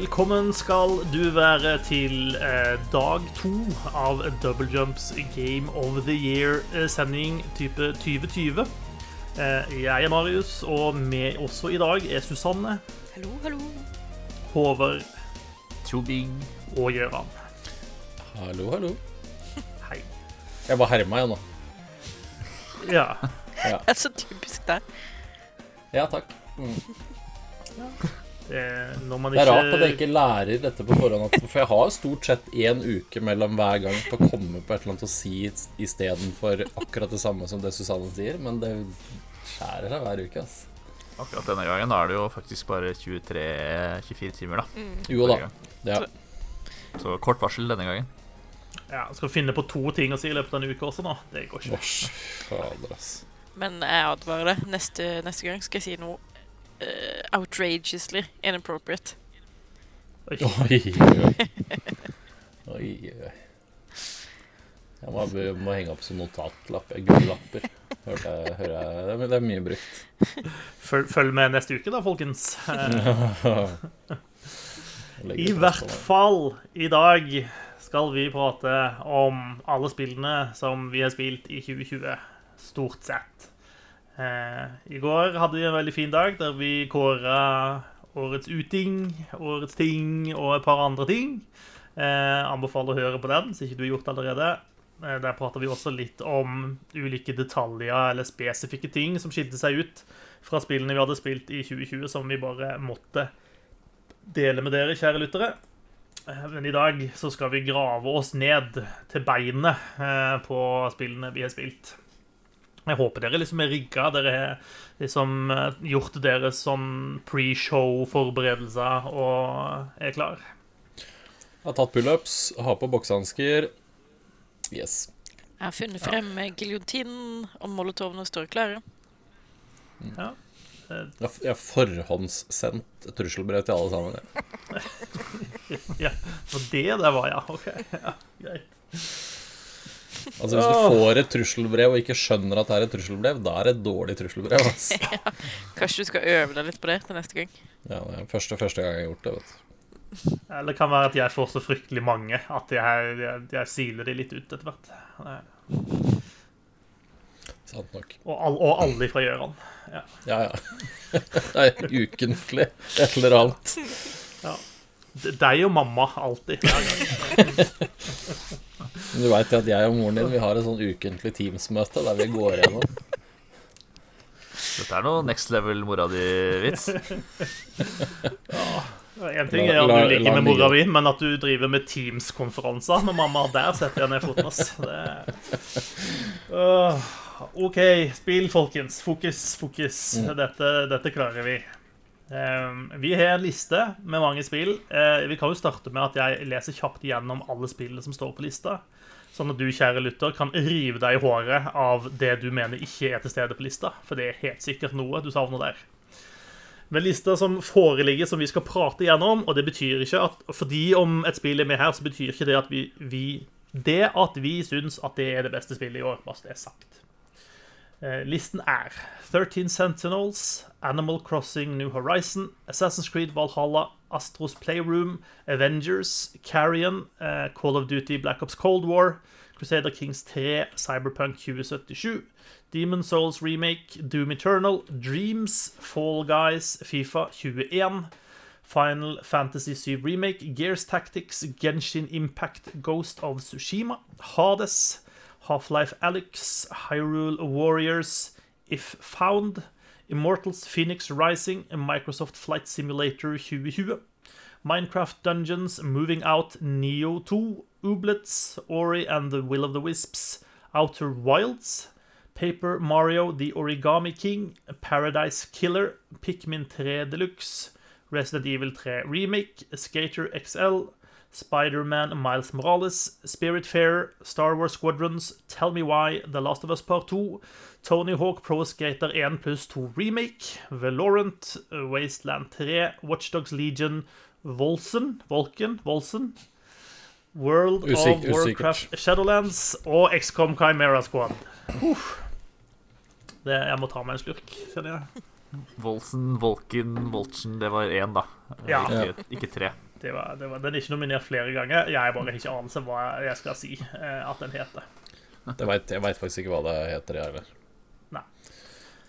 Velkommen skal du være til eh, dag to av Double Jumps Game of the Year-sending type 2020. Eh, jeg er Marius, og med også i dag er Susanne, Hallo, hallo. Håvard Tjobing. og Gøran. Hallo, hallo. Hei. Jeg bare herma, jeg nå. Ja. Det er så typisk deg. Ja, takk. Mm. Det, når man Det er rart at jeg ikke lærer dette på forhånd. For jeg har stort sett én uke mellom hver gang på å komme på et eller annet og si istedenfor akkurat det samme som det Susanne sier, men det skjærer seg hver uke, altså. Akkurat denne gangen er det jo faktisk bare 23-24 timer, da. Jo da. Ja. Så kort varsel denne gangen. ja, skal finne på to ting å si i løpet av en uke også nå. Det går ikke. Osh, fader, ass. Men jeg advarer deg. Neste, neste gang skal jeg si noe eh, outrageously inappropriate. Oi. Oi, oi. Oi, oi. Jeg må, må henge opp som notatlapper. Gule lapper. Hørte jeg, hører jeg, det er- det er mye brukt. Følg, følg med neste uke, da, folkens. I hvert fall i dag skal vi prate om alle spillene som vi har spilt i 2020. Stort sett. Eh, I går hadde vi en veldig fin dag der vi kåra årets uting, årets ting og et par andre ting. Eh, anbefaler å høre på den, hvis ikke du har gjort det allerede. Eh, der prater vi også litt om ulike detaljer eller spesifikke ting som skilte seg ut fra spillene vi hadde spilt i 2020, som vi bare måtte dele med dere, kjære lyttere. Men i dag så skal vi grave oss ned til beinet på spillene vi har spilt. Jeg håper dere liksom er rigga. Dere har liksom eh, gjort deres sånn pre-show-forberedelser og er klar. Jeg har tatt pullups, har på boksehansker. Yes. Jeg har funnet frem ja. giljotinen, og molotovene står klare. Ja. Jeg har- forhåndssendt trusselbrev til alle sammen. Ja, ja. Og det der var, ja. OK. Ja, greit. Altså Hvis du får et trusselbrev og ikke skjønner at det er et trusselbrev, da er det et dårlig trusselbrev. Altså. Kanskje du skal øve deg litt på det til neste gang. Ja, det er første, første gang jeg har gjort det. vet du. Eller det kan være at jeg får så fryktelig mange at jeg, jeg, jeg siler de litt ut etter hvert. Sant nok. Og, all, og alle fra Gjøran. Ja. Ja, ja. Det er ukentlig et eller annet. Ja. Deg og mamma, alltid. Hver gang. Men du veit at jeg og moren din Vi har et sånn ukentlig Teams-møte der vi går gjennom. Dette er noe next level mora di-vits. En ting er at du ligger med mora di, men at du driver med Teams-konferanser med mamma, der setter jeg ned foten. ass. Det... Uh, OK, spill, folkens. Fokus, fokus. Dette, dette klarer vi. Um, vi har en liste med mange spill. Eh, vi kan jo starte med at jeg leser kjapt gjennom alle spillene som står på lista. Sånn at du, kjære lytter, kan rive deg i håret av det du mener ikke er til stede på lista. For det er helt sikkert noe du savner der. Men lista som foreligger, som vi skal prate gjennom, og det betyr ikke at fordi om et spill er med her, så betyr ikke det at vi, vi Det at vi syns at det er det beste spillet i år, bare det er sagt. Eh, listen er 13 Sentinels, Animal Crossing New Horizon, Assassin's Creed Valhalla, Astros Playroom, Avengers, Carrion, eh, Call of Duty Black Ops Cold War, Crusader Kings 3, Cyberpunk 2077, Demon Souls Remake, Doom Eternal, Dreams, Fall Guys, Fifa 21, Final Fantasy 7 Remake, Gears Tactics, Genshin Impact, Ghost of Tsushima, Hades, Half-Life Alyx, Hyrule Warriors, If Found, Immortals Phoenix Rising, Microsoft Flight Simulator 2020, Minecraft Dungeons, Moving Out, Neo 2, Ooblets, Ori and the Will of the Wisps, Outer Wilds, Paper Mario The Origami King, Paradise Killer, Pikmin 3 Deluxe, Resident Evil 3 Remake, Skater XL, Spider-Man Miles Morales, Spiritfarer, Star Wars Squadrons, Tell Me Why, The Last of Us Part 2, Tony Hawk Pro Skater 1 pluss 2 Remake, Valorant, Wasteland 3, Watchdogs Legion, Volsen, Volken, Volsen, World Usik- of Warcraft Shadowlands og XCOM Chimera Squad. Uff. Det, jeg må ta meg en slurk, kjenner jeg. Volsen, Volken, Voltsen. Det var én, da. Ja. Ikke, ikke tre. Det var, det var, den er ikke nominert flere ganger. Jeg bare ikke anelse hva jeg skal si eh, at den heter. Jeg vet, jeg veit faktisk ikke hva det heter, jeg heller. Nei.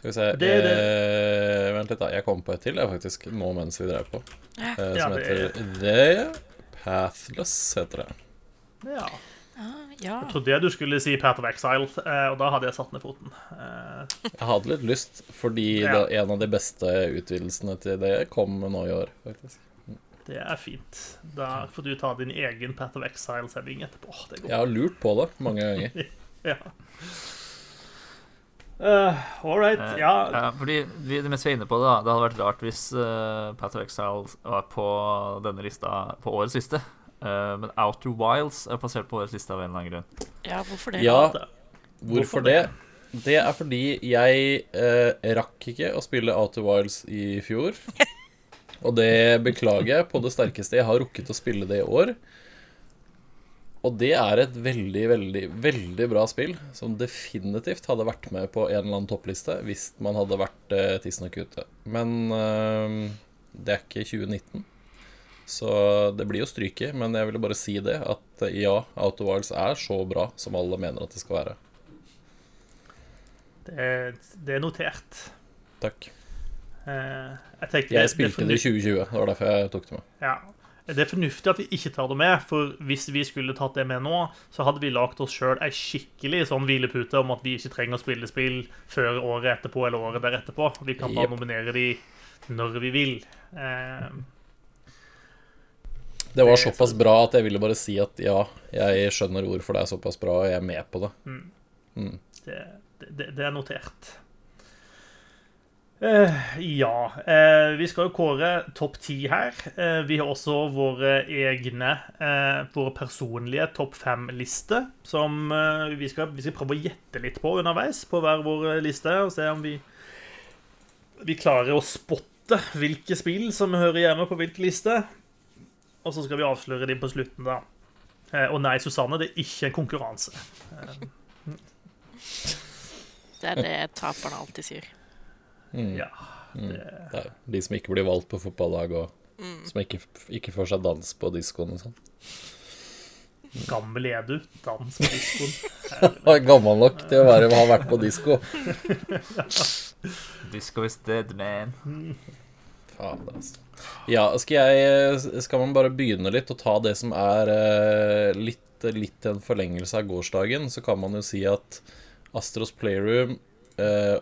Skal vi se Det- det- Eh, Vent litt, da. Jeg kom på et til, jeg, faktisk, nå mens vi drev på. Eh, Ja, som det- heter The Pathless, heter det. Ja. Ah, ja. Jeg trodde du skulle si Path of Exile, eh, og da hadde jeg satt ned foten. Eh, Jeg hadde litt lyst, fordi Ja. det, en av de beste utvidelsene til det kom nå i år, faktisk. Det er fint. Da får du ta din egen Path of Exile-sending etterpå. Åh, det går Jeg har lurt på det mange ganger. Ja. Uh, all right. Eh, Ja, ja, fordi vi, mens vi er inne på det, da, det hadde vært rart hvis uh, Path of Exile var på denne lista på årets liste. Uh, men Outer Wilds er plassert på årets liste av en eller annen grunn. ja, hvorfor det? Ja, det- hvorfor det? Det er fordi jeg eh, rakk ikke å spille Outer Wilds i fjor. Og det beklager jeg på det sterkeste. Jeg har rukket å spille det i år. Og det er et veldig, veldig, veldig bra spill som definitivt hadde vært med på en eller annen toppliste hvis man hadde vært eh, tidsnok ute. Men eh, det er ikke 2019, så det blir jo stryket. Men jeg ville bare si det, at eh, ja, of Wilds er så bra som alle mener at det skal være. det, det er notert. Takk. Eh, jeg tenker, Jeg spilte det i 2020, det var derfor jeg tok det med. Ja. Det er fornuftig at vi ikke tar det med, for hvis vi skulle tatt det med nå, så hadde vi lagd oss sjøl ei skikkelig sånn hvilepute om at vi ikke trenger å spille spill før året etterpå eller året der etterpå. Vi kan bare yep. nominere de når vi vil. Eh, Det var såpass bra at jeg ville bare si at ja, jeg skjønner hvorfor det er såpass bra, og jeg er med på det. det, det, det er notert. Eh, ja. Uh, vi skal jo kåre topp ti her. Uh, vi har også våre egne, våre personlige topp fem-lister, som vi, skal, vi skal prøve å gjette litt på underveis på hver vår liste, og se om vi, vi klarer å spotte hvilke spill som hører hjemme på hvilken liste. Og så skal vi avsløre dem på slutten, da. Og nei, Susanne, det er ikke en konkurranse. Det er det taperne alltid sier. Mm. Ja. Det er de som ikke blir valgt på fotballag, og som ikke, ikke får seg dans på diskoen og sånn. Gammel er du? Dans på diskoen. Er gammel nok til å være, ha vært på disko. Disco is dead, man. Faen, altså. Ja, skal jeg Skal man bare begynne litt og ta det som er eh, litt, litt en forlengelse av gårsdagen, så kan man jo si at Astros Playroom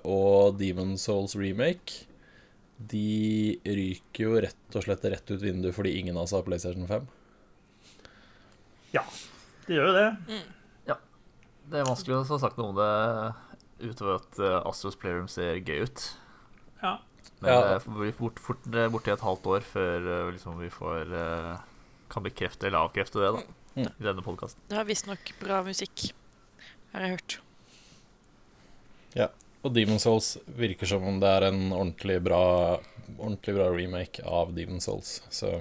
og Demon Souls remake De ryker jo rett og slett rett ut vinduet fordi ingen av oss har PlayStation 5. Ja, de gjør jo det. Ja Det er vanskelig å ha sagt noe om det utover at eh, Astros Playroom ser gøy ut. Ja. Men Ja. det blir fort, fort er borti et halvt år før eh, liksom, vi får eh, kan bekrefte eller avkrefte det da, Mm. i denne podkasten. Det har visstnok bra musikk, har jeg hørt. Og Demon Souls virker som om det er en ordentlig bra, ordentlig bra remake av Demon Souls. Så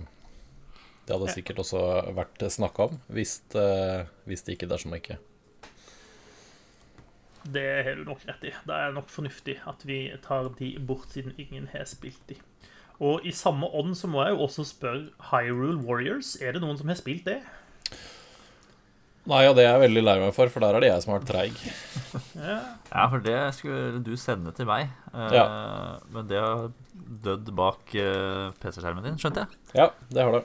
det hadde sikkert også vært snakka om, hvis, det, hvis det ikke dersom ikke. Det har du nok rett i. Det er nok fornuftig at vi tar de bort, siden ingen har spilt de. Og i samme ånd så må jeg jo også spørre Hyrule Warriors. Er det noen som har spilt det? Nei, og det er jeg veldig lei meg for, for der er det jeg som har vært treig. Ja. Ja, for det skulle du sende til meg. eh, Ja. Men det har dødd bak eh, PC-skjermen din, skjønte jeg. Ja, det har det.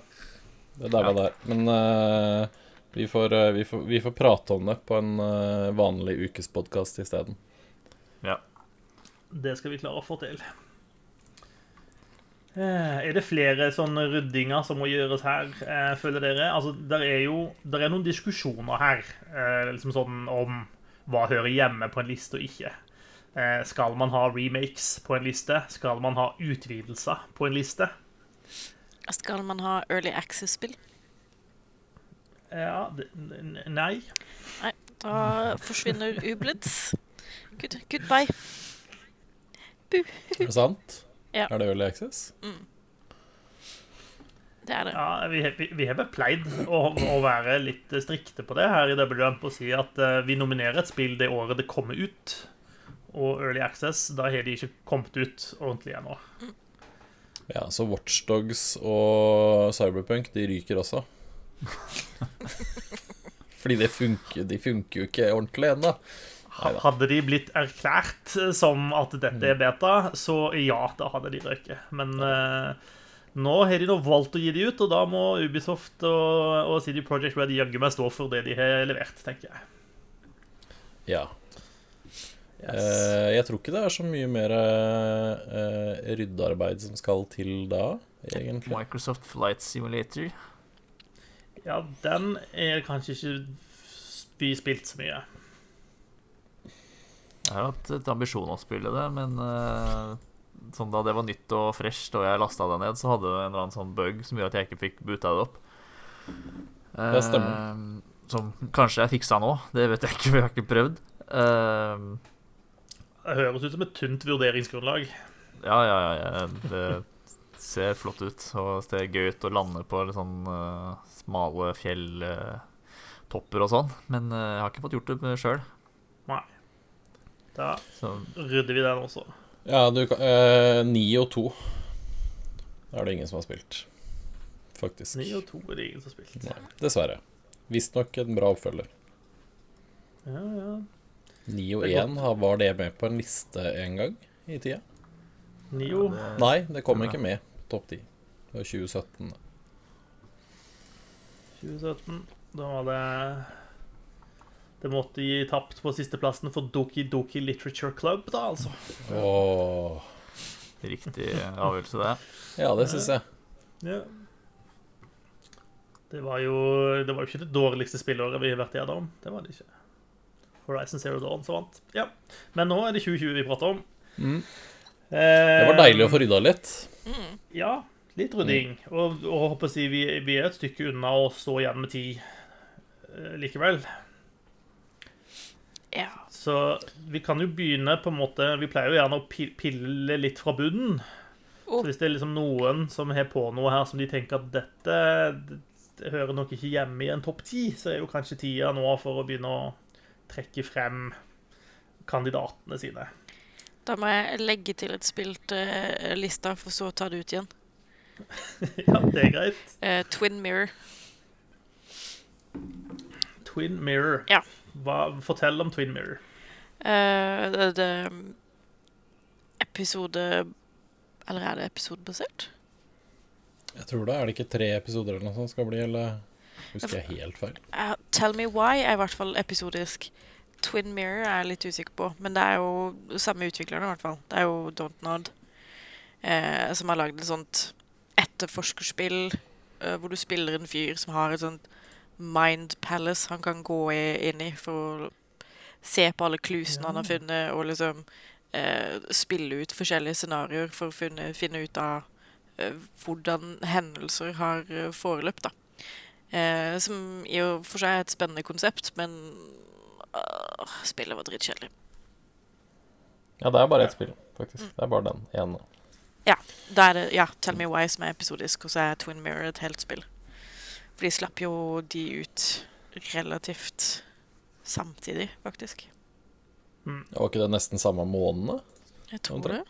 Det der var der. Men uh, vi, får, uh, vi, får, vi får prate om det på en uh, vanlig ukespodkast isteden. Ja. Det skal vi klare å få til. Eh, Er det flere sånne ryddinger som må gjøres her, eh, føler dere? Altså, der er jo der er noen diskusjoner her eh, liksom sånn om hva hører hjemme på en liste og ikke. Eh, Skal man ha remakes på en liste? Skal man ha utvidelser på en liste? Skal man ha Early Access-spill? Ja, det, nei. Nei, da forsvinner Ublitz. Good, goodbye. Bu. Er det sant? Ja. Er det Early Access? Det er det. Ja, vi, vi, vi har pleid å, å være litt strikte på det her i Double Jump og si at uh, vi nominerer et spill det året det kommer ut. Og Early Access, da har de ikke kommet ut ordentlig ennå. Ja, så Watchdogs og Cyberpunk, de ryker også. Fordi de funker, de funker jo ikke ordentlig ennå. Hadde de blitt erklært som at dette er beta, så ja, da hadde de røket. Men eh, nå har de nå valgt å gi de ut, og da må Ubisoft og, og CD Projekt Red jaggu meg stå for det de har levert, tenker jeg. Ja. Yes. Eh, jeg tror ikke det er så mye mer uh, ryddearbeid som skal til da, egentlig. Microsoft Flight Simulator. Ja, den er kanskje ikke vi spilt så mye. Jeg har hatt et ambisjon å spille det, men uh, sånn da det var nytt og fresht og jeg lasta det ned, så hadde det en eller annen sånn bug som gjorde at jeg ikke fikk boota det opp. Det stemmer. Eh, som kanskje jeg fiksa nå. Det vet jeg ikke, for jeg har ikke prøvd. Uh, Det høres ut som et tynt vurderingsgrunnlag. ja, ja, ja, ja. Det ser flott ut. Og det ser gøy ut å lande på litt sånn uh, smale fjelltopper og sånn. Men jeg har ikke fått gjort det sjøl. Nei. Da Så rydder vi den også. Ja, du kan eh, 9 og 2 er det ingen som har spilt, faktisk. 9 og 2 er det ingen som har spilt. Nei, dessverre. Visstnok en bra oppfølger. Ja, ja. 9 og Det er 1, var det med på en liste en gang i tida? Nio. Nei, det kom ikke med på topp 10. Det var 2017. 2017. Da var det Det måtte gi tapt på sisteplassen for Doki Doki Literature Club, da, altså. Oh. riktig avgjørelse, det. ja, det syns jeg. Ja. Det var jo Det var jo ikke det dårligste spillåret vi har vært igjennom. Det var det ikke. Horizon Zero Dawn som vant. Ja. Men nå er det 2020 vi prater om. Mm. Eh, Det var deilig å få rydda litt. Mm. Ja, litt rydding. Og, og håper å si, vi, vi er et stykke unna å stå igjen med ti eh, likevel. Så vi kan jo begynne på en måte Vi pleier jo gjerne å pille litt fra bunnen. Oh. Så hvis det er liksom noen som har på noe her som de tenker at dette det, hører nok ikke hjemme i en topp ti, så er jo kanskje tida nå for å begynne å trekke frem kandidatene sine. Da må jeg legge til et spill til eh, lista, for så å ta det ut igjen. ja, det er greit. Uh, Twin Mirror. Twin Mirror. Ja. Hva, fortell om Twin Mirror. Eh, det, det Episode Eller er det episodebasert? Jeg tror det. Er det ikke tre episoder eller noe sånt skal bli, eller husker jeg helt feil? Uh, Tell Me Why er i hvert fall episodisk. Twin Mirror er jeg litt usikker på, men det er jo samme utviklerne, i hvert fall. Det er jo Don't Nod eh, som har lagd et sånt etterforskerspill eh, hvor du spiller en fyr som har et sånt mind palace han kan gå i, inn i for å se på alle klusene han har funnet, og liksom eh, spille ut forskjellige scenarioer for å finne, finne ut av eh, hvordan hendelser har eh, foreløpt, da. Eh, som i og for seg er et spennende konsept, men øh, spillet var dritkjedelig. Ja, det er bare ett spill, faktisk. Det er bare den ene. Da er det ja, Tell Me Why som er episodisk, og så er Twin Mirror et helt spill. For de slapp jo de ut relativt samtidig, faktisk. Var ikke det nesten samme månedene? Jeg tror det.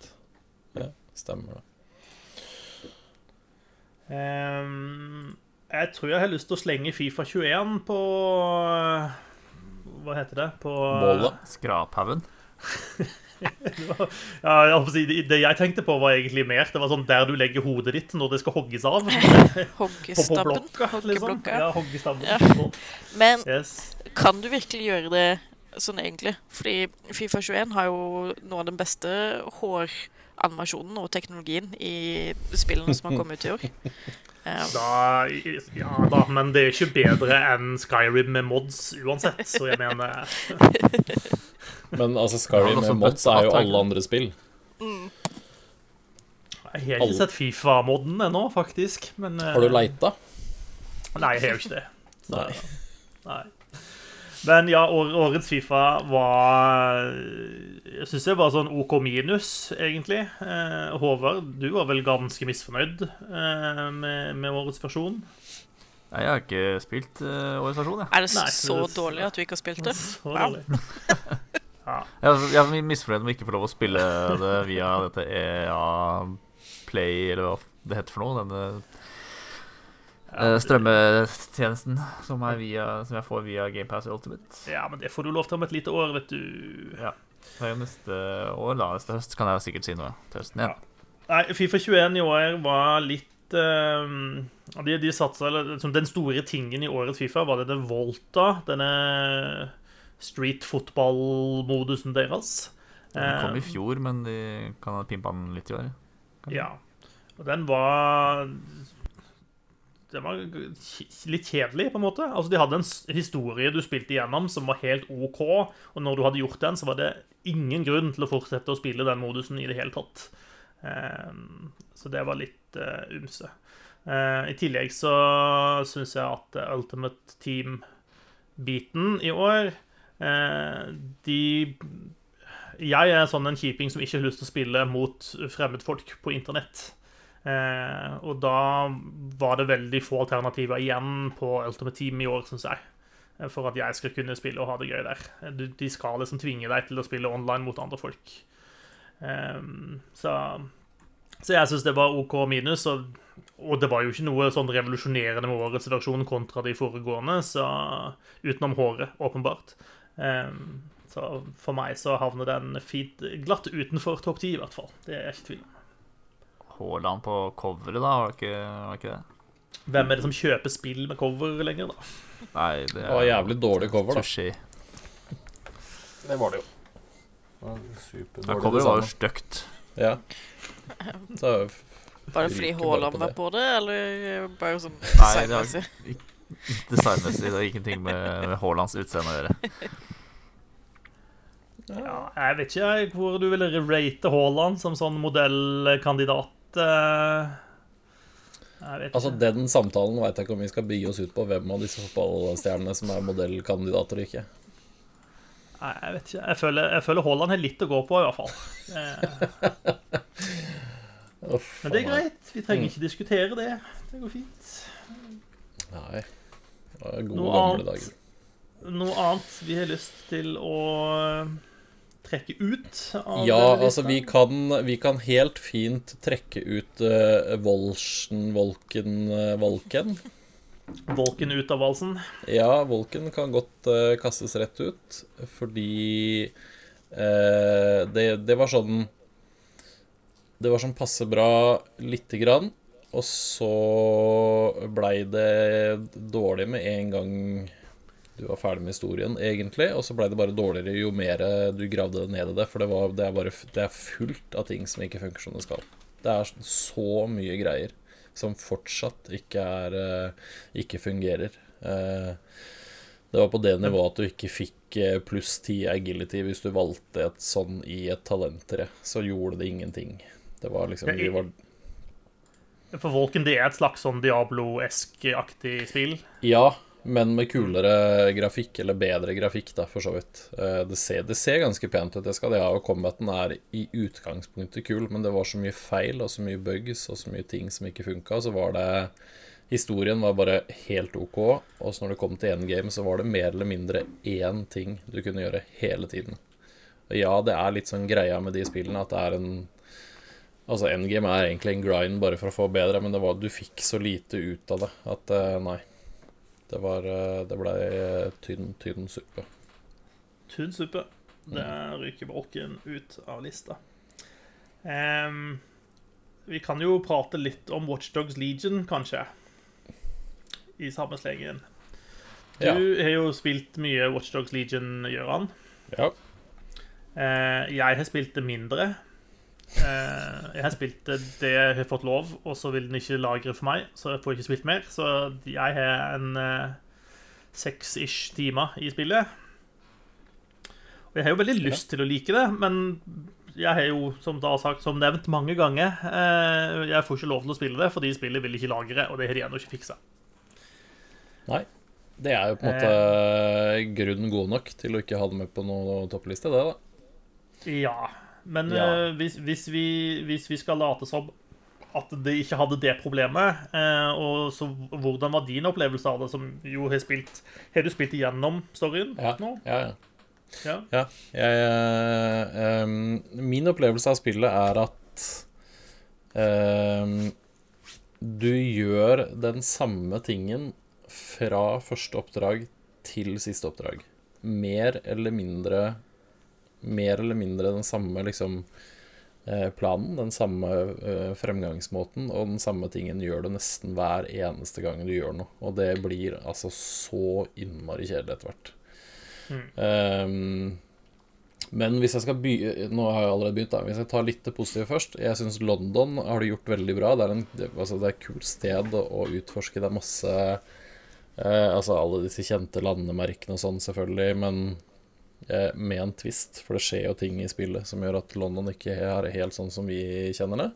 Ja, stemmer det. Um, jeg tror jeg har lyst til å slenge Fifa 21 på Hva heter det? På Bålet? Skraphaugen. Ja, jeg det- jeg tenkte på, var egentlig mer Det var sånn der du legger hodet ditt når det skal hogges av. På, på Hoggestabben. blokka, liksom. Ja, hoggestabben. Ja. Men Yes. kan du virkelig gjøre det sånn egentlig? Fordi Fifa 21 har jo noe av den beste håranimasjonen og teknologien i spillene som har kommet ut i år. Eh, Da, ja da, men det er ikke bedre enn Skyrim med mods uansett, så jeg mener Men altså, Skyrim med sånn mods er jo alle andre spill. Jeg har ikke sett Fifa-modden ennå, faktisk. Men, eh, Har du leita? Nei, jeg har jo ikke det. Så, Nei. nei. Men ja, årets Fifa var Jeg syns det var sånn OK minus, egentlig. Eh, Håvard, du var vel ganske misfornøyd eh, med, med årets versjon? Nei, jeg har ikke spilt uh, årets versjon, jeg. er det Nei, så det- dårlig at du ikke har spilt det? Så Wow. dårlig. Ja. Jeg er- jeg er misfornøyd med å få lov å spille det via dette EA Play, eller hva det heter for noe. Denne eh, strømmetjenesten som, via, som jeg får via GamePass Ultimate. Ja, men det får du lov til om et lite år, vet du. Ja. Det er jo neste år, da. Neste høst kan jeg sikkert si noe til høsten igjen. Nei, Fifa 21 i år var litt eh, De, de satsa eller, liksom, Den store tingen i årets Fifa var det det Volta, denne street football-modusen deres. Den kom i Eh, fjor, men de kan ha pimpa den litt i år. Ja. Og den var Den var litt kjedelig, på en måte. Altså, De hadde en historie du spilte igjennom som var helt OK, og når du hadde gjort den, så var det ingen grunn til å fortsette å spille den modusen i det hele tatt. Eh, Så det var litt umse. Eh, I tillegg så syns jeg at eh, Ultimate Team-biten i år eh, De jeg er sånn en kjiping som ikke har lyst til å spille mot fremmedfolk på internett. Eh, og da var det veldig få alternativer igjen på Ultimate Team i år, syns jeg. eh, For at jeg skal kunne spille og ha det gøy der. De skal liksom tvinge deg til å spille online mot andre folk. Eh, så, så jeg syns det var OK minus. Og, og det var jo ikke noe sånn revolusjonerende med årets versjon kontra de foregående, så utenom håret, åpenbart. Eh, så for meg så havner den fint glatt utenfor topp ti, i hvert fall. Det er jeg ikke tvil om. Haaland på coveret, da, var det ikke, var det, ikke det? Hvem er det som kjøper spill med cover lenger, da? Nei, det Det var jævlig dårlig cover, da. Sushi. Det var det jo. Ja, coveret var jo stygt. Ja. Så Var det fordi Haaland på var det. på det, eller bare sånn Nei, det har- designmessig? Designmessig. Det har ingenting med, med Haalands utseende å gjøre. Ja, jeg vet ikke jeg, hvor du ville rate Haaland som sånn modellkandidat. Eh. Altså. Den samtalen veit jeg ikke om vi skal begi oss ut på hvem av disse fotballstjernene som er modellkandidater og ikke. Nei, jeg vet ikke. Jeg føler, jeg føler Haaland har litt å gå på, i hvert fall. Eh, Men det er greit. Vi trenger ikke diskutere det. Det går fint. Nei. Det var gode, Noe gamle annet? dager. Noe annet vi har lyst til å trekke ut av Ja, altså, vi kan, vi kan helt fint trekke ut uh, Volschen, Volken, uh, Volken. Volken ut av valsen. Ja, Volken kan godt uh, kastes rett ut, fordi uh, det, det var sånn Det var sånn passe bra lite grann, og så blei det dårlig med en gang du var ferdig med historien, egentlig, og så blei det bare dårligere jo mer du gravde ned i det, for det, var, det, er bare, det er fullt av ting som ikke funker som det skal. Det er så mye greier som fortsatt ikke er eh, Ikke fungerer. Eh, Det var på det nivået at du ikke fikk eh, pluss 10 agility hvis du valgte et sånn i et talenttre. Så gjorde det ingenting. Det var liksom vi var, For Volken det er et slags sånn Diablo-esk-aktig spill. Ja, men med kulere grafikk, eller bedre grafikk, da, for så vidt. Eh, Det ser, det ser ganske pent ut, det skal de ha. Og combaten er i utgangspunktet kul, men det var så mye feil og så mye bugs og så mye ting som ikke funka. Så var det Historien var bare helt OK, og så når det kom til endgame, så var det mer eller mindre én ting du kunne gjøre hele tiden. Og ja, det er litt sånn greia med de spillene at det er en Altså, endgame er egentlig en grind bare for å få bedre, men det var, du fikk så lite ut av det at eh, nei. Det var eh, Det ble tynn, tynn suppe. Tynn suppe. Det ryker brokken ut av lista. Um, vi kan jo prate litt om Watchdogs Legion, kanskje. I samme slengen. Du Ja. har jo spilt mye Watchdogs Legion, Gøran. Ja. Eh, jeg har spilt det mindre. Eh, jeg har spilt det jeg har fått lov, og så vil den ikke lagre for meg, så jeg får ikke spilt mer. Så jeg har en eh, seks-ish timer i spillet. Og jeg har jo veldig lyst til å like det, men jeg har jo, som da sagt, som nevnt mange ganger, eh, jeg får ikke lov til å spille det fordi spillet vil ikke lagre, og det har de ennå ikke fiksa. Nei. Det er jo på en måte grunnen god nok til å ikke ha det med på noen toppliste, det, da. Ja, men Ja. uh, hvis, hvis, vi, hvis vi skal late som at det ikke hadde det problemet, uh, og så hvordan var din opplevelse av det, som jo har spilt Har du spilt igjennom storyen Ja. nå? Ja, ja. Ja. Ja, jeg, em, min opplevelse av spillet er at um, du gjør den samme tingen fra første oppdrag til siste oppdrag. Mer eller mindre Mer eller mindre den samme liksom eh, planen, den samme eh, fremgangsmåten, og den samme tingen gjør du nesten hver eneste gang du gjør noe. Og det blir altså så innmari kjedelig etter hvert. Ehm, men hvis jeg skal by Nå har jeg allerede begynt, da. Hvis jeg tar litt det positive først. Jeg syns London har det gjort veldig bra. Det er, en, det, altså, det er et kult sted å, utforske. Det er masse eh, Altså alle disse kjente landemerkene og sånn, selvfølgelig, men med en twist. For det skjer jo ting i spillet som gjør at London ikke er helt sånn som vi kjenner det.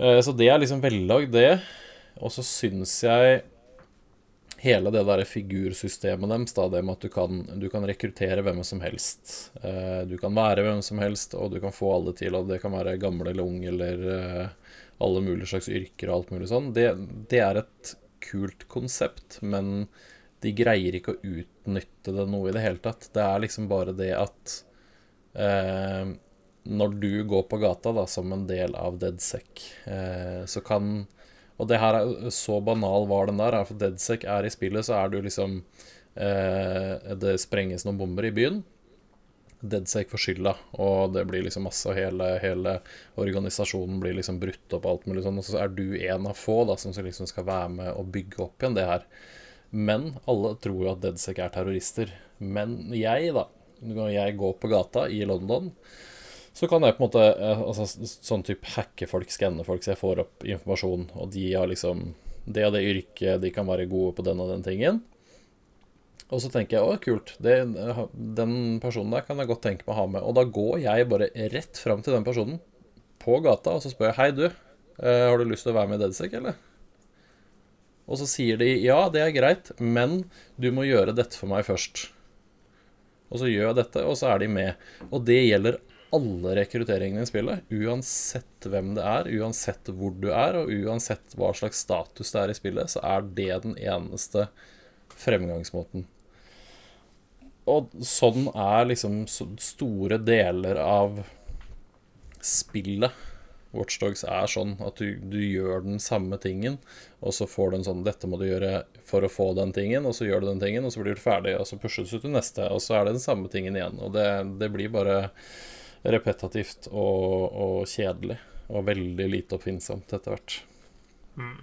Eh, så det er liksom vellagd, det. Og så syns jeg hele det der figursystemet deres, da, det med at du kan, du kan rekruttere hvem som helst. Eh, du kan være hvem som helst, og du kan få alle til, og det kan være gamle eller unge eller eh, alle mulige slags yrker og alt mulig sånn. Det, det er et kult konsept, men de greier ikke å utnytte det noe i det hele tatt. Det er liksom bare det at eh, når du går på gata da, som en del av DeadSec, eh, så kan Og det her er så banal var den der, er for DeadSec er i spillet, så er du liksom eh, Det sprenges noen bomber i byen. DeadSec får skylda, og det blir liksom masse, og hele, hele organisasjonen blir liksom brutt opp, alt mulig sånn, og så er du en av få da, som liksom skal være med og bygge opp igjen det her. Men alle tror jo at DeadSec er terrorister. Men jeg, da, når jeg går på gata i London, så kan jeg på en måte eh, altså, sånn type hacke folk, skanne folk, så jeg får opp informasjon, og de har liksom det og det yrket, de kan være gode på den og den tingen. Og så tenker jeg å, kult, det, den personen der kan jeg godt tenke meg å ha med. Og da går jeg bare rett fram til den personen på gata, og så spør jeg hei, du, eh, har du lyst til å være med i Dedsec, eller? Og så sier de ja, det er greit, men du må gjøre dette for meg først. Og så gjør jeg dette, og så er de med. Og det gjelder alle rekrutteringene i spillet, uansett hvem det er, uansett hvor du er, og uansett hva slags status det er i spillet, så er det den eneste fremgangsmåten. Og sånn er liksom store deler av spillet. Watchdogs er sånn at du, du, gjør den samme tingen, og så får du en sånn 'Dette må du gjøre for å få den tingen', og så gjør du den tingen, og så blir du ferdig, og så pushes du til neste, og så er det den samme tingen igjen. Og det, det blir bare repetativt og, og, kjedelig, og veldig lite oppfinnsomt etter hvert. Mm.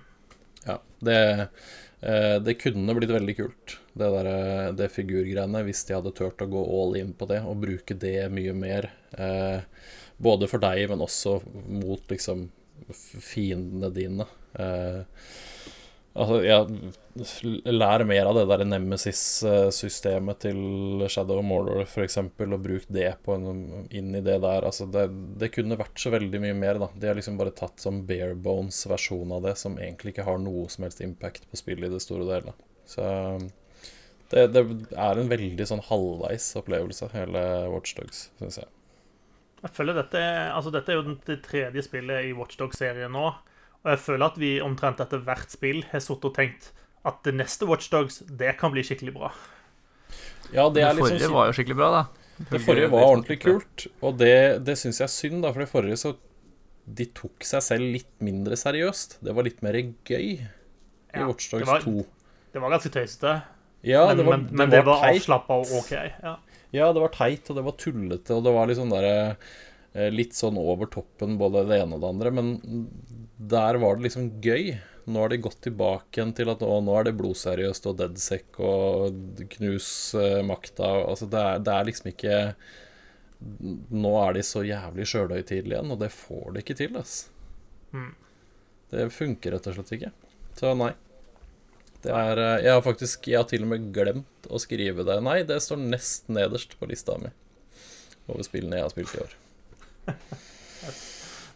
Ja, det Eh, det kunne blitt veldig kult, det, der, eh, det figurgreiene, hvis de hadde turt å gå all in på det og bruke det mye mer. Eh, både for deg, men også mot liksom fiendene dine. Altså, jeg lærer mer av det der Nemesis-systemet til Shadow of Mordor, f.eks., og bruk det en, inn i det der. Altså, det, det, kunne vært så veldig mye mer, da. De har liksom bare tatt bare barebones-versjon av det, som egentlig ikke har noe som helst impact på spillet i det store og hele. Så det, det, er en veldig sånn halvveis opplevelse, hele Watchdogs, syns jeg. Jeg føler dette, altså dette er jo det tredje spillet i Watchdog-serien nå. Og jeg føler at vi omtrent etter hvert spill har sittet og tenkt at det neste Watchdogs, det kan bli skikkelig bra. Ja, det, det forrige liksom, var jo skikkelig bra, da. Det forrige var ordentlig kult, og det, det syns jeg er synd, da, for det forrige så De tok seg selv litt mindre seriøst. Det var litt mer gøy i ja, Watchdogs 2. Det var ganske tøysete, ja, men, det var, men, men det, var, var avslappa og OK. Ja. Ja. det var teit, og det var tullete, og det var litt sånn eh, Litt sånn over toppen, både det ene og det andre, men der var det liksom gøy. Nå har de gått tilbake igjen til at å, nå er det blodseriøst og deadsec og knus uh, makta. Altså det er, det er, liksom ikke Nå er de så jævlig sjølhøytidelige igjen, og det får de ikke til, altså. Mm. Det funker rett og slett ikke. Så nei. Det er uh, Jeg har faktisk Jeg har til og med glemt å skrive det. Nei, det står nest nederst på lista mi over spillene jeg har spilt i år.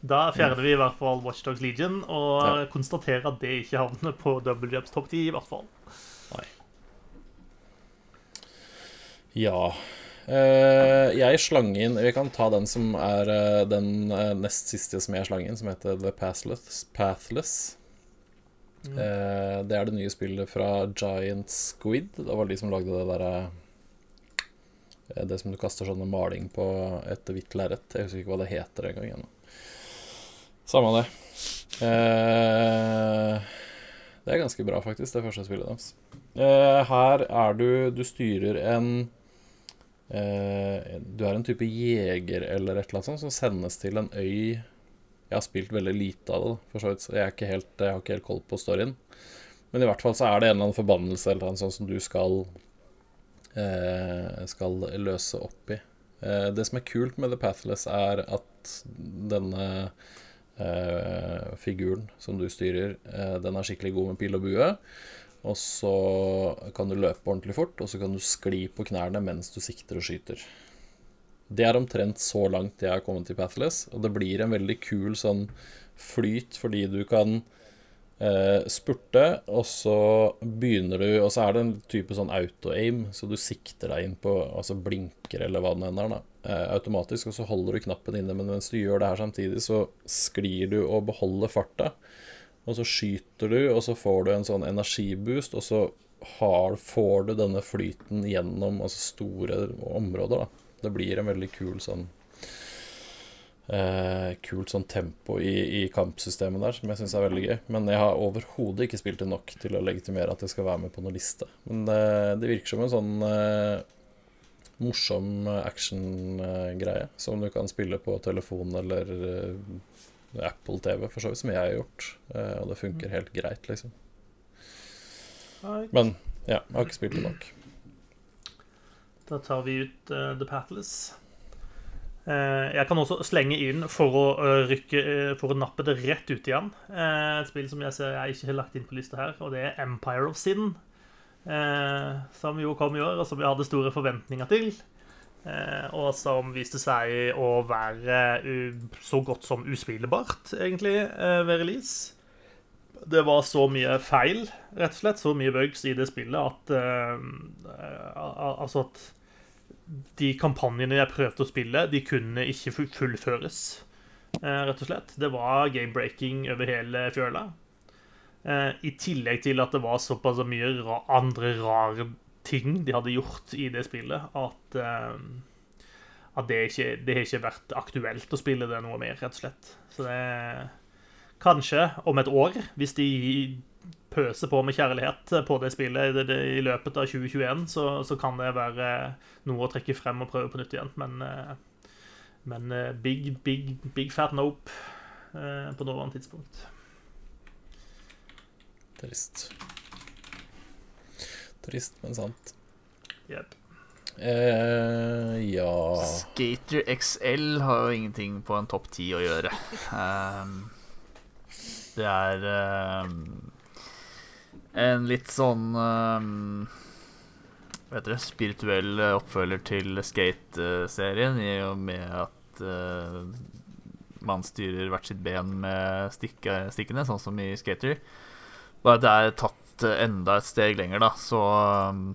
Da fjerner vi i hvert fall Watchdogs Legion og ja. konstaterer at det ikke havner på Jumps topp 10, i hvert fall. Nei. Ja uh, Jeg slang inn Vi kan ta den som er uh, den nest siste som jeg slang inn, som heter The Pathless. Pathless. Mm. det er det nye spillet fra Giant Squid. Det var de som lagde det derre Det som du kaster sånne maling på et hvitt lerret. Jeg husker ikke hva det heter engang. Samme det. Eh, det er ganske bra, faktisk, det første spillet deres. Eh, her er du Du styrer en eh, Du er en type jeger eller et eller annet sånt som sendes til en øy Jeg har spilt veldig lite av det, for så vidt, jeg, er ikke helt, jeg har ikke helt koll på storyen. Men i hvert fall så er det en eller annen forbannelse eller noe sånt som du skal eh, skal løse opp i. Eh, det som er kult med The Pathless, er at denne eh, figuren som du styrer, eh, den er skikkelig god med pil og bue. Og så kan du løpe ordentlig fort, og så kan du skli på knærne mens du sikter og skyter. Det er omtrent så langt jeg har kommet i Pathless, og det blir en veldig kul sånn flyt fordi du kan eh, spurte, og så begynner du Og så er det en type sånn auto-aim, så du sikter deg inn på Altså blinker eller hva det enn er. Eh, automatisk, og så holder du knappen inne, men mens du gjør det her samtidig, så sklir du og beholder farta. Og så skyter du, og så får du en sånn energiboost, og så har, får du denne flyten gjennom altså store områder, da. Det blir en veldig kul sånn eh, Kult sånn tempo i, i kampsystemet der, som jeg syns er veldig gøy. Men jeg har overhodet ikke spilt det nok til å legitimere at jeg skal være med på noen liste. Men det, det virker som en sånn eh, morsom action-greie som du kan spille på telefon eller eh, Apple TV, for så vidt, som jeg har gjort. Eh, og det funker helt greit, liksom. Men ja, jeg har ikke spilt det nok. Da tar vi ut uh, The Pathless. Uh, jeg kan også slenge inn, for å, uh, rykke, for å nappe det rett ut igjen, et spill som jeg ser jeg ikke har lagt inn på lista her, og det er Empire of Sin. som jo kom i år, og som vi hadde store forventninger til. og som viste seg å være så godt som uspillbart, egentlig, ved release. Det var så mye feil, rett og slett, så mye bugs i det spillet at al- Altså at de kampanjene jeg prøvde å spille, de kunne ikke fullføres, eh, rett og slett. Det var game-breaking over hele fjøla. Eh, I tillegg til at det var såpass mye andre rare ting de hadde gjort i det spillet, at, eh, at det, ikke, det har ikke vært aktuelt å spille det noe mer, rett og slett. Så det Kanskje om et år, hvis de pøser på med kjærlighet på det spillet i, det, i løpet av 2021, så, så kan det være noe å trekke frem og prøve på nytt igjen. Men, eh, men eh, big, big, big fat nope eh, på nåværende tidspunkt. Trist. Trist, men sant. Yep. Eh, ja Skater XL har jo ingenting på en topp ti å gjøre. Ehm, det er ehm, en litt sånn um, Hva heter det spirituell oppfølger til Skate-serien, i og med at eh, man styrer hvert sitt ben med stikke, stikkene, sånn som i Skater. Bare at det er tatt eh, enda et steg lenger, da, så um,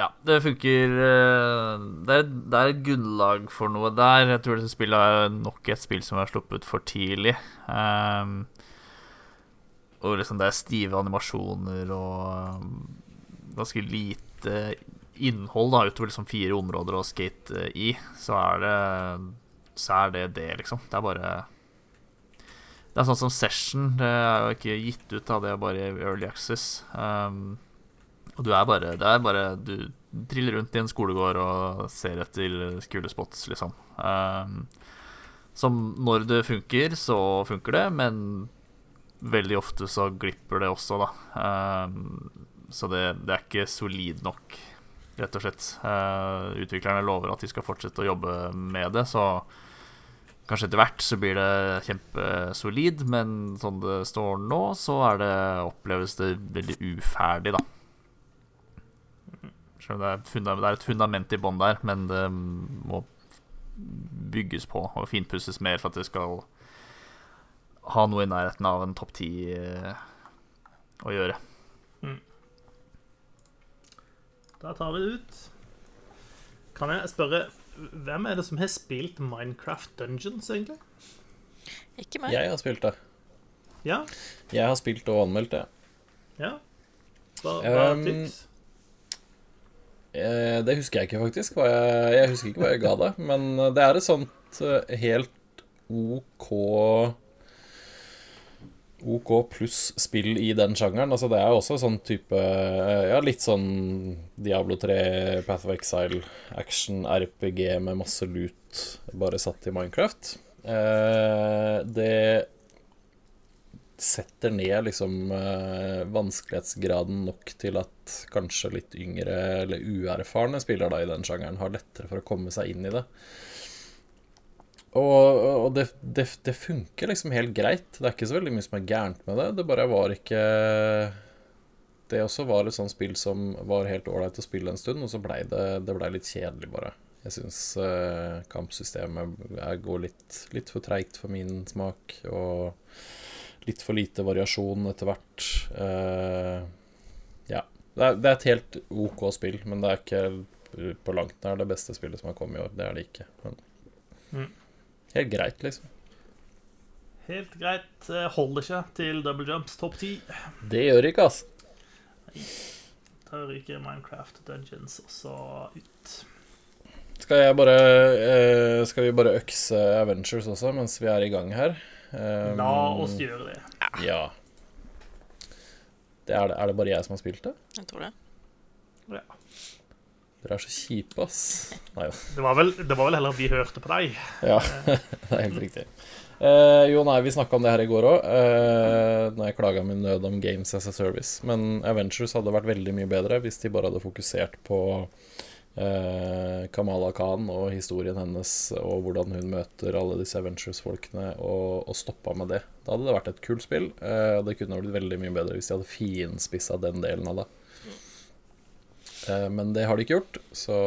ja, det funker eh, det er, det er et grunnlag for noe der. Jeg tror dette spillet er nok et spill som er sluppet for tidlig. Um, og liksom det er stive animasjoner og um, ganske lite innhold da, utover liksom fire områder å skate eh, i. Så er det så er det det, liksom. Det er bare det er sånn som Session. Det er jo ikke gitt ut, da. Det er bare Early Access. Um, og du er bare Det er bare Du triller rundt i en skolegård og ser etter skolespots, liksom. Um, som når det funker, så funker det, men veldig ofte så glipper det også, da. Um, så det, det er ikke solid nok, rett og slett. Uh, utviklerne lover at de skal fortsette å jobbe med det, så Kanskje etter hvert så blir det kjempesolid, men sånn det står nå, så det, oppleves det veldig uferdig, da. Selv om det er, det er et fundament i bånn der, men det må bygges på og finpusses mer for at det skal ha noe i nærheten av en topp ti eh, å gjøre. Da tar vi det ut. Kan jeg spørre hvem er det som har spilt Minecraft Dungeons, egentlig? Ikke meg. Jeg har spilt det. Ja? Jeg har spilt og anmeldt det. Ja? Hva, hva Um, tyks? Eh, det husker jeg ikke, faktisk. Jeg, jeg husker ikke hva jeg ga det. Men det er et sånt eh, helt OK OK pluss spill i den sjangeren. Altså, det er jo også sånn type eh, Ja, litt sånn Diablo 3, Path of Exile, action, RPG med masse loot, bare satt i Minecraft. Eh, det setter ned liksom eh, vanskelighetsgraden nok til at kanskje litt yngre eller uerfarne spillere da i den sjangeren har lettere for å komme seg inn i det. Og, og det, det, det, funker liksom helt greit. Det er ikke så veldig mye som er gærent med det. Det bare var ikke Det også var et sånt spill som var helt ålreit å spille en stund, og så blei det, det ble litt kjedelig, bare. Jeg syns uh, kampsystemet går litt, litt for treigt for min smak, og litt for lite variasjon etter hvert. Uh, ja. Det er, det er, et helt OK spill, men det er ikke på langt nær det beste spillet som har kommet i år. Det er det ikke. Men mm. Helt greit, liksom. Helt greit. Eh, holder ikke til double jumps topp ti. Det gjør ikke, altså. Da ryker Minecraft Dungeons også ut. Skal bare eh, Skal vi bare økse Avengers også mens vi er i gang her? Um, La oss gjøre det. Ja. Det er, det, er det bare jeg som har spilt det? Jeg tror det. Ja. Dere er så kjipe, ass. Nei, det, var vel, det var vel heller at vi hørte på deg. Ja, det er helt riktig. Uh, jo, nei, vi snakka om det her i går òg, uh, når jeg klaga min nød om Games as a Service. Men Avengers hadde vært veldig mye bedre hvis de bare hadde fokusert på eh, Kamala Khan og historien hennes og hvordan hun møter alle disse Avengers-folkene, og, og stoppa med det. Da hadde det vært et kult spill. Eh, det kunne blitt veldig mye bedre hvis de hadde finspissa den delen av det. Eh, men det har de ikke gjort, så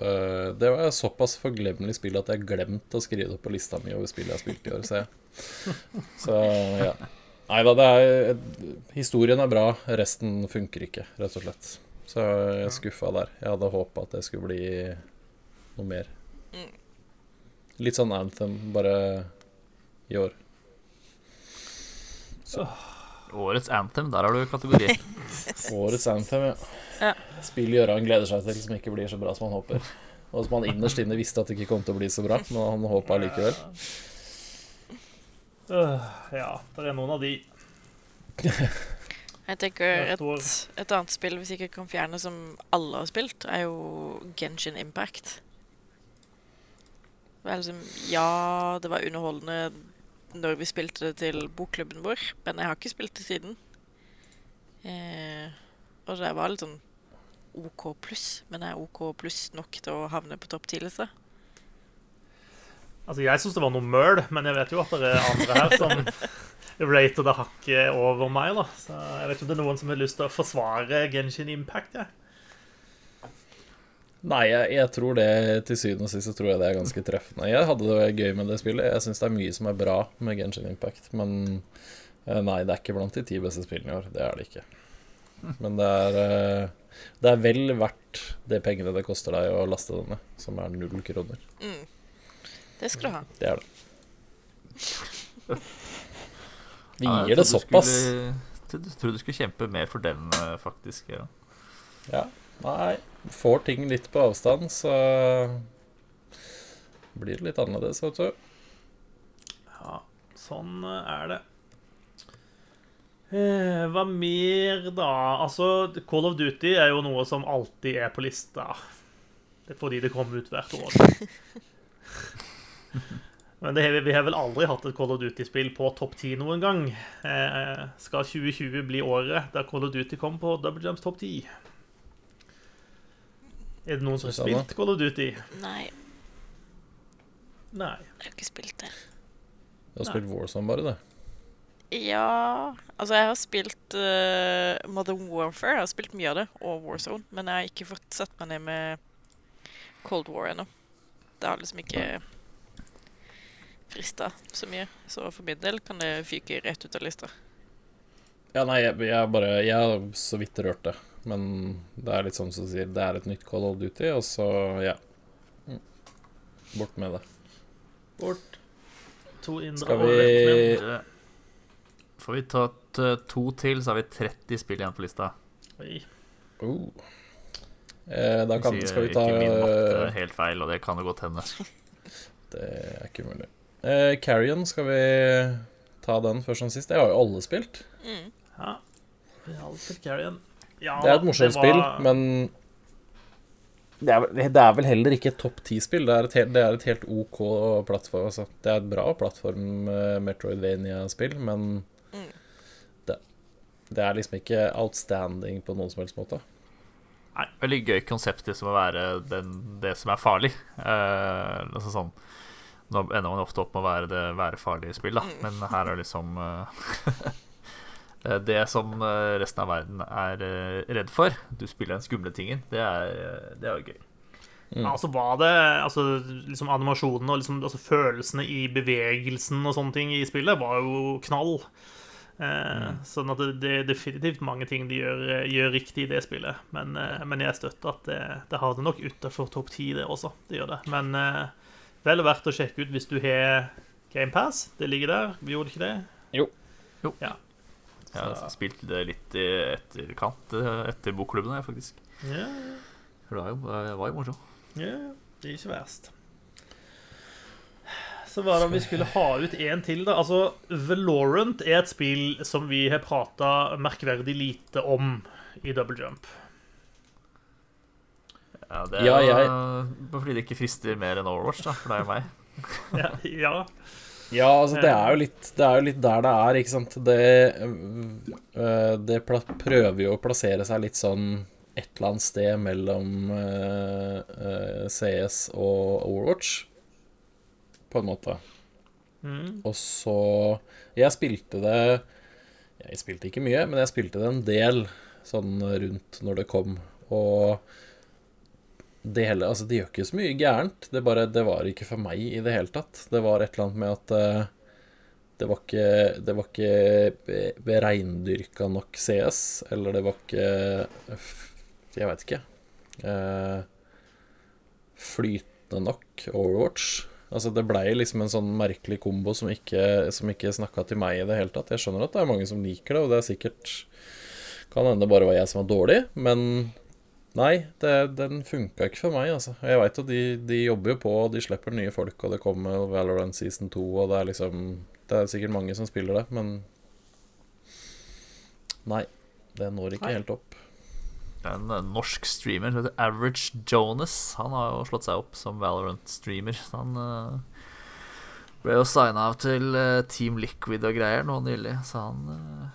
det var såpass forglemmelig spill at jeg glemte å skrive det opp på lista mi over spill jeg har spilt i år, jeg. Så ja. Nei da, Historien er bra, resten funker ikke, rett og slett. Så jeg er skuffa der. Jeg hadde håpa at det skulle bli noe mer. Mm. Litt sånn Anthem, bare i år. Så. Årets Anthem, der har du kategori. Årets Anthem, ja. ja. Spill Gøran gleder seg til, som ikke blir så bra som han håper. Og som han innerst inne visste at det ikke kom til å bli så bra, men han håpa likevel. Uh, ja, det er noen av de. Jeg tenker et, et, annet spill, vi sikkert kan fjerne, som alle har spilt, er jo Genshin Impact. Det liksom, ja, det var underholdende når vi spilte det til bokklubben vår, men jeg har ikke spilt det siden. Eh, og det var litt sånn OK pluss, men er OK pluss nok til å havne på topp ti-lista? Altså, jeg syns det var noe møl, men jeg vet jo at det er andre her som rater det hakket over meg, da. Så jeg vet ikke om det er noen som har lyst til å forsvare Genshin Impact, jeg. Nei, jeg, jeg, tror det til syvende og sist så tror jeg det er ganske treffende. Jeg hadde det gøy med det spillet. Jeg syns det er mye som er bra med Genshin Impact. Men eh, nei, det er ikke blant de ti beste spillene i år. Det er det ikke. Men det er, eh, det er vel verdt de pengene det koster deg å laste denne, som er null kroner. Mm. Det skal du ha. Det er det. Vi gir det såpass. Jeg trodde du skulle kjempe mer for den, eh, faktisk. Ja. ja. Nei, får ting litt på avstand, så blir det litt annerledes, vet du. Ja, sånn er det. Eh, hva mer, da? Altså, Call of Duty er jo noe som alltid er på lista. Det er fordi det kommer ut hvert år. Men har, vi har vel aldri hatt et Call of Duty-spill på topp 10 noen gang. Eh, skal 2020 bli året der Call of Duty kom på Double Jumps topp 10? Er det noen som har spilt Call of Duty? Nei. Nei. Jeg har ikke spilt det. Du har spilt Warzone bare, det? Ja Altså, jeg har spilt uh, Modern Warfare. Jeg har spilt mye av det, og Warzone. Men jeg har ikke fått satt meg ned med Cold War ennå. Det har liksom ikke frista så mye. Så for min del kan det fyke rett ut av lista. Ja, nei, jeg, jeg bare Jeg har så vidt rørt det. Men det er litt sånn som du sier, det er et nytt Call of Duty, og så, ja mm. Bort med det. Bort. To indre Skal vi Får vi tatt to til, så har vi 30 spill igjen på lista. Oi. Oh. Eh, da kan, skal vi ta ikke min matte helt feil, og det kan jo godt hende. Det er ikke mulig. Eh, Carrion, skal vi ta den først som sist? Det har jo alle spilt. Mm. Ja. Spill Carrion. Ja, Det er et morsomt var- spill, men det er, vel- det er vel heller ikke et topp ti-spill. Det, er det er et helt OK plattform. Altså. Det er et bra plattform eh, Metroidvania-spill, men Mm. det, det er liksom ikke outstanding på noen som helst måte. Nei, veldig gøy konsept det som å være den, det som er farlig. Eh, altså sånn Nå ender man ofte opp med å være det værfarlige spill, da. Men her er liksom eh, Det som eh, resten av verden er eh, redd for, du spiller den skumle tingen, det er, det er jo gøy. Mm. Ja, altså var det altså, liksom Animasjonene og liksom, altså, følelsene i bevegelsen og sånne ting i spillet var jo knall. Eh, Sånn at det, det er definitivt mange ting de gjør, gjør riktig i det spillet. Men, eh, men jeg støtter at det, det havner nok utafor topp ti, det også. Det gjør det. Men eh, vel verdt å sjekke ut hvis du har GamePass. Det ligger der. Vi gjorde ikke det? Jo. Jo. Ja. Jeg har spilt det litt i etterkant etter bokklubben, jeg, faktisk. Ja, For det var jo, det var jo morsomt. ja, det er ikke verst. Så var det om vi skulle ha ut en til, da. Altså, Valorant er et spill som vi har prata merkverdig lite om i Double Jump. Ja, det er Ja, jo jeg- bare fordi det ikke frister mer enn Overwatch, da, for det er jo meg. Ja, ja. Ja, altså det er jo litt, det er jo litt der det er, ikke sant. Det, øh, det prøver jo å plassere seg litt sånn et eller annet sted mellom øh, øh, CS og Overwatch, på en måte. Mm. Og så Jeg spilte det Jeg spilte ikke mye, men jeg spilte det en del sånn rundt når det kom. Og det hele Altså, det gjør ikke så mye gærent. Det bare Det var ikke for meg i det hele tatt. Det var et eller annet med at uh, det var ikke Det var ikke reindyrka nok CS, eller det var ikke Jeg veit ikke. Uh, flytende nok Overwatch. Altså Det blei liksom en sånn merkelig kombo som ikke, som ikke snakka til meg i det hele tatt. Jeg skjønner at det er mange som liker det, og det er sikkert Kan hende det bare var jeg som var dårlig, men nei, det, den funka ikke for meg, altså. Jeg veit jo de, de jobber jo på, og de slipper nye folk, og det kommer Valorant season 2, og det er liksom Det er sikkert mange som spiller det, men Nei, det når ikke Nei. helt opp. Det er en eh, norsk streamer som heter Average Jonas. Han har jo slått seg opp som Valorant-streamer. Han uh, ble jo signa av til eh, Team Liquid og greier nå nylig, så han uh,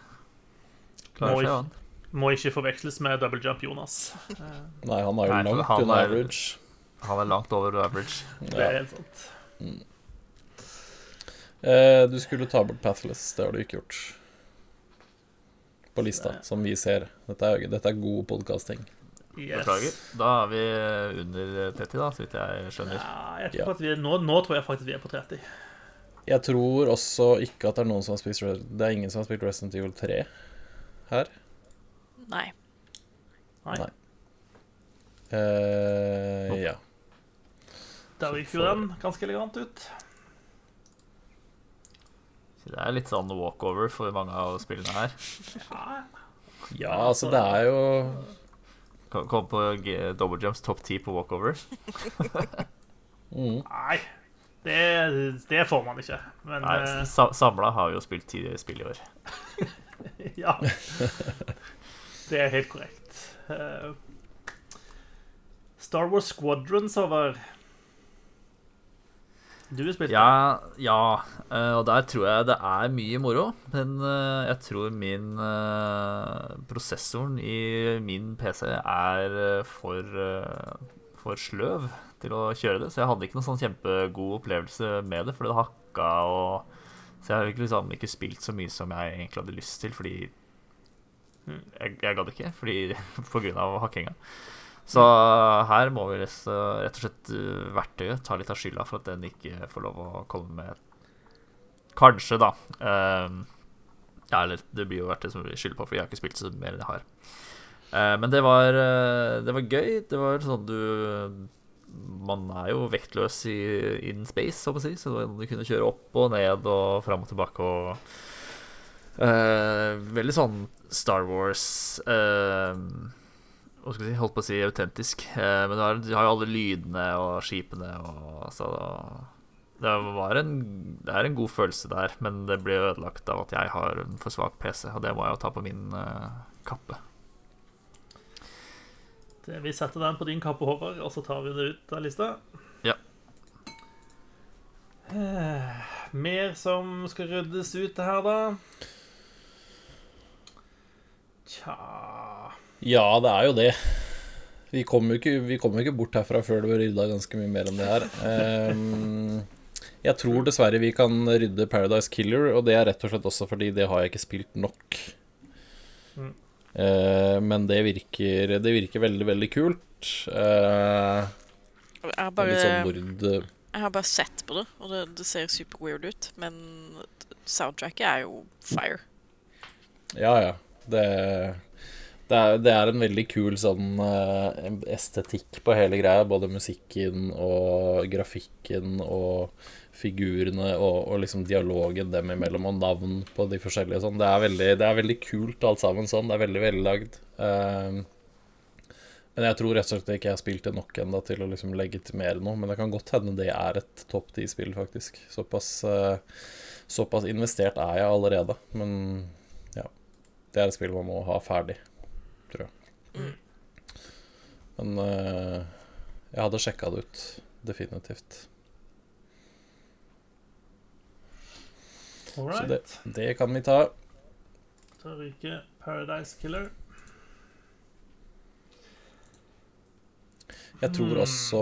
klarer seg, han. Må ikke forveksles med Double Jump Jonas. Nei, han er jo Nei, langt han under er- average. Han er langt over average. Det er helt sant. Eh, du skulle ta bort Pathless, det har du ikke gjort. På lista, Nei. som vi ser. Dette er, dette er god podkasting. Yes. Beklager. Da er vi under 30, da, så vidt jeg skjønner. Ja, jeg tror Ja. vi er, nå, nå tror jeg faktisk vi er på 30. Jeg tror også ikke at det er noen som har spilt Det er ingen som har spilt Resident Evil 3 her. Nei. Nei. Nei. Uh, ja. Der gikk jo den ganske elegant ut. Det er litt sånn walkover for mange av spillene her. Ja, ja, altså, det er jo Kom på Double Jumps topp 10 på walkover. mm. Nei, det, det får man ikke. Men Nei, eh, Samla har vi jo spilt ti spill i år. ja. Det er helt korrekt. Eh, Star Wars Squadrons over Du har spilt det? Ja, ja, eh, og der tror jeg det er mye moro. Men eh, jeg tror min Prosessoren i min PC er for, for sløv til å kjøre det. Så jeg hadde ikke noen sånn kjempegod opplevelse med det, fordi det hakka og Så jeg har liksom ikke spilt så mye som jeg egentlig hadde lyst til, fordi jeg, jeg gadd ikke, fordi, på grunn av hakkinga. Så her må vi rett og slett uh, verktøyet ta litt av skylda for at den ikke får lov å komme med Kanskje, da. Um, ja, eller det blir jo verktøy som vi skylder på, for jeg har ikke spilt så mer enn jeg har. Uh, men det var, uh, det var gøy. Det var sånn du Man er jo vektløs i in space, så å si, så du kunne kjøre opp og ned og fram og tilbake og uh, Veldig sånn Star Wars uh, hva skal jeg si, holdt på å si autentisk. Eh, men du har, du har jo alle lydene og skipene og så det, var en, det er en god følelse der, men det blir ødelagt av at jeg har en for svak PC, og det må jeg jo ta på min uh, kappe. Det, vi setter den på din kappe, Håvard, og så tar vi det ut av lista. Ja. Eh, mer som skal ryddes ut her, da? Tja Ja, det er jo det. Vi kommer jo ikke, kom ikke, bort herfra før det var rydda ganske mye mer enn det her. Um, jeg tror dessverre vi kan rydde Paradise Killer, og det er rett og slett også fordi det har jeg ikke spilt nok. Mm. Uh, men det virker, det virker veldig, veldig kult. Uh, jeg, har bare, sånn jeg har bare sett på det, og det, det ser super weird ut. Men soundtracket er jo fire. Ja, ja. Det det er, det er, en veldig kul sånn uh, estetikk på hele greia. Både musikken og grafikken og figurene og, og, liksom dialogen dem imellom og navn på de forskjellige sånn. Det er veldig, det er veldig kult alt sammen sånn. Det er veldig vellagd. Uh, men jeg tror rett og slett ikke jeg har spilt det nok ennå til å liksom legitimere noe. Men det kan godt hende det er et topp ti-spill, faktisk. Såpass, uh, såpass investert er jeg allerede. Men. Det er et spill man må ha ferdig tror jeg. Mm. Men uh, jeg hadde sjekka det ut. Definitivt. Alright. Så det, det, kan vi ta. Da ryker Paradise Killer. Jeg tror mm. også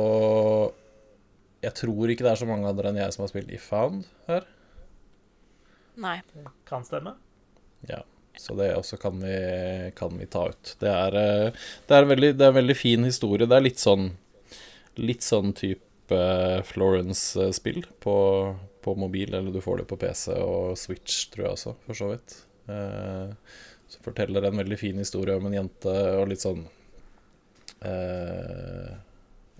Jeg tror ikke det er så mange andre enn jeg som har spilt If Found her. Nei. Det kan stemme. Ja. Så det også kan vi, kan vi ta ut. Det er, eh, det, er veldig, det er, en veldig fin historie. Det er litt sånn Litt sånn type Florence-spill på, på, mobil, eller du får det på PC og Switch, tror jeg også, for så vidt. Eh, så forteller en veldig fin historie om en jente og litt sånn eh,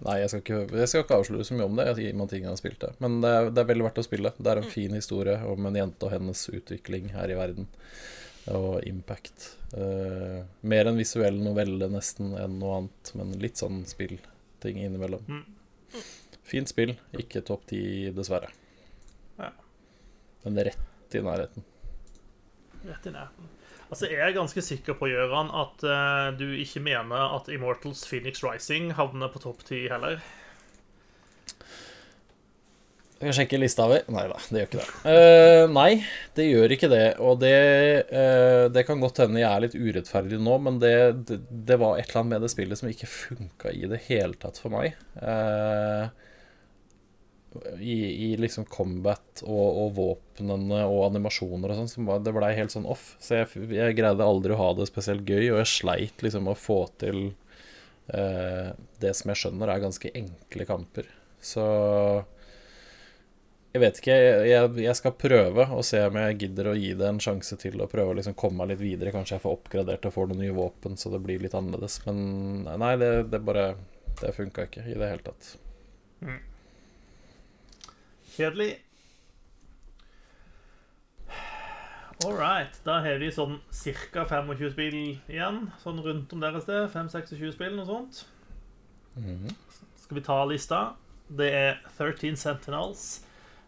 Nei, jeg skal, ikke, jeg skal ikke avsløre så mye om det, i og med at ingen har spilt det. Men det er, det er veldig verdt å spille. Det er en mm. fin historie om en jente og hennes utvikling her i verden og impact. Uh, mer en visuell novelle nesten enn noe annet, men litt sånn spillting innimellom. Mm. Fint spill, ikke topp ti, dessverre. Ja. Men rett i nærheten. Rett i nærheten. Altså, Jeg er ganske sikker på, Gøran, at uh, du ikke mener at Immortals Phoenix Rising havner på topp ti heller. Jeg sjekke lista vi? Nei da, det gjør ikke det. Uh, nei, det gjør ikke det. Og det, uh, det kan godt hende jeg er litt urettferdig nå, men det, det, det, var et eller annet med det spillet som ikke funka i det hele tatt for meg. Uh, i, i, liksom combat og, og, våpnene og animasjoner og sånn. Det blei helt sånn off. Så jeg, jeg, greide aldri å ha det spesielt gøy, og jeg sleit liksom å få til det som jeg skjønner er ganske enkle kamper. Så jeg vet ikke. Jeg, jeg, skal prøve og se om jeg gidder å gi det en sjanse til å prøve å liksom komme meg litt videre. Kanskje jeg får oppgradert og får noen nye våpen, så det blir litt annerledes. Men nei, det, det bare Det funka ikke i det hele tatt. Mm. Kjedelig. All right. Da har vi sånn ca. 25 spill igjen. Sånn rundt om deres sted. 5-26 spill, noe sånt. Mm. Skal vi ta lista? Det er 13 Sentinels.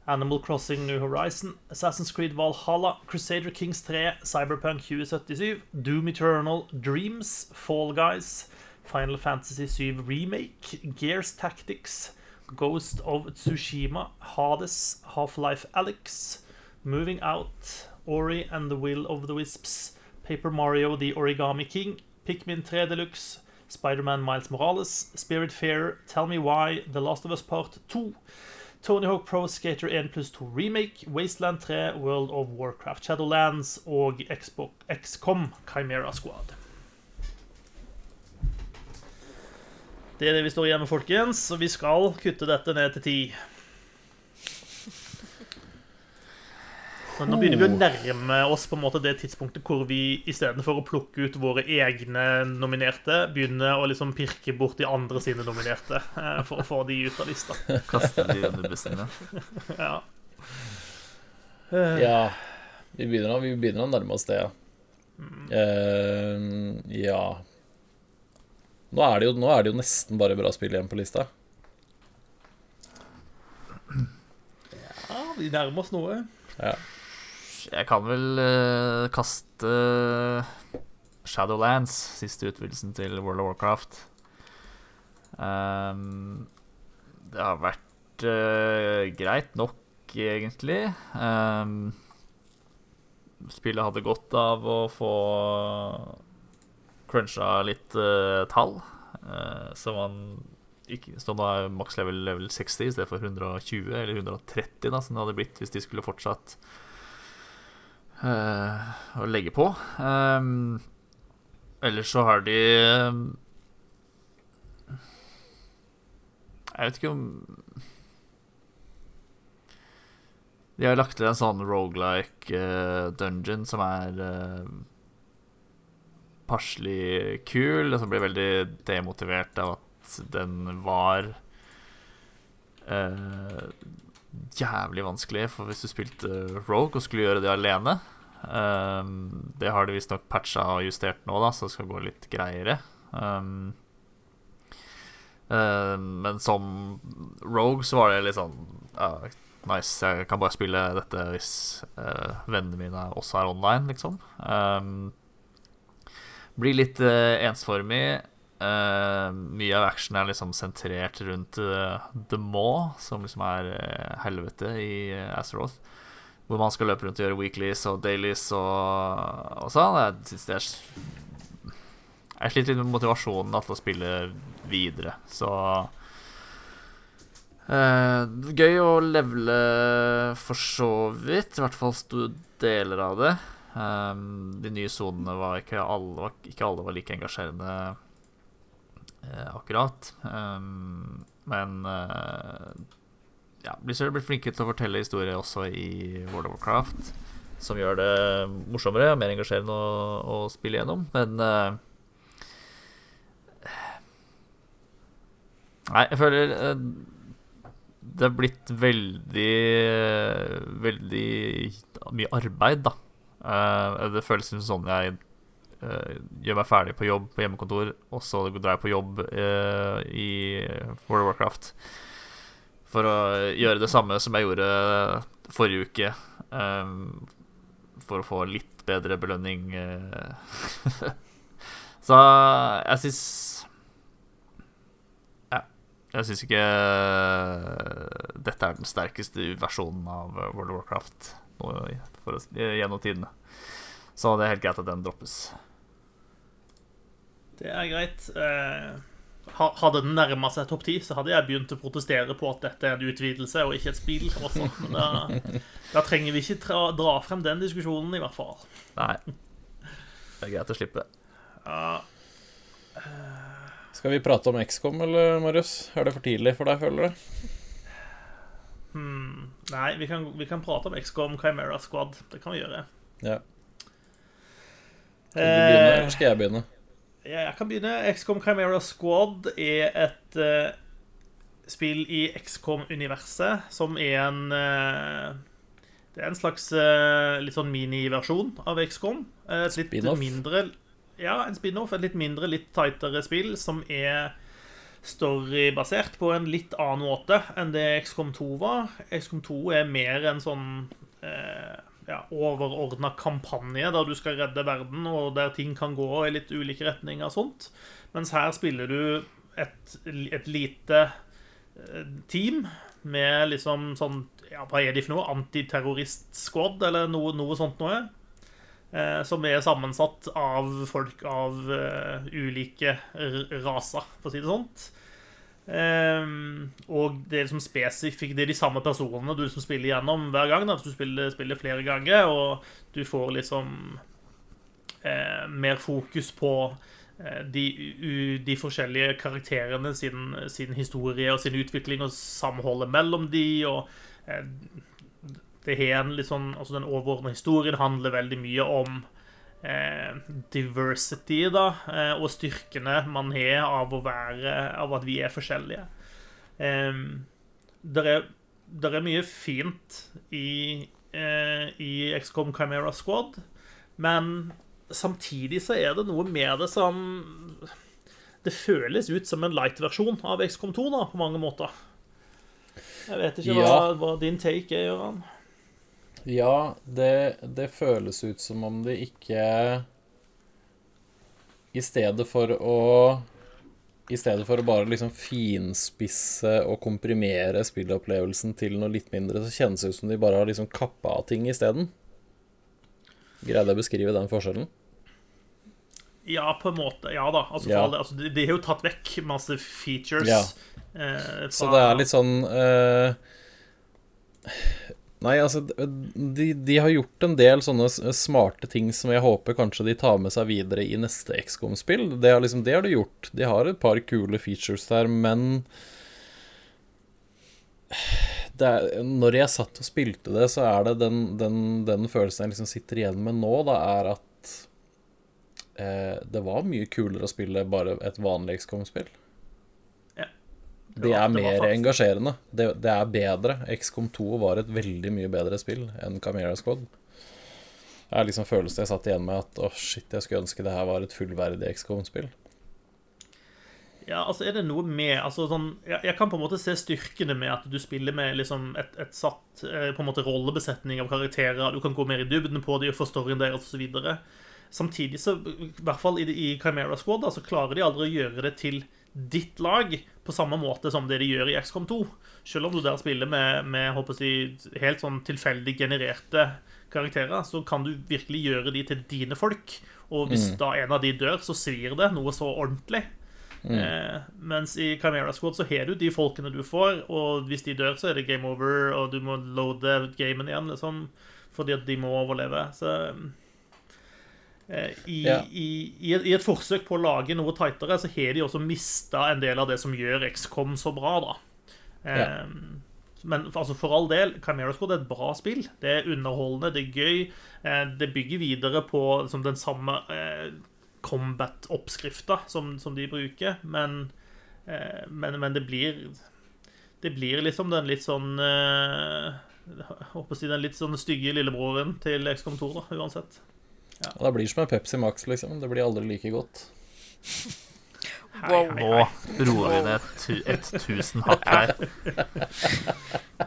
Animal Crossing New Horizon, Assassin's Creed Valhalla, Crusader Kings 3, Cyberpunk 2077, Doom Eternal, Dreams, Fall Guys, Final Fantasy 7 Remake, Gears Tactics, Ghost of Tsushima, Hades, Half-Life Alyx, Moving Out, Ori and the Will of the Wisps, Paper Mario The Origami King, Pikmin 3 Deluxe, Spider-Man Miles Morales, Spirit Fair, Tell Me Why, The Last of Us Part 2, Tony Hawk Pro Skater 1 pluss 2 Remake, Wasteland 3, World of Warcraft Shadowlands og XCOM Chimera Squad. Det er det vi står igjen med, folkens. Og vi skal kutte dette ned til ti. Men nå begynner vi å nærme oss på en måte det tidspunktet hvor vi istedenfor å plukke ut våre egne nominerte, begynner å liksom pirke bort de andre sine nominerte eh, for å få de ut av lista. Kaste de under bussen, ja. ja. Vi begynner, vi begynner å nærme oss det, ja. Mm. Uh, ja Nå er, det jo, nå er det jo nesten bare bra spill igjen på lista. Ja, vi nærmer oss noe. Ja. Jeg kan vel uh, kaste Shadowlands, siste utvidelsen til World of Warcraft. Um, det har vært uh, greit nok, egentlig. Um, spillet hadde godt av å få cruncha litt uh, tall. uh, så man ikke, så nå er maks level level 60 i stedet for 120 eller 130, da, som det hadde blitt hvis de skulle fortsatt eh, å legge på. Um, ellers så har de um, Jeg vet ikke om De har lagt til en sånn rogelike uh, dungeon som er uh, passelig kul, og som blir veldig demotivert av at den var uh, jævlig vanskelig for hvis du spilte Rogue og skulle gjøre det alene. Um, det har de visstnok patcha og justert nå, da, så det skal gå litt greiere. Um, eh, men som Rogue så var det litt sånn uh, Nice, jeg kan bare spille dette hvis uh, vennene mine også er online, liksom. Um, blir litt eh, ensformig. Eh, mye av action er liksom sentrert rundt eh, The Maw, som liksom er eh, helvete i uh, Azeroth. Hvor man skal løpe rundt og gjøre weeklies og dailies og, og sånn. Jeg synes det er Jeg sliter litt med motivasjonen da, til å spille videre, så eh, Gøy å levele for så vidt. I hvert fall deler av det. Um, de nye sonene var ikke alle ikke alle var like engasjerende eh, akkurat. Um, men eh, ja, Blizzard blir flinke til å fortelle historier også i World of Warcraft. Som gjør det morsommere og mer engasjerende å, å spille gjennom. Men uh, Nei, jeg føler uh, det er blitt veldig Veldig mye arbeid, da. Eh, det føles som sånn jeg gjør meg ferdig på jobb på hjemmekontor, og så drar jeg på jobb i World of Warcraft for å gjøre det samme som jeg gjorde forrige uke, Um, for å få litt bedre belønning. eh. så jeg syns jeg syns ikke dette er den sterkeste versjonen av World of Warcraft for oss, gjennom tidene. Så det er helt greit at den droppes. Det er greit. Eh, hadde den nærma seg topp ti, så hadde jeg begynt å protestere på at dette er en utvidelse og ikke et spill. Også. Men da, da trenger vi ikke tra, dra frem den diskusjonen, i hvert fall. Nei. Det er greit å slippe. Ja, Skal vi prate om XCOM, eller, Marius? Er det for tidlig for deg, føler du? hmm, nei, vi kan, vi kan prate om XCOM Chimera Squad. Det kan vi gjøre. Ja. Skal du begynne, Eh, eller skal jeg begynne? Ja, jeg kan begynne. XCOM Chimera Squad er et uh, spill i XCOM-universet som er en uh, Det er en slags uh, litt sånn miniversjon av XCOM. Et litt mindre Ja, en spin-off. Et litt mindre, litt tightere spill som er storybasert på en litt annen måte enn det XCOM 2 var. XCOM 2 er mer en sånn eh, ja, overordna kampanje der du skal redde verden, og der ting kan gå i litt ulike retninger og sånt. Mens her spiller du et, et lite eh, team med liksom sånn ja, Hva er de for noe? Antiterrorist-squad, eller noe, noe sånt noe? Eh, som er sammensatt av folk av eh, ulike raser, for å si det sånt. Ehm, og det er liksom spesifikt Det er de samme personene du liksom spiller gjennom hver gang. Da, hvis du spiller, spiller flere ganger, og du får liksom eh, mer fokus på eh, de, u, de forskjellige karakterene sin, sin historie og sin utvikling og samholdet mellom de, og eh, det har en litt sånn Altså, den overordnede historien handler veldig mye om diversity, da, eh, og styrkene man har av å være Av at vi er forskjellige. det er, er mye fint i, eh, i XCOM Chimera Squad, men samtidig så er det noe med det som det føles ut som en light-versjon av XCOM 2 da, på mange måter. Jeg vet ikke hva, Ja. hva din take er, Gøran. Ja, det, det føles ut som om det ikke I stedet for å I stedet for å bare liksom finspisse og komprimere spillopplevelsen til noe litt mindre, så kjennes det ut som de bare har liksom kappa av ting isteden. Greide jeg å beskrive den forskjellen? Ja, på en måte. Ja da. Altså, Ja. det, altså, de, de har jo tatt vekk masse features. Ja. eh, Så det er litt sånn eh, Nei, altså de, de har gjort en del sånne smarte ting som jeg håper kanskje de tar med seg videre i neste XCOM-spill. Det, har liksom, det har de gjort. De har et par kule features der, men er, Når jeg satt og spilte det, så er det den, den, den følelsen jeg liksom sitter igjen med nå, da, er at eh, det var mye kulere å spille bare et vanlig XCOM-spill. Det er mer faktisk- engasjerende. Det, det er bedre. XCOM 2 var et veldig mye bedre spill enn Camera Squad. Det er liksom følelsen jeg satt igjen med at å shit, jeg skulle ønske det her var et fullverdig XCOM-spill. Ja, altså er det noe med altså sånn, jeg, jeg kan på en måte se styrkene med at du spiller med liksom et, et satt eh, på en måte rollebesetning av karakterer. Du kan gå mer i dybden på dem og få storyen deres osv. Samtidig så, i hvert fall i, i Chimera Squad, da, så klarer de aldri å gjøre det til ditt lag på samme måte som det de gjør i XCOM 2. Selv om du der spiller med, med jeg, helt sånn tilfeldig genererte karakterer, så kan du virkelig gjøre de til dine folk. Og hvis da en av de dør, så svir det noe så ordentlig. Eh, mens i Chimera Squad så har du de folkene du får, og hvis de dør, så er det game over, og du må loade gamen igjen, liksom, fordi at de må overleve. Så i, Ja. i, i, et, forsøk på å lage noe tightere, så har de også mista en del av det som gjør XCOM så bra, da. Eh, Ja. Men altså, for all del, Chimera Squad er et bra spill. Det er underholdende, det er gøy. Eh, det bygger videre på liksom, den samme eh, combat-oppskrifta som, som de bruker, men, eh, men, men det blir Det blir liksom den litt sånn eh, jeg håper å si Den litt sånn stygge lillebroren til XCOM 2, da, uansett. Og det blir som en Pepsi Max, liksom. Det blir aldri like godt. Wow. Nå roer vi ned tu- ett tusen hakk her.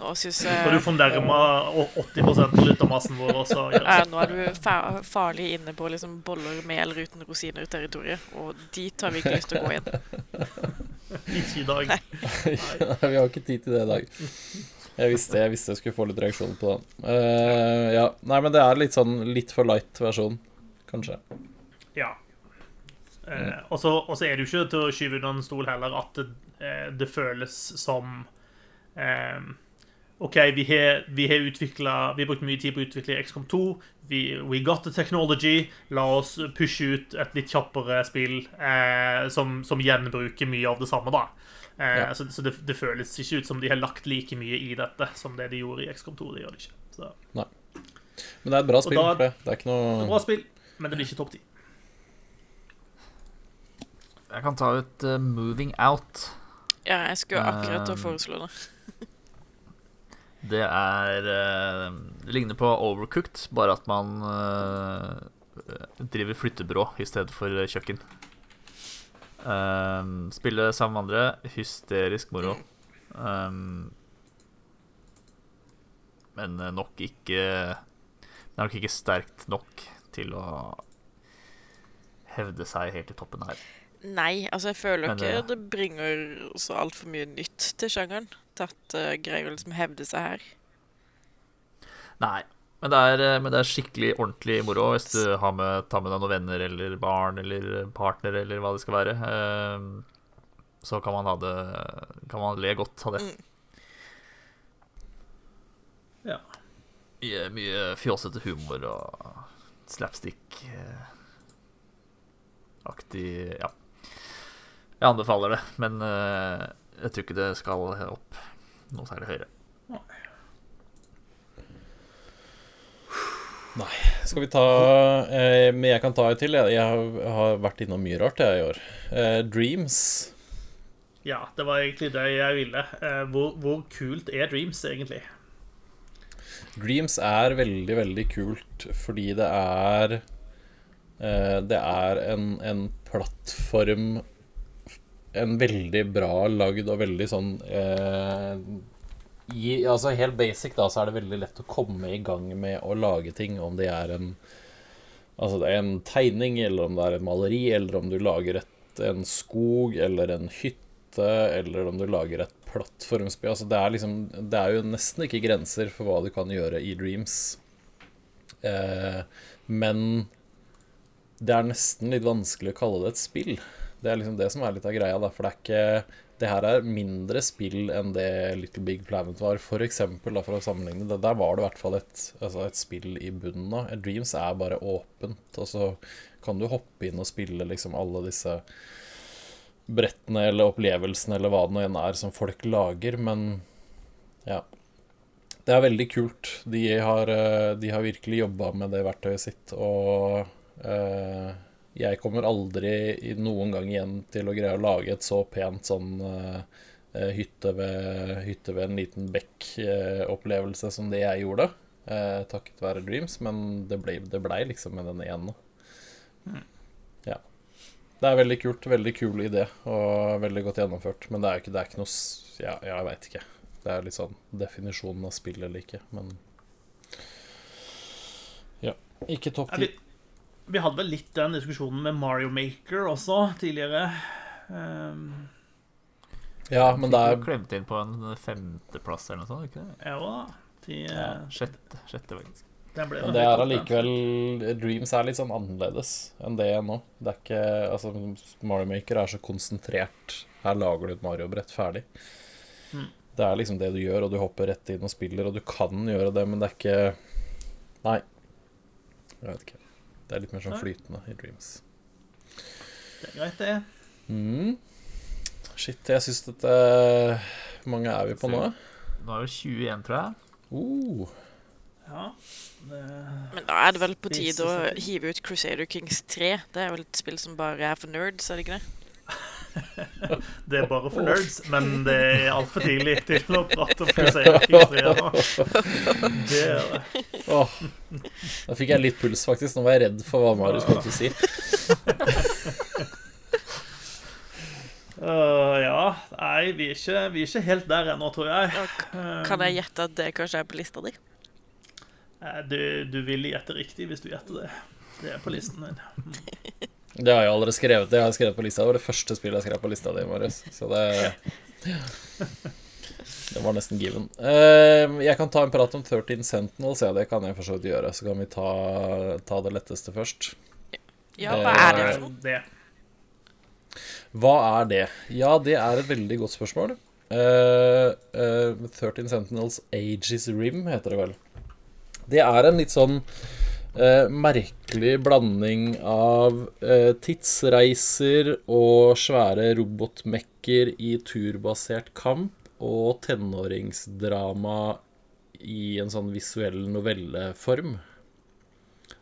Nå syns Har du fornærma fornærme 80% av lyttermassen vår også? ja, Nå er du farlig inne på liksom boller med eller uten rosiner-territoriet, og dit har vi ikke lyst til å gå igjen. Ikke i dag. Nei, vi har ikke tid til det i dag. Jeg visste jeg, visste jeg skulle få litt reaksjon på det. Uh, ja. Nei, men det er litt sånn litt for light versjon, kanskje. Ja. Eh, og så er det jo ikke til å skyve under en stol heller at det, eh, det føles som eh, OK, vi har, vi har utvikla Vi har brukt mye tid på å utvikle XCOM 2. Vi, we got the technology. La oss pushe ut et litt kjappere spill eh, som, som gjenbruker mye av det samme, da. Eh, Ja. Så, så det, det føles ikke ut som de har lagt like mye i dette som det de gjorde i XCOM 2. Det gjør de ikke. Så, Men det er et bra spill da- for det. Det er ikke noe bra spill, men det blir ikke topp 10. Jeg kan ta ut uh, Moving Out. Ja, jeg skulle akkurat til å Um, foreslå det. Det er uh, Det ligner på Overcooked, bare at man uh, driver flyttebrå i stedet for eh, kjøkken. Um, spille sammen med andre. Hysterisk moro. Um, men eh, nok ikke Det er nok ikke sterkt nok til å hevde seg helt i toppen her. Nei, altså jeg føler Men, ikke det, det bringer så altfor mye nytt til sjangeren. At uh, greier å liksom hevde seg her. Nei, men det, er, eh, men det er skikkelig ordentlig moro hvis du har med, tar med deg noen venner eller barn eller partner eller hva det skal være. Ehm, Så kan man ha det Kan man le godt av det. Mm. Ja. Mye, mye fjåsete humor og slapstick-aktig Ja. Jeg anbefaler det, men eh, jeg tror ikke det skal opp noe særlig høyere. Skal vi ta eh, Men jeg kan ta et til. Jeg, jeg har, har vært innom mye rart jeg i år. Eh, Dreams. Ja, det var egentlig det jeg ville. Eh, Hvor, hvor kult er Dreams, egentlig? Dreams er veldig, veldig kult fordi det er eh, Det er en, en plattform en veldig bra lagd og veldig sånn eh, i, Altså helt basic, da, så er det veldig lett å komme i gang med å lage ting, om det er en Altså det er en tegning, eller om det er et maleri, eller om du lager et, en skog eller en hytte, eller om du lager et plattformspill. Altså det er liksom Det er jo nesten ikke grenser for hva du kan gjøre i Dreams. Eh, men det er nesten litt vanskelig å kalle det et spill. Det er liksom det som er litt av greia, da. For det er ikke Det her er mindre spill enn det Little Big Planet var. For eksempel, da, for å sammenligne det. Der var det i hvert fall et, altså et spill i bunnen av. Dreams er bare åpent, og så kan du hoppe inn og spille liksom alle disse brettene eller opplevelsene eller hva det nå enn er som folk lager, men ja. Det er veldig kult. De har, eh, de har virkelig jobba med det verktøyet sitt, og eh, jeg kommer aldri noen gang igjen til å greie å lage et så pent sånn eh, eh hytte, ved, hytte ved en liten bekk-opplevelse som det jeg gjorde, eh, takket være Dreams, men det blei ble liksom med den ene. Ja. Det er veldig kult. Veldig kul idé, og veldig godt gjennomført. Men det er jo ikke, det er ikke noe Ja, jeg veit ikke. Det er litt sånn definisjonen av spill eller ikke, men Ja. Ikke topp Ja, ti. vi, vi hadde vel litt den diskusjonen med Mario Maker også tidligere. Um, Ja, men det er klemte inn på en femteplass eller noe sånt. ikke det? ja da. De, Ja, sjette, sjette faktisk. Men det er allikevel Dreams er litt sånn annerledes enn det nå. Det er ikke Altså, Mario Maker er så konsentrert. Her lager du et Mario-brett ferdig. Mm. Det er liksom det du gjør, og du hopper rett inn og spiller, og du kan gjøre det, men det er ikke Nei. Jeg vet ikke. Det er litt mer sånn flytende i Dreams. Det er greit, det. Mm. Shit, jeg syns dette Hvor mange er vi på nå? Nå er det 21, tror jeg. Uh, Ja. Det, Men da er det vel på tide å hive ut Crusader Kings 3. Det er vel et spill som bare er for nerds, er det ikke det? det er bare for nerds, men det er altfor tidlig til å prate om Crusader Kings 3 nå. Det er det. Oh, Da fikk jeg litt puls, faktisk. Nå var jeg redd for hva Marius kom til å si. Uh, ja. Nei, vi er, ikke, vi er ikke helt der ennå, tror jeg. Kan jeg gjette at det kanskje er på lista di? Eh, Du, du vil gjette riktig hvis du gjetter det. Det er på listen din. Det har jeg allerede skrevet. Det har jeg skrevet på lista. Det var det første spillet jeg skrev på lista di, Marius. Så det Det var nesten given. Eh, Jeg kan ta en prat om 13 Sentinels. Ja, det kan jeg for så vidt gjøre. Så kan vi ta, ta det letteste først. Ja, hva er det for noe? Det. Hva er det? Ja, det er et veldig godt spørsmål. Eh, eh, 13 Sentinels Ages Rim heter det vel. Det er en litt sånn eh, merkelig blanding av eh, tidsreiser og svære robotmekker i turbasert kamp og tenåringsdrama i en sånn visuell novelleform.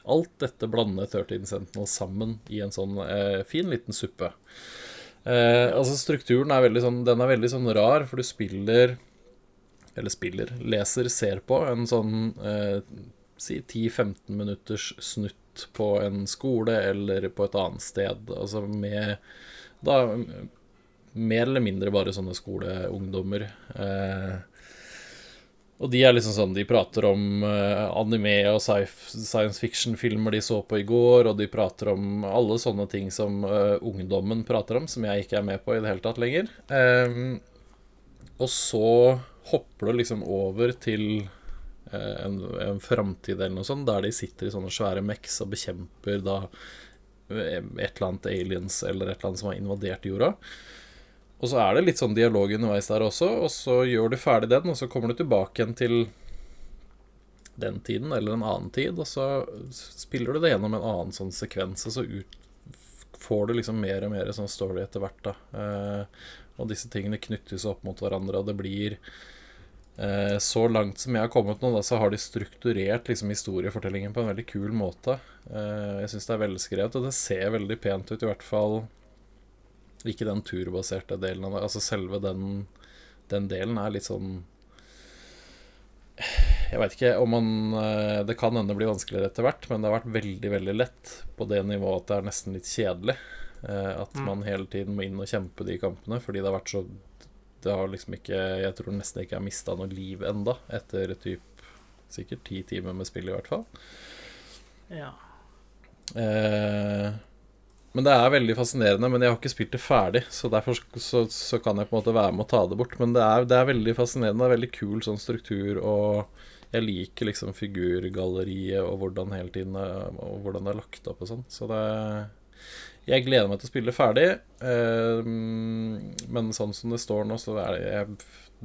Alt dette blander 13 Sentinel sammen i en sånn eh, fin liten suppe. Eh, altså Strukturen er veldig sånn Den er veldig sånn rar, for du spiller Eller spiller, leser, ser på en sånn eh, Si 10-15 minutters snutt på en skole eller på et annet sted. Altså med Da mer eller mindre bare sånne skoleungdommer. Eh, og de er liksom sånn De prater om eh, anime og science fiction-filmer de så på i går, og de prater om alle sånne ting som uh, ungdommen prater om, som jeg ikke er med på i det hele tatt lenger. Um, og så hopper du liksom over til eh, en, en framtid eller noe sånt, der de sitter i sånne svære meks og bekjemper da eh, et eller annet aliens eller et eller annet som har invadert jorda. Og så er det litt sånn dialog underveis der også, og så gjør du ferdig den, og så kommer du tilbake igjen til den tiden eller en annen tid, og så spiller du det gjennom en annen sånn sekvens, og så ut, får du liksom mer og mer sånn story etter hvert, da. Eh, og disse tingene knyttes opp mot hverandre, og det blir Så langt som jeg har kommet nå, da, så har de strukturert liksom historiefortellingen på en veldig kul måte. Eh, jeg syns det er velskrevet, og det ser veldig pent ut, i hvert fall ikke den turbaserte delen av det. Altså selve den, den delen er litt sånn Jeg veit ikke om man eh, Det kan hende bli vanskeligere etter hvert, men det har vært veldig, veldig lett på det nivået at det er nesten litt kjedelig. Eh, at Mm. man hele tiden må inn og kjempe de kampene, fordi det har vært så Det har liksom ikke Jeg tror nesten ikke jeg har mista noe liv enda etter typ sikkert ti timer med spill, i hvert fall. Ja. Eh, men det er veldig fascinerende. Men jeg har ikke spilt det ferdig, så derfor så, så kan jeg på en måte være med å ta det bort. Men det er, det er veldig fascinerende. Det er veldig kul sånn struktur, og jeg liker liksom figurgalleriet og hvordan hele tiden Og hvordan det er lagt opp og sånn. Så det Jeg gleder meg til å spille ferdig. Eh, men sånn som det står nå, så er det jeg,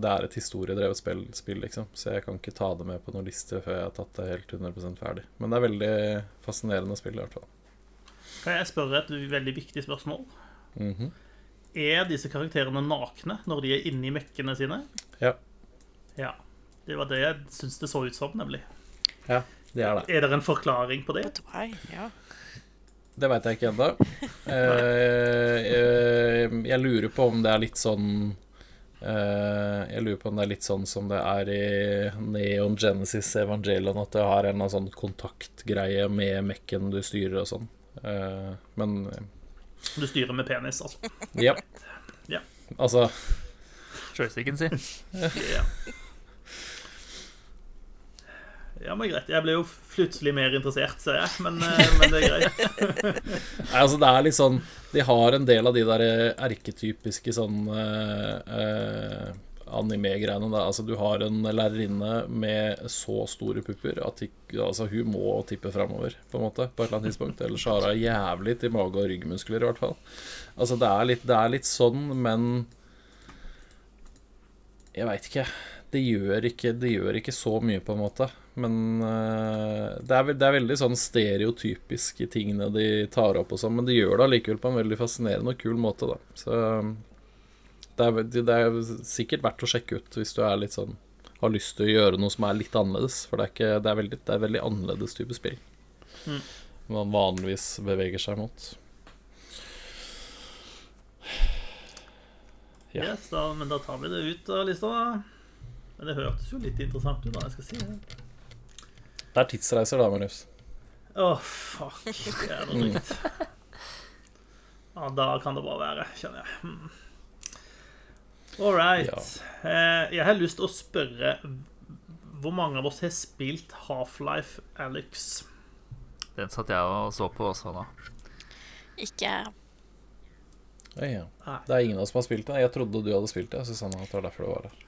det er et historiedrevet spill, spill, liksom. Så jeg kan ikke ta det med på noen liste før jeg har tatt det helt 100% ferdig. Men det er veldig fascinerende spill, i hvert fall. Kan jeg spørre et veldig viktig spørsmål? Mhm. Er disse karakterene nakne når de er inni mekkene sine? Ja. Ja. Det var det jeg syns det så ut som, nemlig. Ja, det er det. Er det en forklaring på det? Det tror jeg, Ja. Det veit jeg ikke ennå. Eh, eh, jeg lurer på om det er litt sånn eh, Jeg lurer på om det er litt sånn som det er i Neon Genesis Evangelion, at det har en eller annen sånn kontaktgreie med mekken du styrer og sånn. Eh, men Du styrer med penis, altså. ja. Ja. Altså Joysticken sin. Ja. Ja, men greit. Jeg ble jo plutselig mer interessert, ser jeg. Men, eh, men det er greit. Nei, altså det er litt sånn De har en del av de der erketypiske sånn eh, eh, anime-greiene. Altså Du har en lærerinne med så store pupper at altså, hun må tippe framover på en måte, på et eller annet tidspunkt. Ellers har hun jævlig til mage- og ryggmuskler, i hvert fall. Altså Det er litt, det er litt sånn, men Jeg veit ikke. Det gjør ikke, det gjør ikke så mye, på en måte. Men uh, det, er, det er veldig sånn stereotypiske tingene de tar opp og sånn, men de gjør det allikevel på en veldig fascinerende og kul måte, da. Så det er, det er sikkert verdt å sjekke ut hvis du er litt sånn har lyst til å gjøre noe som er litt annerledes, for det er, ikke, det er, veldig, det veldig annerledes type spill. Mm. Man vanligvis beveger seg mot. Ja. Yes, da, men da tar vi det ut av lista, da. Men det hørtes jo litt interessant ut, da. Jeg skal si det. Det er tidsreiser, da, Marius. Åh, fuck. Det er noe dritt. Ja, da kan det bare være, kjenner jeg. Hmm. All right. Eh, jeg har lyst til å spørre hvor mange av oss har spilt Half-Life Alex? Den satt jeg og så på også nå. Ikke Ja, ja. Det er ingen av oss som har spilt det. Jeg trodde du hadde spilt det, Susanne. At det var derfor det var der.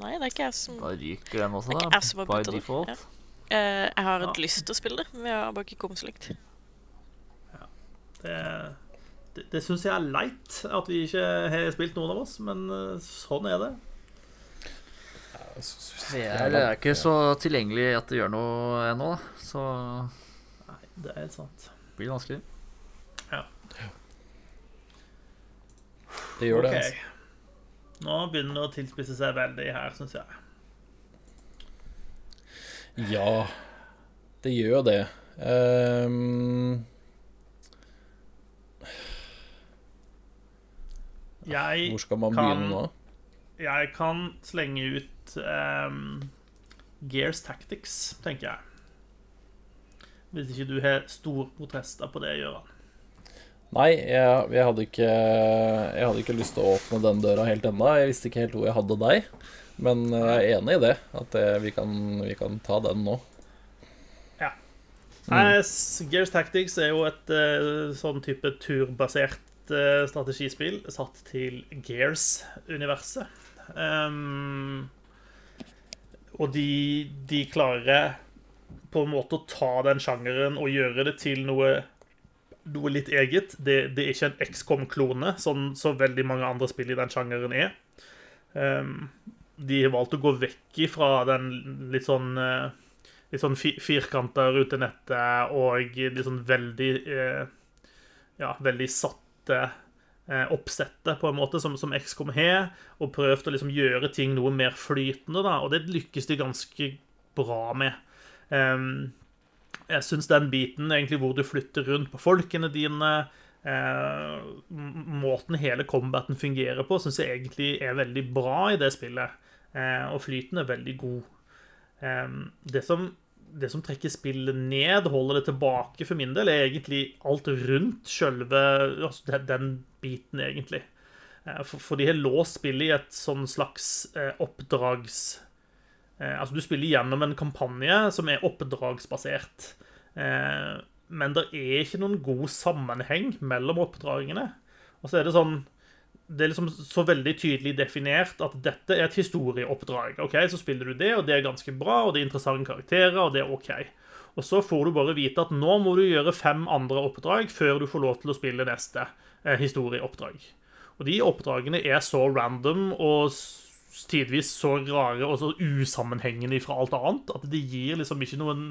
Nei, det er ikke jeg som Da ryker den også, da. By default. Ja. Eh, Jeg har Ja. lyst til å spille det, men jeg har bare ikke kommet så langt. Det, det, det syns jeg er leit at vi ikke har spilt noen av oss, men eh, sånn er det. Det er, det er ikke så tilgjengelig at det gjør noe ennå, da. Så Nei, det er helt sant. det blir vanskelig. Det gjør det. Altså. Nå begynner det å tilspisse seg veldig her, syns jeg. Ja, det gjør jo det. Um... Jeg hvor skal man kan- begynne nå? Jeg kan slenge ut um, Gears Tactics, tenker jeg. Hvis ikke du har store protester på det, Gøran. Nei, jeg, jeg, hadde ikke, jeg hadde ikke lyst til å åpne den døra helt ennå. Jeg visste ikke helt hvor jeg hadde deg. Men jeg er enig i det, at det, vi, kan, vi kan ta den nå. Nei, s- Gears Tactics er jo et eh, sånn type turbasert eh, strategispill satt til Gears-universet. Um, og de, de klarer på en måte å ta den sjangeren og gjøre det til noe, noe litt eget. Det, det er ikke en XCOM-klone, som så veldig mange andre spill i den sjangeren er. Ehm, de har valgt å gå vekk ifra den litt sånn eh, litt sånn fi firkanta rutenettet og litt sånn veldig eh, Ja, veldig satte eh, oppsettet, på en måte, som, som XCOM har, og prøvd å liksom gjøre ting noe mer flytende, da, og det lykkes de ganske bra med. Jeg syns den biten egentlig hvor du flytter rundt på folkene dine Måten hele combaten fungerer på, syns jeg egentlig er veldig bra i det spillet. Eh, og flyten er veldig god. Ehm, det som det som trekker spillet ned, holder det tilbake for min del, er egentlig alt rundt sjølve altså den, biten, egentlig. Eh, For, for de har låst spillet i et sånn slags eh, oppdrags... Eh, altså, du spiller gjennom en kampanje som er oppdragsbasert. Men det er ikke noen god sammenheng mellom oppdragene. Og så er det sånn det er liksom så veldig tydelig definert at dette er et historieoppdrag. Ok, Så spiller du det, og det er ganske bra, og det er interessante karakterer, og det er OK. Og så får du bare vite at nå må du gjøre fem andre oppdrag før du får lov til å spille neste eh, historieoppdrag. Og de oppdragene er så random og s- tidvis så rare og så usammenhengende fra alt annet at det gir liksom ikke noen,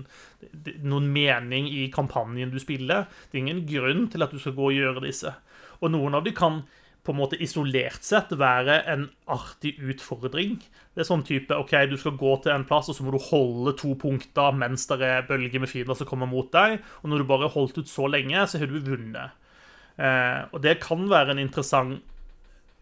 noen mening i kampanjen du spiller. Det er ingen grunn til at du skal gå og gjøre disse. Og noen av de kan på en måte isolert sett være en artig utfordring. Det er sånn type OK, du skal gå til en plass, og så må du holde to punkter mens det er bølger med fiender som kommer mot deg. Og når du bare har holdt ut så lenge, så har du vunnet. Eh, og det kan være en interessant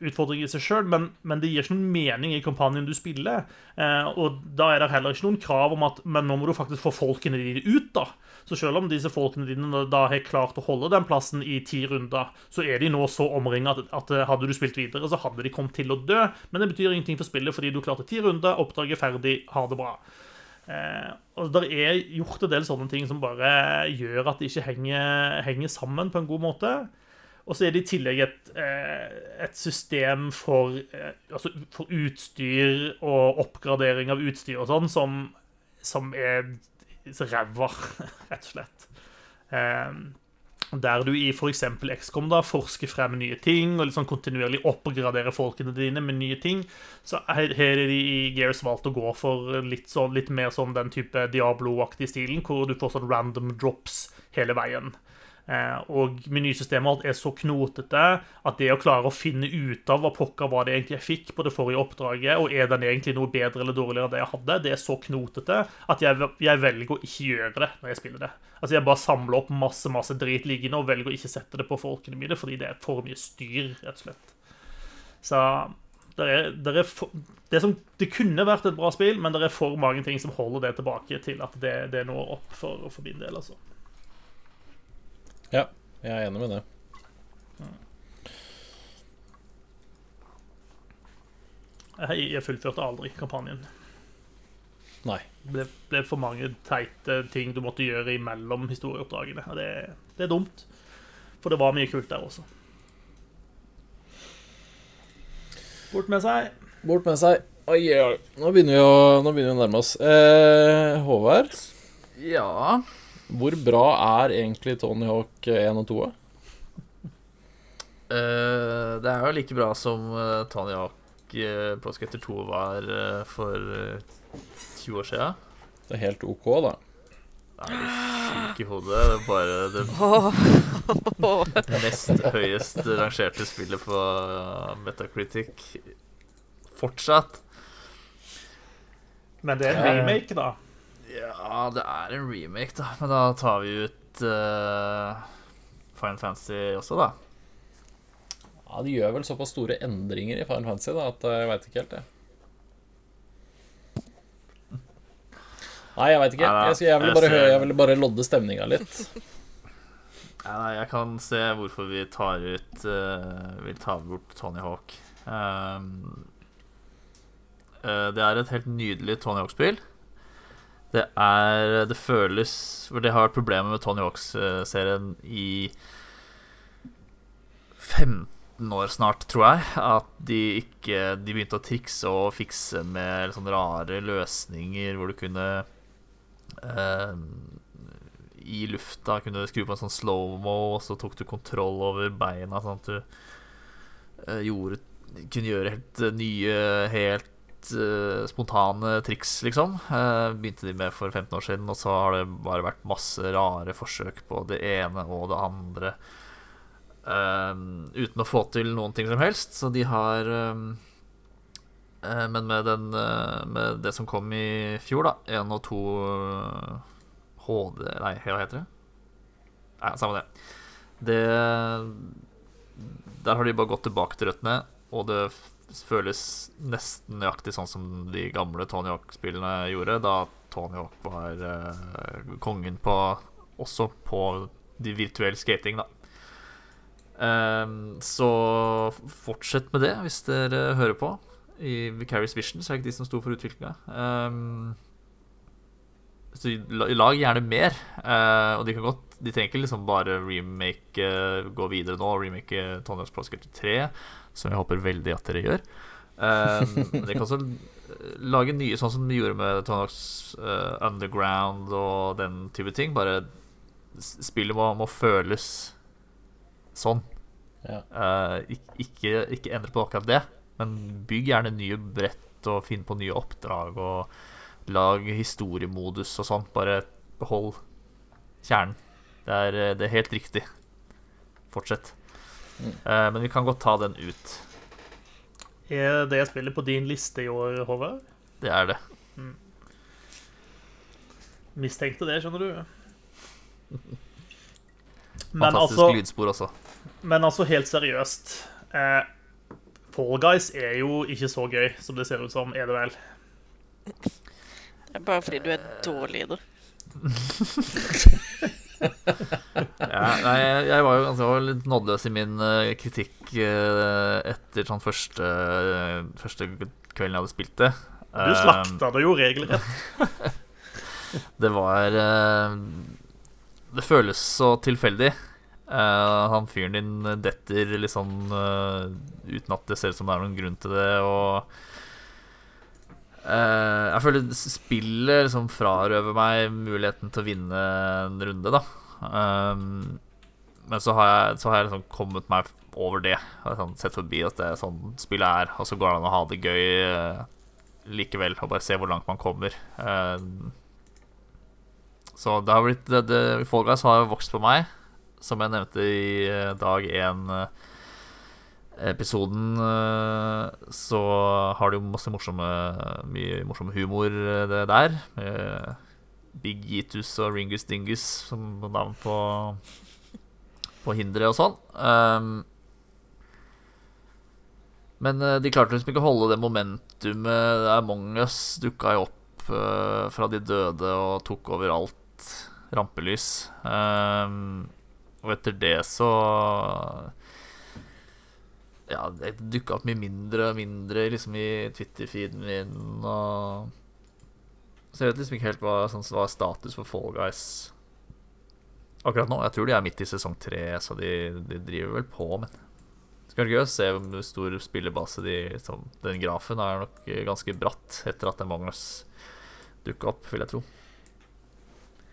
utfordring i seg sjøl, men, men det gir ikke noen mening i kampanjen du spiller. Eh, og da er det heller ikke noen krav om at Men nå må du faktisk få folkene dine ut, da. Så selv om disse folkene dine da har klart å holde den plassen i ti runder, så er de nå så omringa at, at hadde du spilt videre, så hadde de kommet til å dø. Men det betyr ingenting for spillet, fordi du klarte ti runder, oppdraget er ferdig, ha det bra. Eh, og det er gjort en del sånne ting som bare gjør at det ikke henger, henger sammen på en god måte. Og så er det i tillegg et, eh, et system for, eh, altså for utstyr og oppgradering av utstyr og sånn som, som er ræva, rett og slett. Eh, der du i f.eks. XCOM da forsker frem nye ting og liksom kontinuerlig oppgraderer folkene dine med nye ting, så er de i Gears valgt å gå for litt, sånn, litt mer sånn den type Diablo-aktig stilen, hvor du får sånn random drops hele veien. Eh, og menysystemet alt er så knotete at det å klare å finne ut av hva pokker var det egentlig jeg fikk på det forrige oppdraget, og er den egentlig noe bedre eller dårligere enn det jeg hadde, det er så knotete at jeg, jeg velger å ikke gjøre det når jeg spiller det. Altså Jeg bare samler opp masse masse drit liggende og velger å ikke sette det på folkene mine fordi det er for mye styr, rett og slett. Så det er, der er for, det, som, det kunne vært et bra spill, men det er for mange ting som holder det tilbake til at det, det når opp for, for min del, altså. Ja, jeg er enig med det. Jeg, fullførte aldri kampanjen. Nei. Det ble, ble for mange teite ting du måtte gjøre imellom historieoppdragene. Og det, det er dumt. For det var mye kult der også. Bort med seg. Bort med seg. Oi, oi, oi. Nå begynner vi å, nå begynner vi å nærme oss. Eh, Håvard, Ja hvor bra er egentlig Tony Hawk 1 og 2? Uh, Det er jo like bra som uh, Tony Hawk uh, på Skater 2 var eh, for eh, 20 år siden. Det er helt OK, da. Du syk i hodet? Det er bare det Åh. nest høyest rangerte spillet på Metacritic fortsatt. Men det er en Eh. remake, da. Ja, det er en remake, da. Men da tar vi ut uh, Final Fantasy også, da. Ja, De gjør vel såpass store endringer i Final Fantasy da, at jeg veit ikke helt, jeg. Nei, jeg veit ikke. Jeg, jeg, ville bare, jeg ville bare lodde stemninga litt. Nei, jeg kan se hvorfor vi tar ut uh, Vil ta bort Tony Hawk. Um, uh, det er et helt nydelig Tony Hawk-spill. Det er Det føles For det har vært problemet med Tony Hawks-serien i 15 år snart, tror jeg. At de ikke De begynte å trikse og fikse med sånne rare løsninger hvor du kunne eh, i lufta kunne du skru på en sånn slow-mo, og så tok du kontroll over beina, sånn at du eh, gjorde, kunne gjøre helt eh, nye, helt eh, spontane triks, liksom. Eh, begynte de med for 15 år siden, og så har det bare vært masse rare forsøk på det ene og det andre. eh, uten å få til noen ting som helst. Så de har Men med, den, med det som kom i fjor, da, én og to HD Nei, hva heter det? Nei, samme det. Det Der har de bare gått tilbake til røttene, og det føles nesten nøyaktig sånn som de gamle Tony Hawk-spillene gjorde. Da Tony Hawk var uh, kongen på Også på de virtuell skating, da. Um, så fortsett med det hvis dere hører på. I Vicarious Vision så er det ikke de som sto for utviklinga. Um, så lag gjerne mer. Uh, og de kan godt De trenger ikke liksom bare remake uh, gå videre nå og remake Tony Hawk's Pro Skater 3, som jeg håper veldig at dere gjør. Um, men de kan også eh, lage nye, sånn som de gjorde med Tonox Hawk's eh, Underground og den type ting. Bare spillet må, må føles sånn. Ja. Uh, ikke, ikke endre på akkurat det, men bygg gjerne nye brett og finn på nye oppdrag og lag historiemodus og sånt. Bare behold kjernen. Det er, det er helt riktig. Fortsett. Mm. Eh, men vi kan godt ta den ut. Er det spillet på din liste i år, Håvard? Det er det. Mistenkte det, skjønner du. Fantastisk altså, lydspor også. men altså, helt seriøst eh, Fall Guys er jo ikke så gøy som det ser ut som, er det vel? Det er bare fordi du er dårlig i det. Ja, nei, jeg, var jo ganske var litt nådeløs i min uh, kritikk uh, etter sånn første, første kvelden jeg hadde spilt det. Du slakta det jo regelrett. Det var Det føles så tilfeldig. Han fyren din detter litt eh, uten at det ser ut som det er noen grunn til det, og eh, Jeg føler spillet liksom frarøver meg muligheten til å vinne en runde, da. Um, men så har jeg, så har jeg liksom kommet meg over det. Har sånn sett forbi at det er sånn spillet er, og så går det an å ha det gøy uh, likevel, og bare se hvor langt man kommer. Eh, så det har blitt det, det, Fall Guys har vokst på meg, som jeg nevnte i eh, dag én-episoden. så har det jo masse morsomme mye morsom humor eh, det der. Big Gitus og Ringus Dingus som navn på På hindre og sånn. Um, men eh, de klarte liksom ikke å holde det momentumet. Among us dukka jo opp eh, fra de døde og tok over alt rampelys. Um, og etter det så Ja, det dukka opp mye mindre og mindre liksom i Twitter-feeden min. Og Så jeg vet liksom ikke helt hva, sånn, hva er status for Fall Guys akkurat nå. Jeg tror de er midt i sesong tre, så de, de driver vel på, men det skal være gøy å se hvor stor spillebase de liksom, Den grafen er nok ganske bratt etter at Among us dukka opp, vil jeg tro.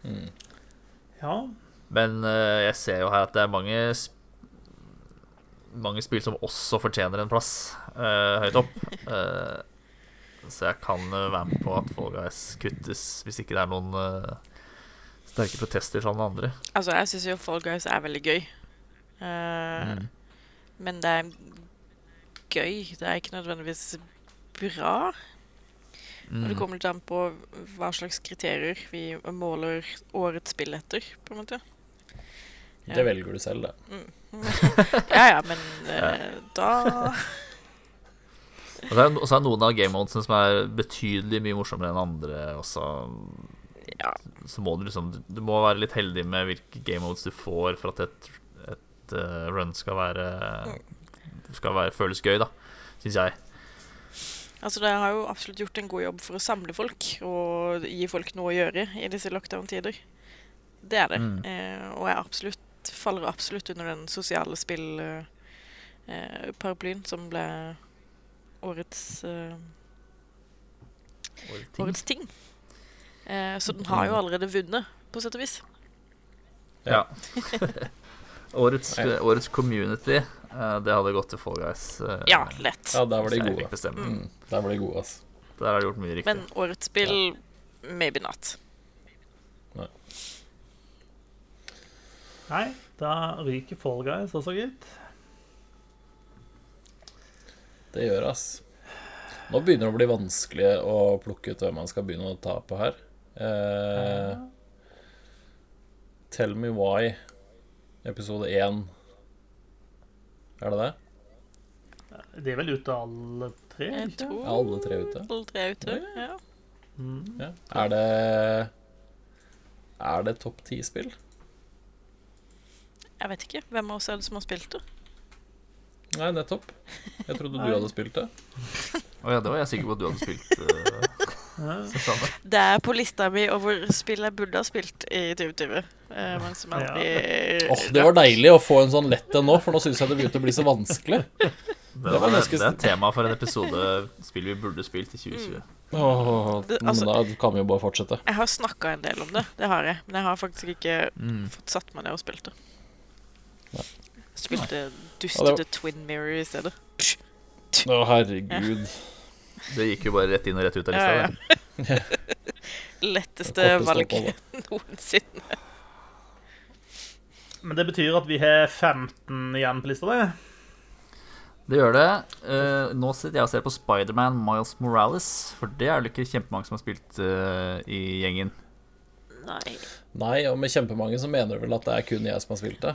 Mm. Ja. Men uh, jeg ser jo her at det er mange sp Mange spill som også fortjener en plass uh, høyt opp. Uh, så jeg kan eh, være med på at Fall Guys kuttes, hvis ikke det er noen sterke protester fra noen andre. Altså, jeg syns jo Fall Guys er veldig gøy. Eh, Mm. Men det er gøy. Det er ikke nødvendigvis bra. Og det Mm. kommer litt an på hva slags kriterier vi måler årets spill etter, på en måte. Det velger du selv, det. Ja ja, men uh, da Og så er det er noen av game modesene som er betydelig mye morsommere enn andre også. Ja. Så må du liksom Du må være litt heldig med hvilke game modes du får for at et, et uh, run skal være Skal være, føles gøy, da. Syns jeg. Altså, det har jo absolutt gjort en god jobb for å samle folk og gi folk noe å gjøre i disse lockdown-tider. Det er det. Mm. Eh, og jeg absolutt, faller absolutt under den sosiale spill-paraplyen som ble årets, eh, årets ting. Eh, så den har jo allerede vunnet, på sett og vis. Ja. årets, årets community, eh, det hadde gått til Fall Guys. eh, Ja, lett. Ja, der var de gode. Mm. Der var de gode, altså. Der har de gjort mye riktig. Men årets spill maybe not. Nei, da ryker Fall Guys også, gitt. Det gjør ass. Nå begynner det å bli vanskelig å plukke ut hvem man skal begynne å ta på her. Eh, Tell me why, episode 1. Er det det? Det er vel ute alle tre? Jeg ikke? tror Er alle tre ute? alle tre ute. Ja. Ja. Er det Er det topp ti-spill? Jeg vet ikke. Hvem av oss er det som har spilt det? Nei, nettopp. Jeg trodde du hadde spilt det. Å ja, det var jeg sikker på at du hadde spilt. Uh, Det er på lista mi over spill jeg burde ha spilt i 2020. eh, Men som Ja. oh, Åh, Det var deilig å få en sånn lett en nå, for nå syns jeg det begynte å bli så vanskelig. Det, det, var, det, det er tema for en episode spill vi burde spilt i 2020. Åh, Det- men altså- da kan vi jo bare fortsette. Jeg har snakka en del om det, det har jeg. Men jeg har faktisk ikke Mm. fått satt meg ned og spilt det. Spilte dustete Twin Mirror i stedet. Å, herregud. Det gikk jo bare rett inn og rett ut av lista. Ja, ja. Letteste valget valg noensinne. Men det betyr at vi har 15 igjen på lista, det. Det gjør det. Uh, nå sitter jeg og ser på Spiderman Miles Morales, for det er det ikke kjempemange som har spilt uh, i gjengen. Nei. Nei, og med kjempemange så mener du vel at det er kun jeg som har spilt det?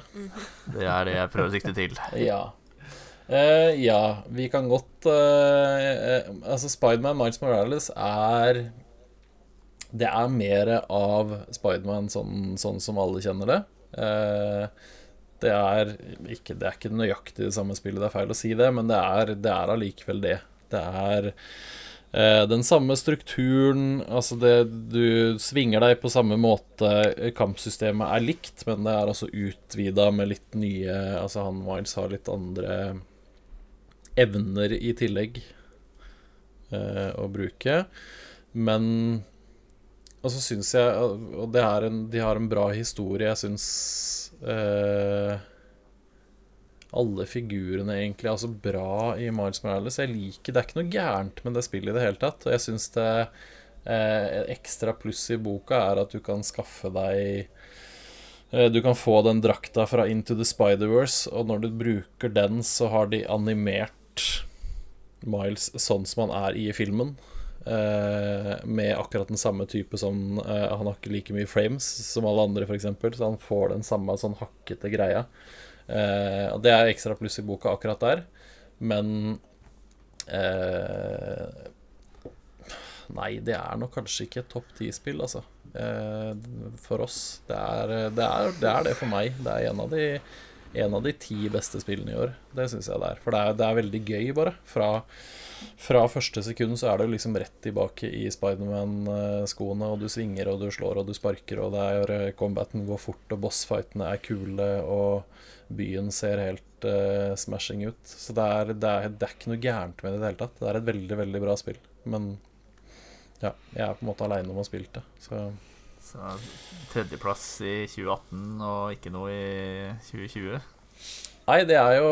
Det er det jeg prøver å sikte til. Ja. Uh, ja, vi kan godt uh, uh, Altså, Spiderman Miles Morales er Det er mer av Spiderman sånn, sånn som alle kjenner det. Uh, det er ikke Det er ikke nøyaktig det samme spillet, det er feil å si det, men det er, det er allikevel det. Det er den samme strukturen, altså det Du svinger deg på samme måte. Kampsystemet er likt, men det er altså utvida med litt nye Altså, han Miles har litt andre evner i tillegg eh, å bruke. Men Og så syns jeg Og det er en, de har en bra historie. Jeg syns eh, alle figurene egentlig altså bra i Miles Morales. Jeg liker Det er ikke noe gærent med det spillet i det hele tatt. Og jeg syns det eh, ekstra pluss i boka er at du kan skaffe deg eh, Du kan få den drakta fra Into the Spider-Verse, og når du bruker den, så har de animert Miles sånn som han er i filmen. Eh, med akkurat den samme type som eh, Han har ikke like mye frames som alle andre, f.eks., så han får den samme sånn hakkete greia. Og det er ekstra pluss i boka akkurat der. Men eh, Nei, det er nok kanskje ikke topp ti-spill, altså. Eh, for oss. Det er, det, er, det er det for meg. Det er en av de, en av de ti beste spillene i år. Det syns jeg det er. For det er, det er veldig gøy, bare. Fra, fra første sekund så er det liksom rett tilbake i Spiderman-skoene, og du svinger, og du slår, og du sparker, og det er combaten går fort, og bossfightene er kule, og byen ser helt uh, smashing ut. Så det er, det, er, det er ikke noe gærent med det i det hele tatt. Det er et veldig, veldig bra spill. Men ja, jeg er på en måte aleine om å ha spilt det. Så Så tredjeplass i 2018 og ikke noe i 2020. Nei, det er jo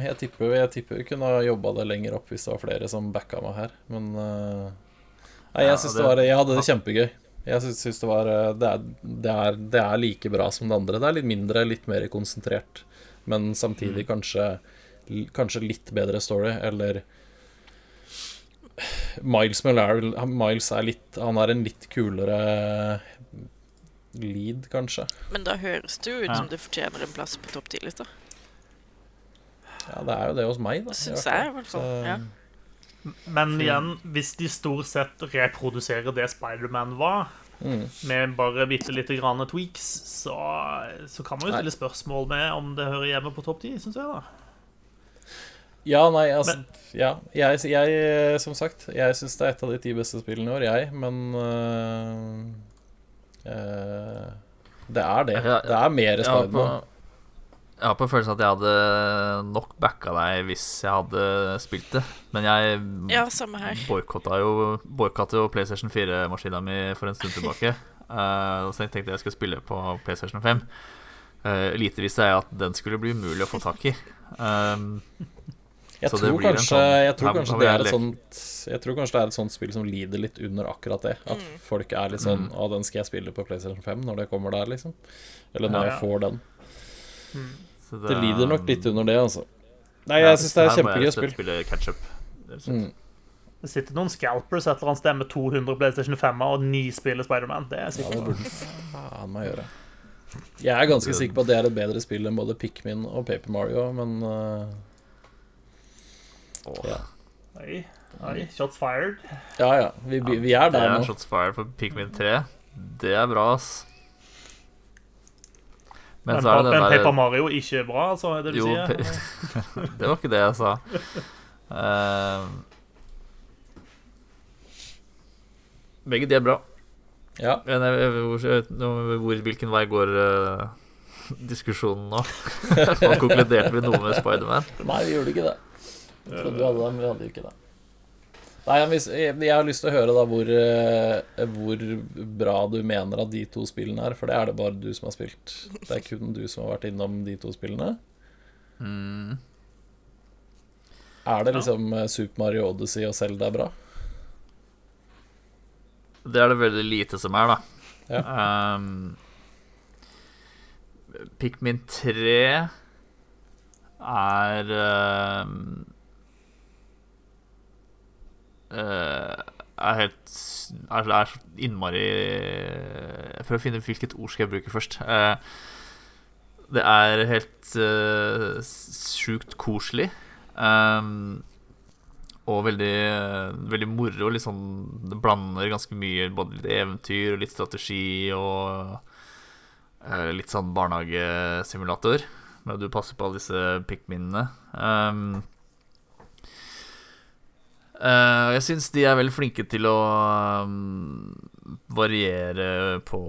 Jeg tipper, jeg tipper vi kunne ha jobba det lenger opp hvis det var flere som backa meg her, men uh, Nei, jeg syns det- var Jeg hadde det kjempegøy. Jeg syns, syns det var eh, det er, det, er, det er like bra som det andre. Det er litt mindre, litt mer konsentrert, men samtidig kanskje Kanskje litt bedre story, eller Miles Muller, Miles er litt Han er en litt kulere lead, kanskje. Men da høres det jo ut Ja. som det fortjener en plass på topp ti-lista. Ja, det er jo det hos meg, da. Det syns jeg, i hvert fall. Så- Ja. Men igjen, hvis de stort sett reproduserer det Spiderman var, Mm. med bare bitte lite grann tweaks, så, så kan man jo stille spørsmål med om det hører hjemme på topp ti, syns jeg. da Ja, nei, altså Men- Ja, jeg, jeg som sagt, jeg syns det er et av de ti beste spillene i år, jeg, men øh, øh, Det er det. Det er mer Jeg har på. Jeg har på følelsen at jeg hadde nok backa deg hvis jeg hadde spilt det. Men jeg ja, samme her. boikotta jo, jo PlayStation 4-maskina mi for en stund tilbake. uh, så jeg tenkte jeg skulle spille på PlayStation 5. Uh, lite visste jeg at den skulle bli umulig å få tak i. Um, Jeg så det tror kanskje, sånn- jeg tror kanskje det er et sånt Jeg tror kanskje det er et sånt spill som lider litt under akkurat det. At Mm. folk er litt sånn Mm. Å, den skal jeg spille på PlayStation 5 når det kommer der, liksom. Eller når Ja. jeg får den. så Det lider nok litt under det, altså. Nei, jeg syns det er kjempegøy slett spille. ketchup. Mm. Det sitter noen scalpers et eller annet sted med 200 PlayStation 5 og nispiller Spiderman. Det er Ja, sikkert det burde faen meg gjøre. Jeg er ganske sikker på at det er et bedre spill enn både Pikmin og Paper Mario, men uh... Ja. Oi, oi, shots fired. Ja, ja. Vi, vi- er Det der er nå. shots fired for Pikmin 3. Det er bra, ass. Men Men, så er det men den Paper der Mario ikke er bra, altså, er det du Jo, sier? pe- det var ikke det jeg sa. Uh, begge de er bra. Ja. Men jeg, jeg, hvor, nå- hvor, hvilken vei går uh, diskusjonen nå? Nå konkluderte vi noe med Spiderman. Nei, vi gjorde ikke det. Jeg trodde vi hadde det, men vi hadde ikke det. Nei, hvis, jeg, jeg har lyst til å høre da hvor, eh, hvor bra du mener at de to spillene er, for det er det bare du som har spilt. Det er kun du som har vært innom de to spillene. Mm. Er det liksom ja. Super Mario Odyssey og Zelda er bra? Det er det veldig lite som er, da. Ja. Um, Pikmin 3 er um, eh, Er helt er, er innmari prøver å finne hvilket ord skal jeg bruke først. Eh, det er helt uh, sjukt koselig. Um, og veldig, veldig moro. Litt sånn, det blander ganske mye både litt eventyr og litt strategi og uh, litt sånn barnehagesimulator. Med at du passer på alle disse pikminene. Um, eh, jeg syns de er veldig flinke til å um, variere på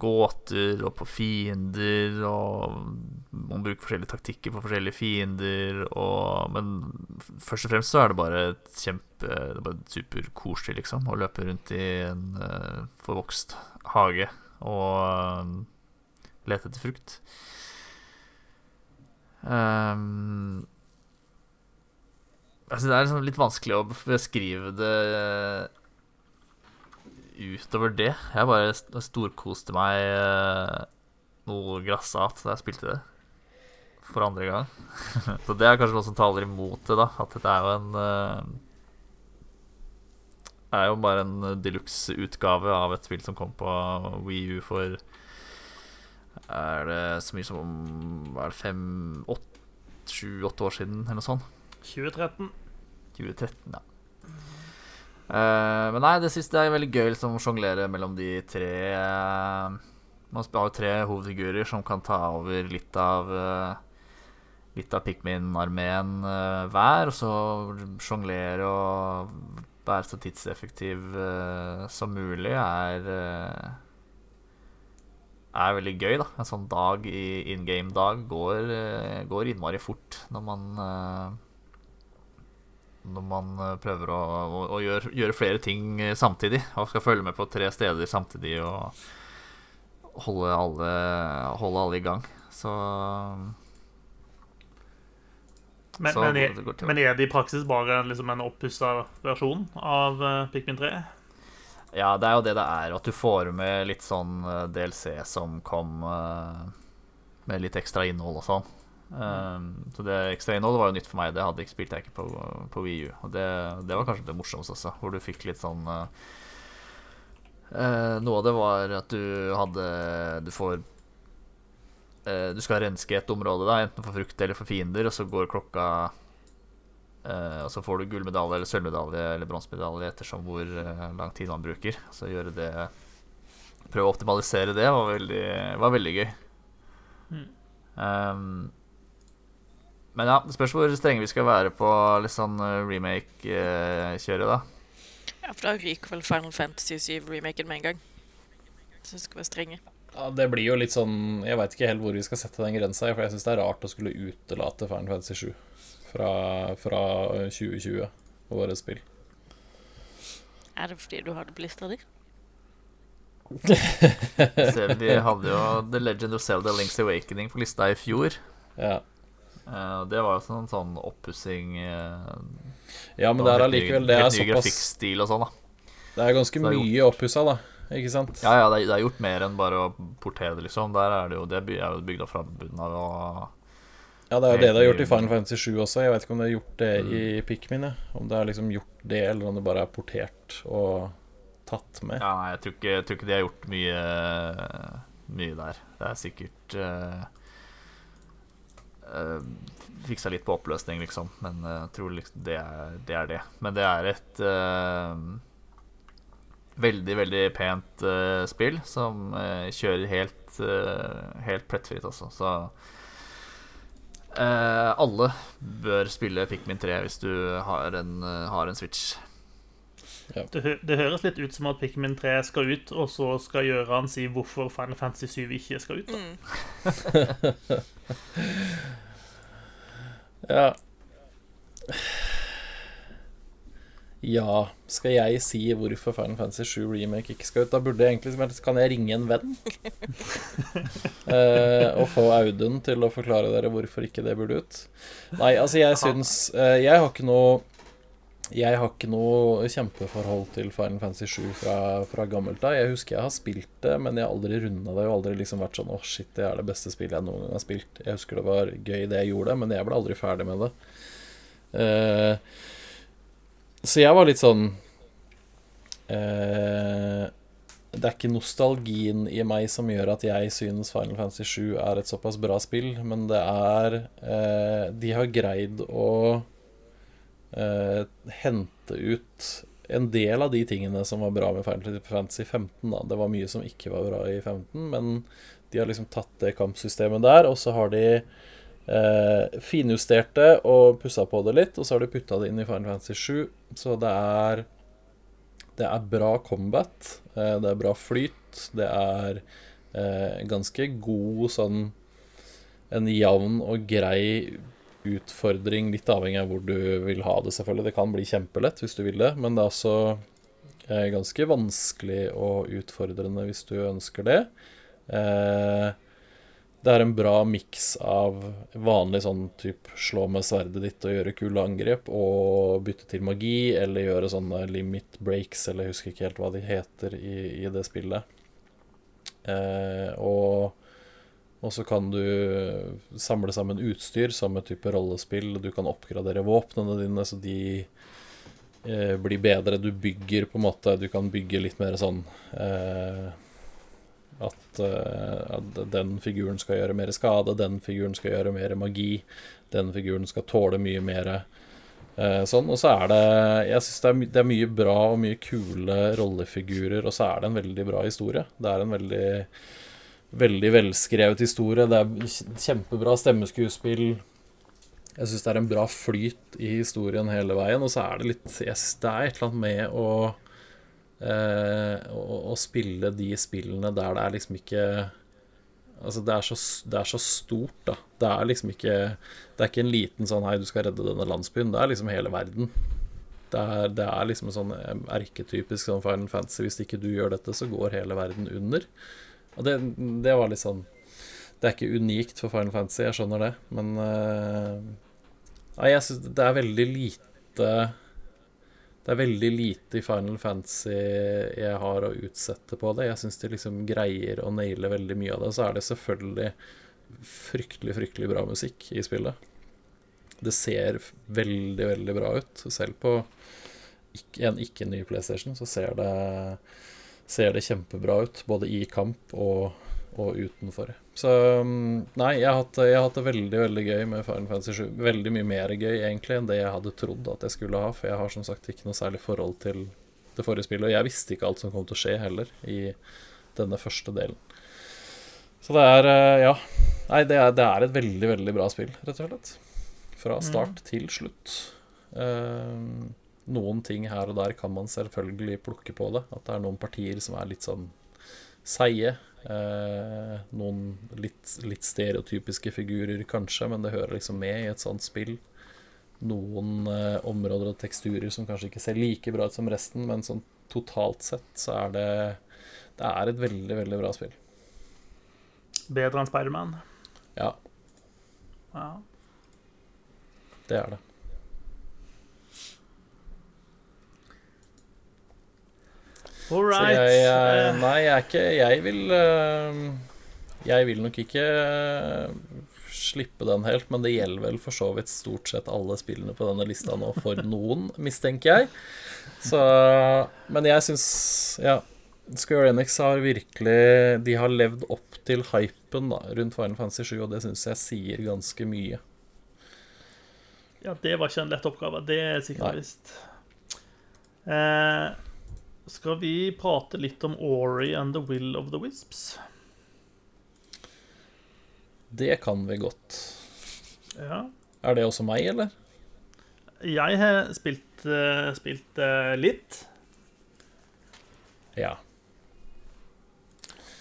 gåter og på fiender. Og man bruker forskjellige taktikker på forskjellige fiender. Og, men først og fremst så er det bare et kjempe Det er bare superkoselig, liksom, å løpe rundt i en uh, forvokst hage og uh, lete etter frukt. Um, altså det er liksom litt vanskelig å beskrive det utover det. Jeg bare storkoste meg eh, noe grassat da jeg spilte det for andre gang. Så det er kanskje noe som taler imot det, da. At dette er jo en Det Er jo bare en deluxe-utgave av et spill som kom på Wii U for Er det så mye som er det fem, åtte, sju-åtte år siden, eller noe sånt? 2013. 2013, ja. Uh, men nei, det siste er veldig gøy liksom, å sjonglere mellom de tre uh, Man har jo tre hovedfigurer som kan ta over litt av uh, Litt av Pikmin-armeen hver, og så sjonglere og være så tidseffektiv som mulig er er veldig gøy, da. En sånn dag i in game-dag går, går innmari fort når man når man eh, prøver å, å, å gjøre, gjøre flere ting eh, samtidig. Og skal følge med på tre steder samtidig og holde alle, holde alle i gang. Så Men, Så men, er, men er det i praksis bare liksom en oppussa versjon av uh, Pikmin 3? Ja, det er jo det det er. At du får med litt sånn eh, DLC som kom eh, med litt ekstra innhold og sånn. Um, så det ekstra innholdet var jo nytt for meg. Det hadde ikke spilt jeg ikke på, på Wii U. Og det, det var kanskje det morsomste også, hvor du fikk litt sånn uh, uh, Noe av det var at du hadde Du får uh, Du skal renske et område, da, enten for frukt eller for fiender, og så går klokka og så får du gullmedalje eller sølvmedalje eller bronsemedalje ettersom hvor lang tid man bruker. Så gjøre det Prøve å optimalisere det var veldig, var veldig gøy. Mm. Um, men ja, det spørs hvor strenge vi skal være på litt sånn eh, remake-kjøret, da. Ja, for da ryker vel Final Fantasy 7-remaken med en gang. Så skal være strenge. Ja, Det blir jo litt sånn Jeg veit ikke helt hvor vi skal sette den grensa, for jeg syns det er rart å skulle utelate Final Fantasy 7 fra, fra 2020 og våre spill. Er det fordi du har det på lista di? Vi hadde jo The Legend of Zelda Links Awakening på lista i fjor. Ja, det var jo sånn, sånn oppussing uh, ja men det er allikevel Det er såpass og sånn. Det er ganske det er mye oppussa, da. Ikke sant? Ja, ja, det er, det er gjort mer enn bare å portere det, liksom. Der er det jo Det er jo bygd opp fra bunnen av. Og Ja, det er jo det de har gjort i Final Fantasy 7 også. Jeg vet ikke om de har gjort det i Pikmin. jeg. Om det er liksom gjort det, eller om det bare er portert og tatt med. ja, nei, jeg tror, ikke, jeg tror ikke de har gjort mye Mye der. Det er sikkert eh, uh, fiksa litt på oppløsning, liksom. Men uh, jeg tror liksom det, er, det, er, det Men det er et uh, veldig, veldig pent uh, spill som kjører helt, helt plettfritt, altså. Så alle bør spille Pikmin 3 hvis du har en, har en Switch. Ja. Det, det, høres litt ut som at Pikmin 3 skal ut, og så skal Gjøran si hvorfor Final Fantasy 7 ikke skal ut. Mm. Ja Ja, skal jeg si hvorfor Final Fantasy 7 Remake ikke skal ut? Da burde jeg egentlig Kan jeg ringe en venn? eh, og få Audun til å forklare dere hvorfor ikke det burde ut? Nei, altså, jeg syns eh, Jeg har ikke noe jeg har ikke noe kjempeforhold til Final Fantasy 7 fra, fra gammelt av. Jeg husker jeg har spilt det, men jeg har aldri runda det. Jeg har aldri liksom vært sånn Å, oh, shit, det er det beste spillet jeg noen gang har spilt. Jeg husker det var gøy, det jeg gjorde, men jeg ble aldri ferdig med det. Uh, så jeg var litt sånn uh, Det er ikke nostalgien i meg som gjør at jeg synes Final Fantasy 7 er et såpass bra spill, men det er uh, De har greid å uh, hente ut en del av de tingene som var bra med Final Fantasy 15. Da. Det var mye som ikke var bra i 15, men de har liksom tatt det kampsystemet der, og så har de eh, finjustert det og pussa på det litt, og så har de putta det inn i Final Fantasy 7. Så det er Det er bra combat, eh, det er bra flyt, det er eh, ganske god sånn En jevn og grei utfordring, litt avhengig av hvor du vil ha det, selvfølgelig. Det kan bli kjempelett hvis du vil det, men det er også eh, ganske vanskelig og utfordrende hvis du ønsker det. Eh, det er en bra miks av vanlig sånn type slå med sverdet ditt og gjøre kule angrep, og bytte til magi, eller gjøre sånne limit breaks, eller jeg husker ikke helt hva de heter i, i det spillet. Eh, og og så kan du samle sammen utstyr, samme type rollespill. Du kan oppgradere våpnene dine så de eh, blir bedre. Du bygger på en måte Du kan bygge litt mer sånn eh, at, eh, at, den figuren skal gjøre mer skade, den figuren skal gjøre mer magi, den figuren skal tåle mye mer eh, sånn. Og så er det Jeg syns det, det, er mye bra og mye kule rollefigurer, og så er det en veldig bra historie. Det er en veldig veldig velskrevet historie. Det er kjempebra stemmeskuespill. Jeg syns det er en bra flyt i historien hele veien. Og så er det litt yes, det er et eller annet med å, eh, å, å spille de spillene der det er liksom ikke Altså, det er, så, det er så stort, da. Det er liksom ikke Det er ikke en liten sånn 'Hei, du skal redde denne landsbyen'. Det er liksom hele verden. Det er, det er liksom en sånn erketypisk sånn Final Fantasy. Hvis ikke du gjør dette, så går hele verden under. Og det, det, var litt sånn Det er ikke unikt for Final Fantasy, jeg skjønner det, men uh, jeg syns det er veldig lite Det er veldig lite i Final Fantasy jeg har å utsette på det. Jeg syns de liksom greier å naile veldig mye av det. Så er det selvfølgelig fryktelig, fryktelig bra musikk i spillet. Det ser veldig, veldig bra ut. Selv på en ikke-ny PlayStation så ser det ser det kjempebra ut, både i kamp og, og utenfor. Så mm, nei, jeg har, hatt, jeg har, hatt, det veldig veldig gøy med Final Fantasy 7. Veldig mye mer gøy egentlig enn det jeg hadde trodd at jeg skulle ha, for jeg har som sagt ikke noe særlig forhold til det forrige spillet, og jeg visste ikke alt som kom til å skje heller i denne første delen. Så det er eh, Ja. Nei, det er, det er et veldig, veldig bra spill, rett og slett. Fra start mm. til slutt. Uh, noen ting her og der kan man selvfølgelig plukke på det. At det er noen partier som er litt sånn seige. Eh, noen litt, litt, stereotypiske figurer, kanskje, men det hører liksom med i et sånt spill. Noen eh, områder og teksturer som kanskje ikke ser like bra ut som resten, men sånn totalt sett så er det Det er et veldig, veldig bra spill. Bedre enn Spiderman? Ja. ja. Det er det. All right. Så jeg, eh, nei, jeg er ikke Jeg vil eh, Jeg vil nok ikke eh, slippe den helt, men det gjelder vel for så vidt stort sett alle spillene på denne lista nå, for noen, mistenker jeg. Så Men jeg syns Ja. Square Enix har virkelig De har levd opp til hypen da, rundt Final Fantasy 7, og det syns jeg sier ganske mye. Ja, det var ikke en lett oppgave. Det er sikkert visst. Eh, skal vi prate litt om Ori and the Will of the Wisps? Det kan vi godt. Ja. Er det også meg, eller? Jeg har spilt, eh, spilt eh, litt. Ja.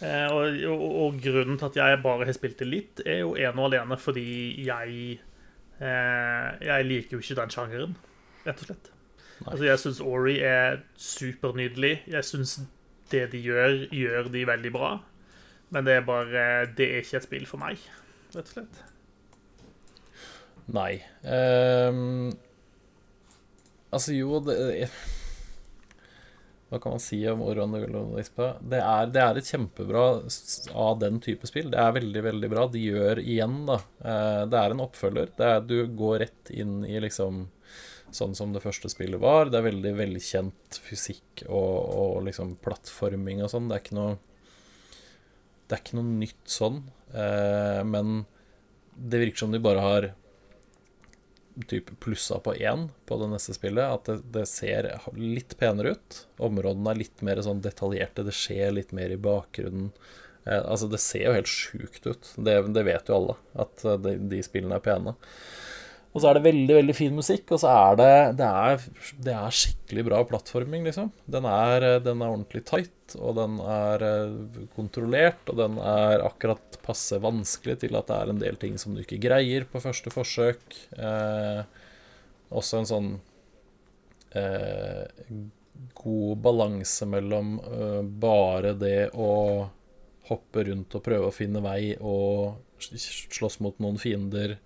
Eh, og, og, og grunnen til at jeg bare har spilt det litt, er jo ene og alene fordi jeg Jeg liker jo ikke den sjangeren, rett og slett. Altså, jeg syns Ori er supernydelig. Jeg syns det de gjør, gjør de veldig bra. Men det er bare Det er ikke et spill for meg, rett og slett. Nei. Um, altså, jo det, Hva kan man si om Oran og Ispa? Det det er et kjempebra av den type spill. Det er veldig, veldig bra. De gjør igjen, da. Eh, det er en oppfølger. Det er, du går rett inn i liksom Sånn som det første spillet var. Det er veldig velkjent fysikk og, og liksom plattforming og sånn. Det er ikke noe Det er ikke noe nytt sånn. Eh, men det virker som de bare har typ plussa på én på det neste spillet. At det, det ser litt penere ut. Områdene er litt mer sånn detaljerte. Det skjer litt mer i bakgrunnen. Eh, altså, det ser jo helt sjukt ut. Det, det vet jo alle, at eh, de, de spillene er pene. Og så er det veldig veldig fin musikk, og så er det Det er, det er skikkelig bra plattforming, liksom. Den er, den er ordentlig tight, og den er eh, kontrollert, og den er akkurat passe vanskelig til at det er en del ting som du ikke greier på første forsøk. Eh, også en sånn eh, god balanse mellom eh, bare det å hoppe rundt og prøve å finne vei og slåss mot noen fiender,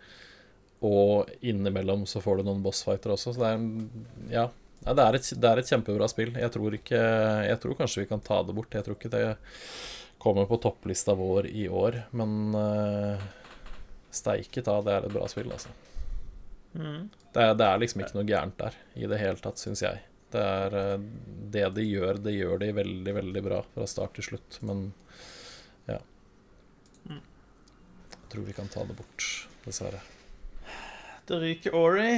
og innimellom så får du noen bossfighter også. Så det er Ja. det, er et, det er et kjempebra spill. Jeg tror, ikke, jeg tror kanskje vi kan ta det bort. Jeg tror ikke det kommer på topplista vår i år, men uh, steike ta, det er et bra spill, altså. Mm. Det det er liksom ikke noe gærent der i det hele tatt, syns jeg. Det er eh, det de gjør, det gjør de veldig, veldig bra fra start til slutt, men ja. Mm. Jeg tror vi kan ta det bort, dessverre. Det ryker Ori.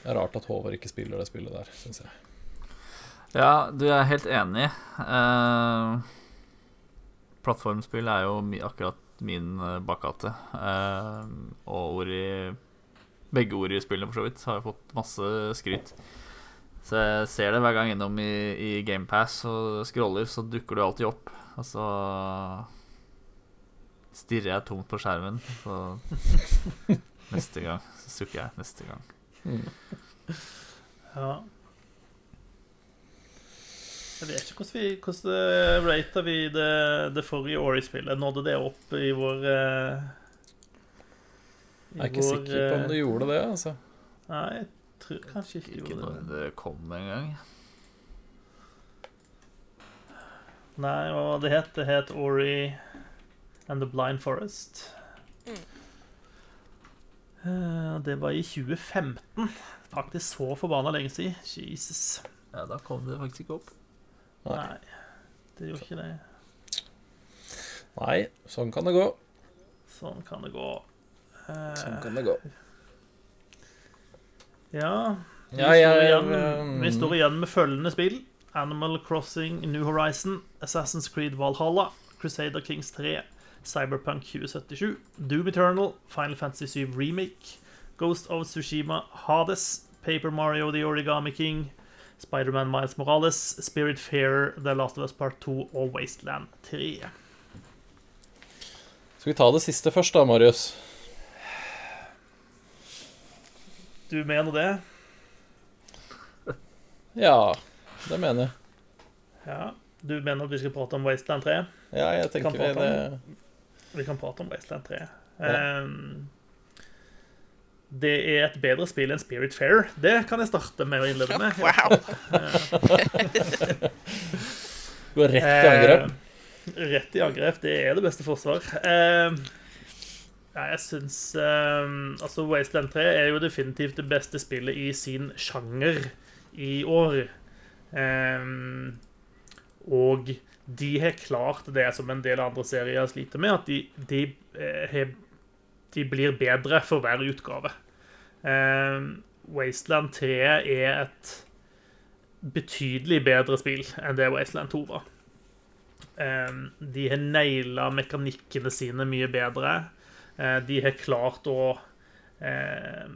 Det er rart at Håvard ikke spiller det spillet der, syns jeg. Ja, du er helt enig. Eh, plattformspill er jo akkurat min uh, bakgate. Eh, og ord i Begge ord i spillene, for så vidt, har jo fått masse skryt. Så jeg ser det hver gang innom i, i GamePass og scroller, så dukker det alltid opp. Og så stirrer jeg tomt på skjermen, så neste gang sukker jeg. Neste gang. Ja. Jeg vet ikke hvordan vi Hvordan rata vi det, det forrige Ori-spillet? Nådde det opp i vår eh, i Jeg er ikke vår, sikker på om du det gjorde det, altså. Nei, jeg tror kanskje ikke det Ikke når det. kom engang. Nei, og det het, det het Ori and the Blind Forest. Mm. Eh, Det var i 2015. Faktisk så forbanna lenge siden. Jesus. Ja, da kom det faktisk ikke opp. Nei. Nei, det gjorde ikke det. Nei, sånn kan det gå. Sånn kan det gå. Eh, Sånn kan det gå. Ja, vi, Ja, står jeg- igjen, um, vi står igjen med følgende spill. Animal Crossing New Horizon, Assassin's Creed Valhalla, Crusader Kings 3, Cyberpunk 2077, Doom Eternal, Final Fantasy 7 Remake, Ghost of Tsushima, Hades, Paper Mario The Origami King, Spider-Man Miles Morales, Spirit Fair, The Last of Us Part 2 og Wasteland 3. Skal vi ta det siste først, da, Marius? Du mener det? Ja, det mener jeg. Ja. Du mener at vi skal prate om Wasteland 3? Ja, jeg tenker vi det Vi kan prate om Wasteland 3. Ja. Um, det er et bedre spill enn Spirit Fair. Det kan jeg starte med å innlede med. Wow. Går rett i angrep. Eh, rett i angrep. Det er det beste forsvar. Eh, ja, jeg syns eh, Altså, Wasteland 3 er jo definitivt det beste spillet i sin sjanger i år. Eh, og de har klart det som en del andre serier sliter med, at de, de, eh, de blir bedre for hver utgave. Uh, Wasteland 3 er et betydelig bedre spill enn det Wasteland 2 var. Uh, de har naila mekanikkene sine mye bedre. Uh, de har klart å eh,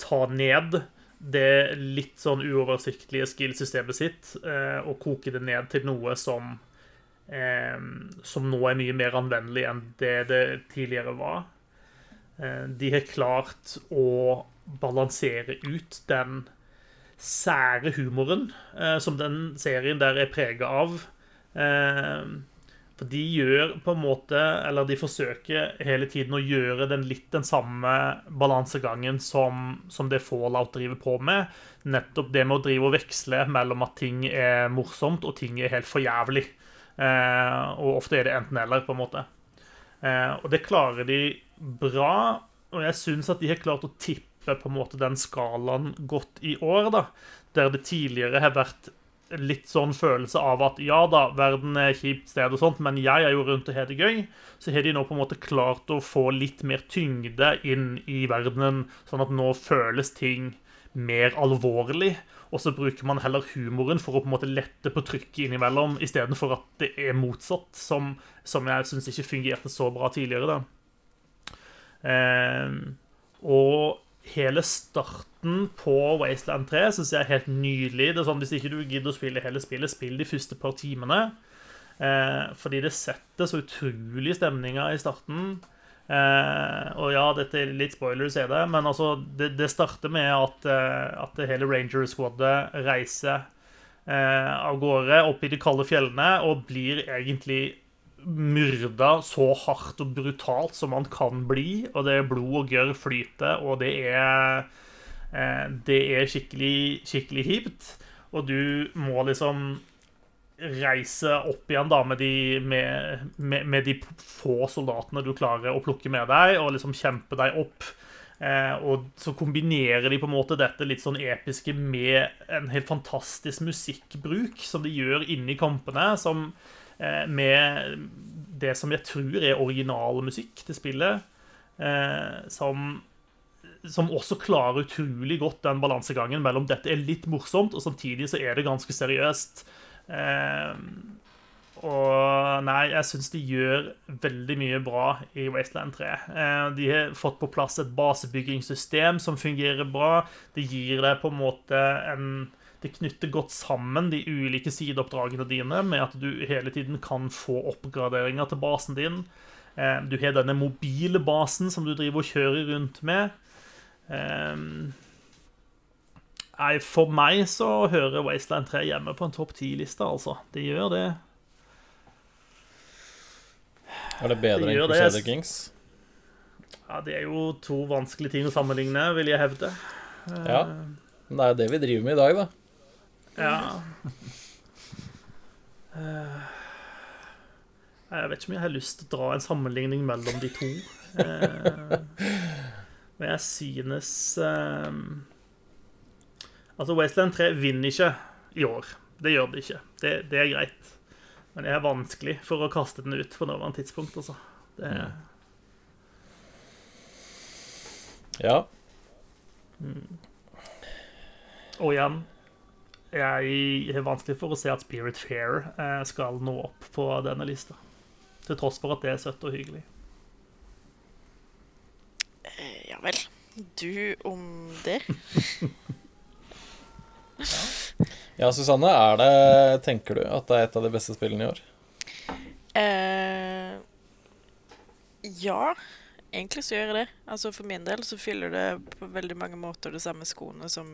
ta ned det litt sånn uoversiktlige skill-systemet sitt eh, og koke det ned til noe som eh, som nå er mye mer anvendelig enn det det tidligere var. Eh, de har klart å balansere ut den sære humoren eh, som den serien der er prega av. Eh, for de gjør på en måte Eller de forsøker hele tiden å gjøre den litt den samme balansegangen som, som det Fallout driver på med. Nettopp det med å drive og veksle mellom at ting er morsomt og ting er helt for jævlig. Eh, og ofte er det enten-eller, på en måte. Eh, og det klarer de bra. Og jeg syns at de har klart å tippe på en måte den skalaen godt i år, da. Der det tidligere har vært litt sånn følelse av at ja da, verden er kjipt sted, og sånt, men jeg er jo rundt og har det gøy. Så har de nå på en måte klart å få litt mer tyngde inn i verdenen, sånn at nå føles ting mer alvorlig. Og så bruker man heller humoren for å på en måte lette på trykket innimellom, istedenfor at det er motsatt, som, som jeg syns ikke fungerte så bra tidligere. da. Eh, og hele starten på Wasteland 3 syns jeg er helt nydelig. Det er sånn, Hvis ikke du gidder å spille hele spillet, spill de første par timene. Eh, fordi det setter så utrolig stemninger i starten. Eh, og ja, dette er litt spoilers, er det, men altså, det, det starter med at, eh, at hele Ranger Squadet reiser eh, av gårde opp i de kalde fjellene og blir egentlig myrda så hardt og brutalt som man kan bli. Og det er blod og gørr flyter, og det er eh, Det er skikkelig, skikkelig kjipt. Og du må liksom reise opp igjen da med de, med, med, med de få soldatene du klarer å plukke med deg, og liksom kjempe deg opp. Eh, og så kombinerer de på en måte dette litt sånn episke med en helt fantastisk musikkbruk som de gjør inni kampene, som med det som jeg tror er originalmusikk til spillet, eh, som, som også klarer utrolig godt den balansegangen mellom dette er litt morsomt, og samtidig så er det ganske seriøst. Eh, og nei, jeg syns de gjør veldig mye bra i Wasteland 3. De har fått på plass et basebyggingssystem som fungerer bra. Det gir deg på en måte en det knytter godt sammen de ulike sideoppdragene dine med at du hele tiden kan få oppgraderinger til basen din. Eh, du har denne mobile basen som du driver og kjører rundt med. Eh, nei, for meg så hører Wasteland 3 hjemme på en topp ti-liste, altså. Det gjør det. Er det bedre enn Crusader Kings? Ja, det er jo to vanskelige ting å sammenligne, vil jeg hevde. Ja. Men det er jo det vi driver med i dag, da. Ja. Uh, jeg vet ikke om jeg har lyst til å dra en sammenligning mellom de to. Uh, men jeg synes uh, Altså, Wasteland 3 vinner ikke i år. Det gjør det ikke. Det, det, er greit. Men det er vanskelig for å kaste den ut på nåværende tidspunkt, altså. Det er... Ja. Mm. Og igjen jeg har vanskelig for å se at Spirit Fair eh, skal nå opp på denne lista. Til tross for at det er søtt og hyggelig. Eh, ja vel. Du om det. ja. Susanne, er det, tenker du at det er et av de beste spillene i år? Uh, ja, egentlig så gjør jeg det. Altså For min del så fyller det på veldig mange måter det samme skoene som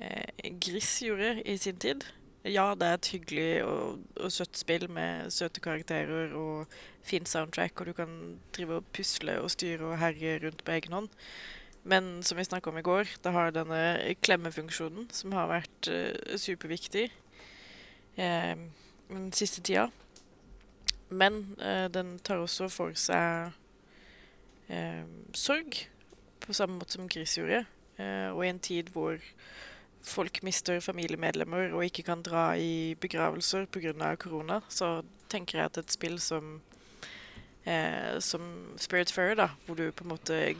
eh, Gris gjorde i sin tid. Ja, det er et hyggelig og, og, søtt spill med søte karakterer og fin soundtrack, og du kan drive og pusle og styre og herje rundt på egen hånd. Men som vi snakka om i går, det har denne klemmefunksjonen som har vært eh, superviktig eh, den siste tida. Men uh, den tar også for seg uh, sorg, på samme måte som Gris gjorde. og i en tid hvor folk mister familiemedlemmer og ikke kan dra i begravelser pga. korona, så tenker jeg at et spill som eh, som Spiritfarer, da, hvor du på en måte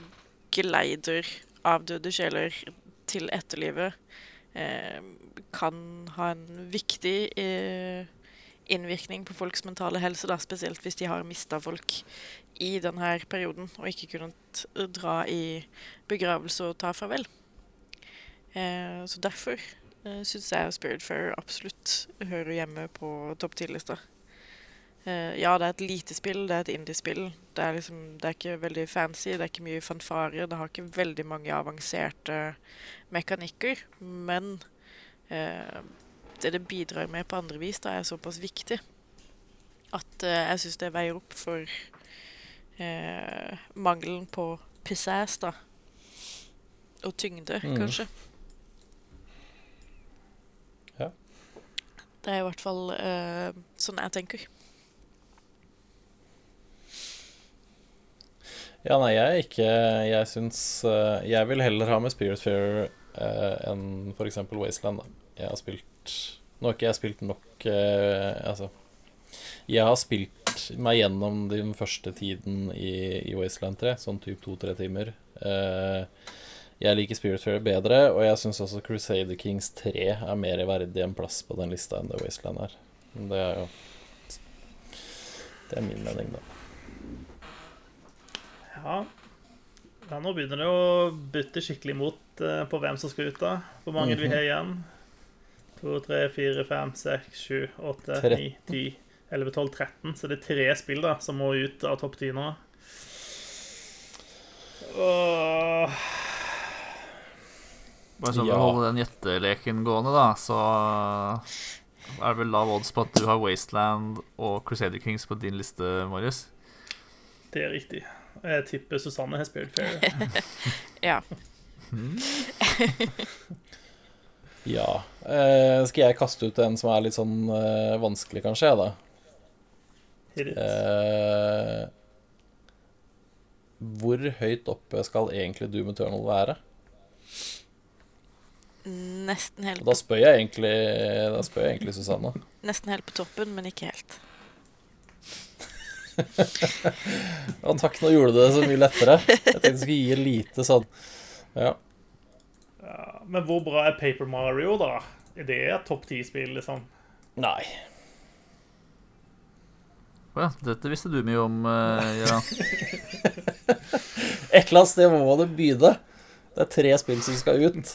geleider avdøde sjeler til etterlivet, eh, kan ha en viktig eh, innvirkning på folks mentale helse, da, spesielt hvis de har mista folk i denne perioden og ikke kunnet dra i begravelse og ta farvel. Eh, så derfor eh, syns jeg Spiritfarer absolutt hører hjemme på topp ti-lista. Eh, ja, det er et lite spill, det er et indiespill. Det liksom, det er ikke veldig fancy, det er ikke mye fanfare. Det har ikke veldig mange avanserte mekanikker. Men eh, det det bidrar med på andre vis, da er såpass viktig at eh, jeg syns det veier opp for eh, mangelen på pizzazz, da. Og tyngde, Mm. kanskje. Ja. Det er i hvert fall uh, sånn jeg tenker. Ja, nei, jeg ikke Jeg syns uh, Jeg vil heller ha med Spiritfarer uh, enn f.eks. Wasteland, da. Jeg har spilt Nå har ikke jeg spilt nok Altså Jeg har spilt meg gjennom den første tiden i, i Wasteland 3, sånn type to-tre timer. Eh, jeg liker Spiritfarer bedre, og jeg syns også Crusader Kings 3 er mer verdig en plass på den lista enn The Wasteland er. Men Det er jo Det er min mening, da. Ja. ja, nå begynner det å bytte skikkelig mot eh, på hvem som skal ut, da. Hvor mange vi har igjen? 2, 3, 4, 5, 6, 7, 8, 9, 10, 11, 12, 13. Så det er tre spill da som må ut av topp 10 nå. Åh. Bare sånn for Ja. å holde den gjetteleken gående, da, så er det vel lav odds på at du har Wasteland og Crusader Kings på din liste, Marius. Det er riktig. Jeg tipper Susanne har spilt Fair. Ja. Ja. Eh, skal jeg kaste ut en som er litt sånn eh, vanskelig, kanskje, da? Eh, hvor høyt oppe skal egentlig Doom Eternal være? Nesten helt, Og da spør jeg egentlig, da spør jeg egentlig Susanne. nesten helt på toppen, men ikke helt. Ja, takk, nå gjorde du det så mye lettere. Jeg tenkte jeg skulle gi lite sånn Ja. Ja, men hvor bra er Paper Mario, da? Er det et topp 10-spill, liksom? Nei. Å ja, dette visste du mye om, uh, Gøran. Et eller annet sted må det begynne. Det er tre spill som skal ut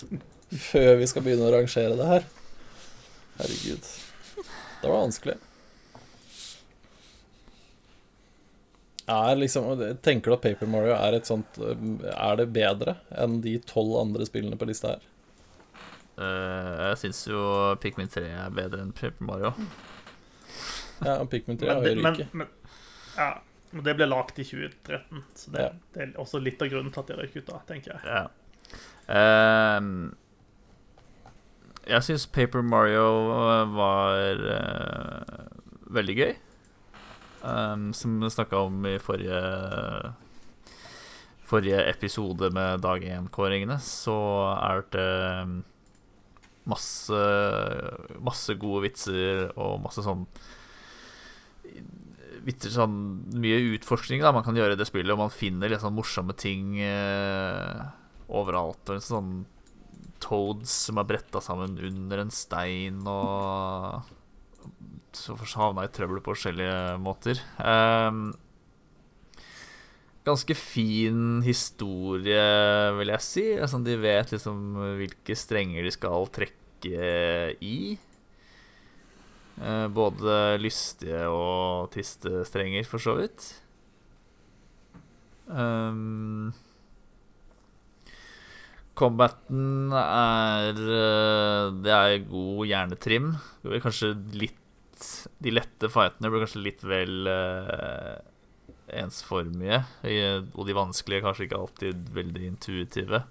før vi skal begynne å rangere det her. Herregud. Det var vanskelig. Er liksom, tenker du at Paper Mario er et sånt Er det bedre enn de tolv andre spillene på lista her? Uh, jeg syns jo Pikmin 3 er bedre enn Paper Mario. Ja, og Pikmin 3 Men har jo ryket. men, ja, men det ble lagt i 2013, så det, Ja. det er også litt av grunnen til at det røyk ut, da, tenker jeg. Ja. Ehm, jeg syns Paper Mario eh, var uh, veldig gøy. Um, som vi snakka om i forrige Forrige episode med Dag 1-kåringene, så er det ehm, masse Masse gode vitser og masse sånn vitser sånn mye utforskning da man kan gjøre i det spillet, og man finner litt sånn morsomme ting eh, overalt. Og sånn toads som er bretta sammen under en stein, og så havna i trøbbel på forskjellige måter. Um, ganske fin historie, vil jeg si. Altså, de vet liksom hvilke strenger de skal trekke i. Uh, både lystige og triste strenger, for så vidt. Um, combaten er eh, Det er god hjernetrim. Kanskje litt De lette fightene blir kanskje litt vel uh, ensformige. Og de vanskelige kanskje ikke alltid veldig intuitive.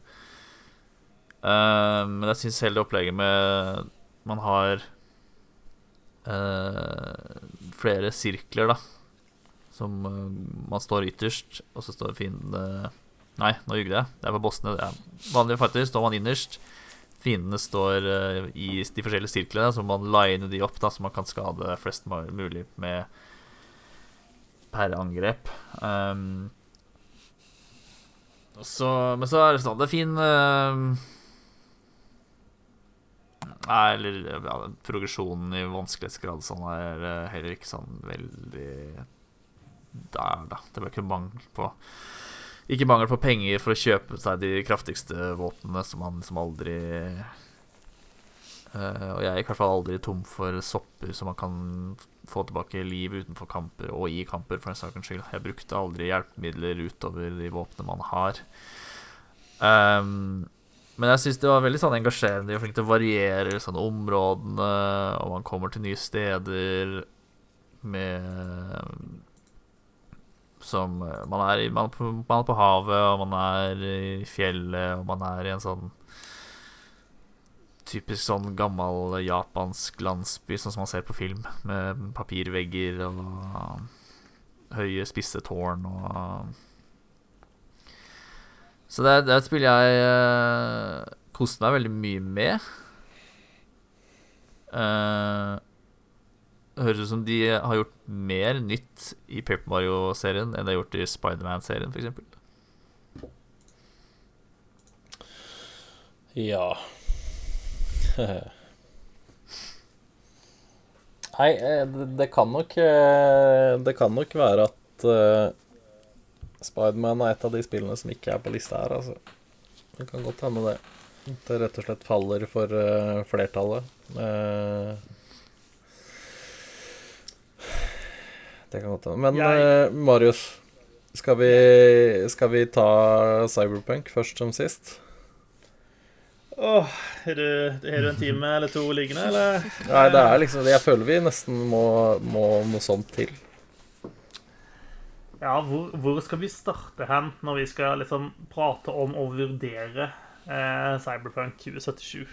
Eh, men jeg syns hele opplegget med Man har eh, flere sirkler, da. Som eh, man står ytterst, og så står fiendene Nei, nå jugde jeg. Det er på bossene. Det vanlige fighter står man innerst. fiendene står uh, i de forskjellige sirklene, så man line de opp, da, så man kan skade flest mulig med per angrep. Um, så, men så er det sånn Det er fin uh, Nei, eller ja, progresjonen i vanskelighetsgrad sånn er eh, heller ikke sånn veldig der, da. Det ble ikke mangel på Ikke mangel på penger for å kjøpe seg de kraftigste våpnene som han som aldri Uh, Og jeg gikk i hvert fall aldri tom for sopper så man kan få tilbake liv utenfor kamper og i kamper, for den saks skyld. Jeg brukte aldri hjelpemidler utover de våpnene man har. Um, men jeg syns det var veldig sånn engasjerende. De er flinke til å variere sånn områdene, og man kommer til nye steder med Som eh, Man er, man, er på, man er på havet, og man er i fjellet, og man er i en sånn Typisk sånn gammel japansk landsby, sånn som man ser på film, med papirvegger og høye, spisse tårn og Så det, det er et spill jeg uh, koste meg veldig mye med. Det høres ut som de har gjort mer nytt i Paper Mario-serien enn de har gjort i Spiderman-serien, f.eks. Ja Nei, eh, det, kan nok eh, Det kan nok være at uh, Spiderman er et av de spillene som ikke er på lista her, altså. Det kan godt hende det. Det rett og slett faller for eh, flertallet. Det kan godt hende. Men Jeg- uh, Marius, skal vi, skal vi ta Cyberpunk først som sist? Åh, har du, du en time eller to liggende, eller? Nei, det er liksom Jeg føler vi nesten må, må noe sånt til. Ja, hvor, hvor skal vi starte hen når vi skal liksom prate om og vurdere eh, Cyberpunk 2077?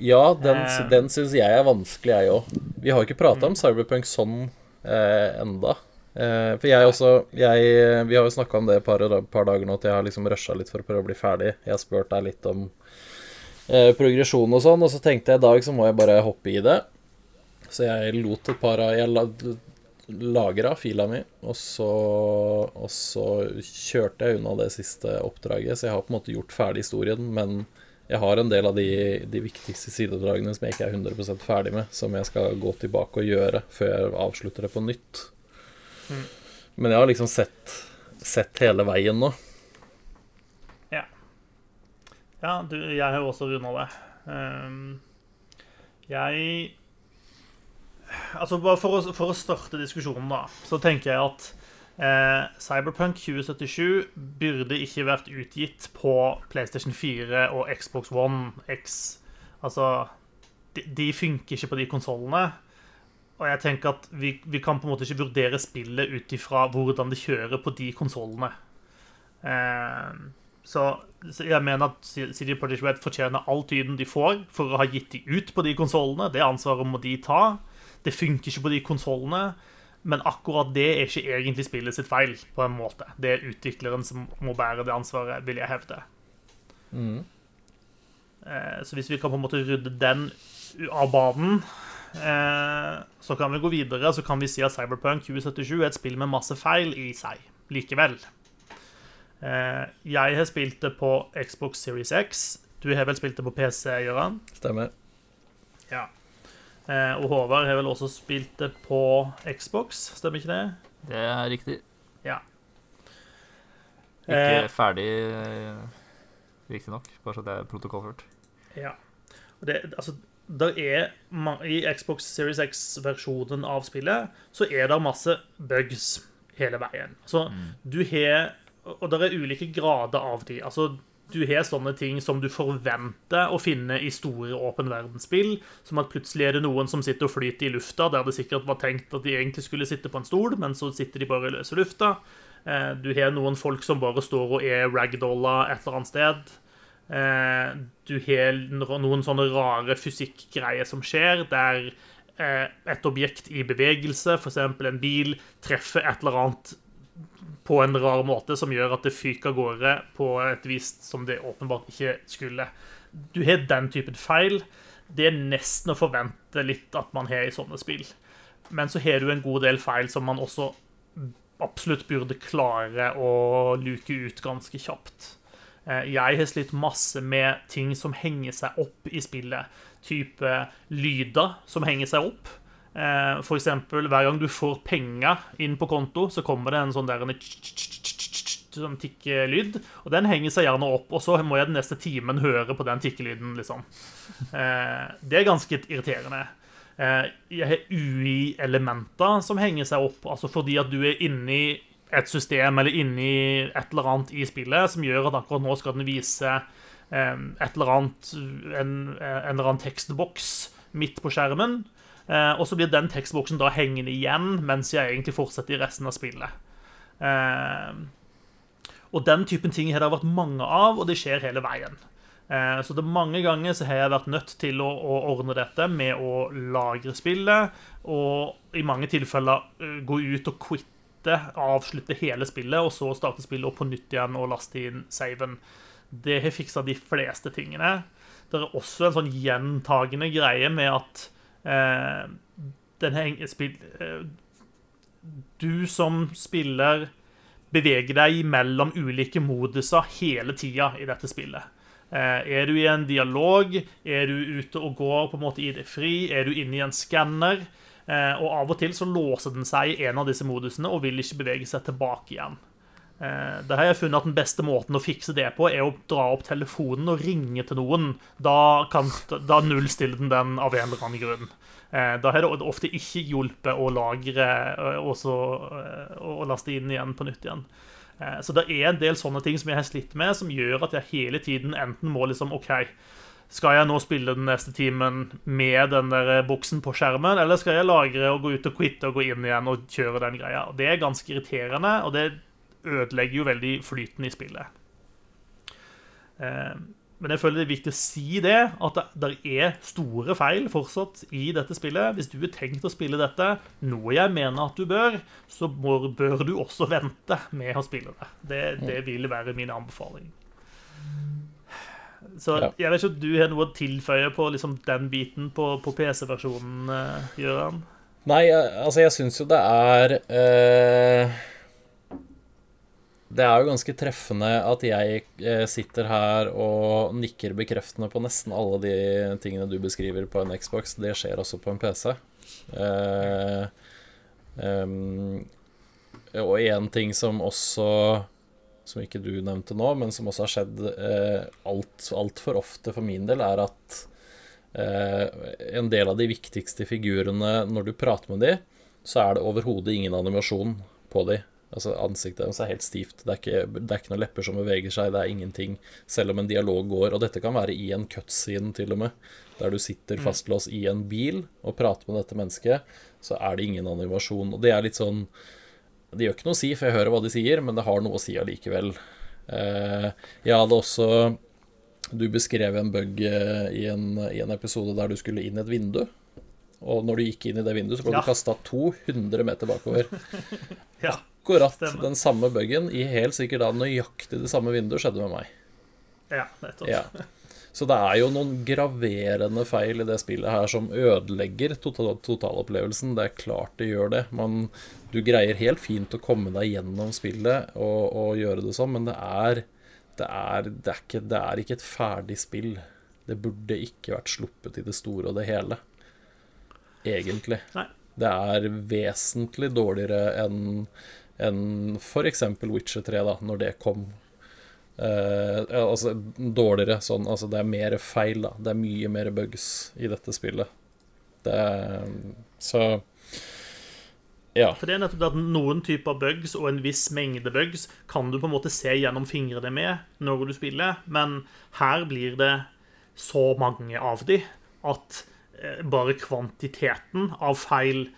Ja, den, uh, den syns jeg er vanskelig, jeg òg. Vi har ikke prata om Cyberpunk sånn eh, enda. Eh, for jeg også jeg, Vi har jo snakka om det et par, par dager nå, at jeg har liksom rusha litt for å prøve å bli ferdig. Jeg har spurt deg litt om eh, progresjon og sånn, og så tenkte jeg i dag så må jeg bare hoppe i det. Så jeg lot et par av Jeg la, lagra fila mi, og så, og så kjørte jeg unna det siste oppdraget. Så jeg har på en måte gjort ferdig historien, men jeg har en del av de, de viktigste sidedragene som jeg ikke er 100% ferdig med, som jeg skal gå tilbake og gjøre før jeg avslutter det på nytt. Mm. Men jeg har liksom sett, sett hele veien nå. Ja, du, jeg har jo også runda det. Um, jeg Altså, bare for å, for å starte diskusjonen, da, så tenker jeg at eh, Cyberpunk 2077 burde ikke vært utgitt på PlayStation 4 og Xbox One X. Altså De, de funker ikke på de konsollene. Og jeg tenker at vi, vi kan på en måte ikke vurdere spillet ut ifra hvordan det kjører på de konsollene. Eh, så, så jeg mener at CD Projekt Red fortjener all tyden de får for å ha gitt de ut på de konsollene. Det ansvaret må de ta. Det funker ikke på de konsollene. Men akkurat det er ikke egentlig spillet sitt feil, på en måte. Det er utvikleren som må bære det ansvaret, vil jeg hevde. Mm. Så hvis vi kan på en måte rydde den av banen, eh, så kan vi gå videre. Så kan vi si at Cyberpunk 2077 er et spill med masse feil i seg likevel. Eh, Jeg har spilt det på Xbox Series X. Du har vel spilt det på PC, Gøran? Stemmer. Ja. Eh, Og Håvard har vel også spilt det på Xbox, stemmer ikke det? Det er riktig. Ja. Ikke Eh, ferdig, riktignok, bare så det er protokollført. Ja. Det, altså, der er, I Xbox Series X-versjonen av spillet så er det masse bugs hele veien. Så du har Og det er ulike grader av de. Altså, du har sånne ting som du forventer å finne i store åpen verdensspill. Som at plutselig er det noen som sitter og flyter i lufta, der det sikkert var tenkt at de egentlig skulle sitte på en stol, men så sitter de bare i løse lufta. Eh, Du har noen folk som bare står og er ragdolla et eller annet sted. Eh, Du har noen sånne rare fysikkgreier som skjer, der eh, et objekt i bevegelse, f.eks. en bil, treffer et eller annet på en rar måte som gjør at det fyker av gårde på et vis som det åpenbart ikke skulle. Du har den typen feil. Det er nesten å forvente litt at man har i sånne spill. Men så har du en god del feil som man også absolutt burde klare å luke ut ganske kjapt. Eh, Jeg har slitt masse med ting som henger seg opp i spillet. Type lyder som henger seg opp. Eh, eksempel, hver gang du får penger inn på konto, så kommer det en sånn der sånn tikkelyd, og den henger seg gjerne opp, og så må jeg den neste timen høre på den tikkelyden, liksom. Eh, Det er ganske irriterende. Eh, Jeg har UI-elementer som henger seg opp, altså fordi at du er inni et system eller inni et eller annet i spillet som gjør at akkurat nå skal den vise et eller annet en, en eller annen tekstboks midt på skjermen. Eh, Og så blir den tekstboksen da hengende igjen mens jeg egentlig fortsetter i resten av spillet. Eh, Og den typen ting har det vært mange av, og det skjer hele veien. Eh, Så det er mange ganger så har jeg vært nødt til å, å ordne dette med å lagre spillet, og i mange tilfeller gå ut og quitte, avslutte hele spillet, og så starte spillet opp på nytt igjen og laste inn saven. Det har fiksa de fleste tingene. Det er også en sånn gjentagende greie med at den heng- spill, eh, Du som spiller beveger deg mellom ulike moduser hele tida i dette spillet. Eh, Er du i en dialog? Er du ute og går på en måte i det fri? Er du inne i en skanner? Eh, Og av og til så låser den seg i en av disse modusene og vil ikke bevege seg tilbake igjen. Eh, Der har jeg funnet at den beste måten å fikse det på, er å dra opp telefonen og ringe til noen. Da, kan, da nullstiller den den av en eller annen grunn. Eh, Da har det ofte ikke hjulpet å lagre eh, og så laste inn igjen på nytt igjen. Så det er en del sånne ting som jeg har slitt med, som gjør at jeg hele tiden enten må liksom OK, skal jeg nå spille den neste timen med den der boksen på skjermen, eller skal jeg lagre og gå ut og quitte og gå inn igjen og kjøre den greia? Det er ganske irriterende, og det ødelegger jo veldig flyten i spillet. Eh, Men jeg føler det er viktig å si det, at det, er store feil fortsatt i dette spillet. Hvis du har tenkt å spille dette, noe jeg mener at du bør, så bør du også vente med å spille det. Det, det vil være min anbefaling. Så jeg vet ikke om du har noe å tilføye på liksom, den biten på, på PC-versjonen, eh, Gøran? Nei, altså, jeg syns jo det er eh, Det er jo ganske treffende at jeg eh, sitter her og nikker bekreftende på nesten alle de tingene du beskriver på en Xbox. Det skjer også på en PC. Uh, um, og én ting som også Som ikke du nevnte nå, men som også har skjedd eh, alt altfor ofte for min del, er at uh, en del av de viktigste figurene når du prater med dem, så er det overhodet ingen animasjon på dem. Altså Ansiktet deres er helt stivt. Det er, ikke, det er ikke noen lepper som beveger seg. Det er ingenting, selv om en dialog går. Og dette kan være i en cutscene, til og med. Der du sitter fastlåst i en bil og prater med dette mennesket, så er det ingen animasjon. Og det er litt sånn Det gjør ikke noe å si, for jeg hører hva de sier, men det har noe å si allikevel. Eh, jeg hadde også Du beskrev en bug eh, i en, i en episode der du skulle inn et vindu. Og når du gikk inn i det vinduet, så ble Ja. du kasta 200 meter bakover. Ja. Akkurat Stemmer. den samme bugen i helt sikkert da nøyaktig det samme vinduet skjedde med meg. ja, nettopp. Ja. Så det er jo noen graverende feil i det spillet her som ødelegger total totalopplevelsen. Det er klart det gjør det. Man, du greier helt fint å komme deg gjennom spillet og, og gjøre det sånn, men det er det er, det, er ikke, det er ikke et ferdig spill. Det burde ikke vært sluppet i det store og det hele. Egentlig. Nei. Det er vesentlig dårligere enn enn f.eks. Witcher 3, da, når det kom. Eh, altså dårligere sånn Altså, det er mer feil, da. Det er mye mer bugs i dette spillet. Det er Så Ja. For det er nettopp det at noen typer bugs og en viss mengde bugs kan du på en måte se gjennom fingrene med når du spiller, men her blir det så mange av de at eh, bare kvantiteten av feil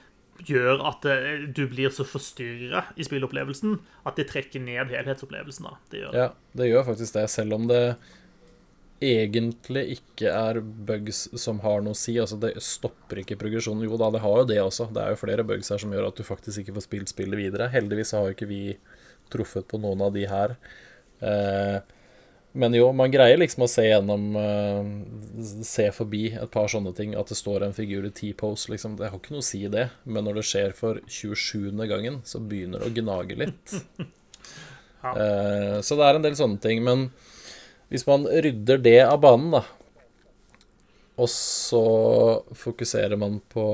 gjør at eh, du blir så forstyrra i spillopplevelsen at det trekker ned helhetsopplevelsen. da. Det gjør. Ja, det gjør faktisk det, selv om det egentlig ikke er bugs som har noe å si. Altså, det stopper ikke progresjonen. Jo da, det har jo det også. Det er jo flere bugs her som gjør at du faktisk ikke får spilt spillet videre. Heldigvis har jo ikke vi truffet på noen av de her. Eh, men jo, man greier liksom å se gjennom uh, Se forbi et par sånne ting. At det står en figur i T-pose, liksom. Det har ikke noe å si, det. Men når det skjer for 27. gangen, så begynner det å gnage litt. Ja. uh, så det er en del sånne ting. Men hvis man rydder det av banen, da, og så fokuserer man på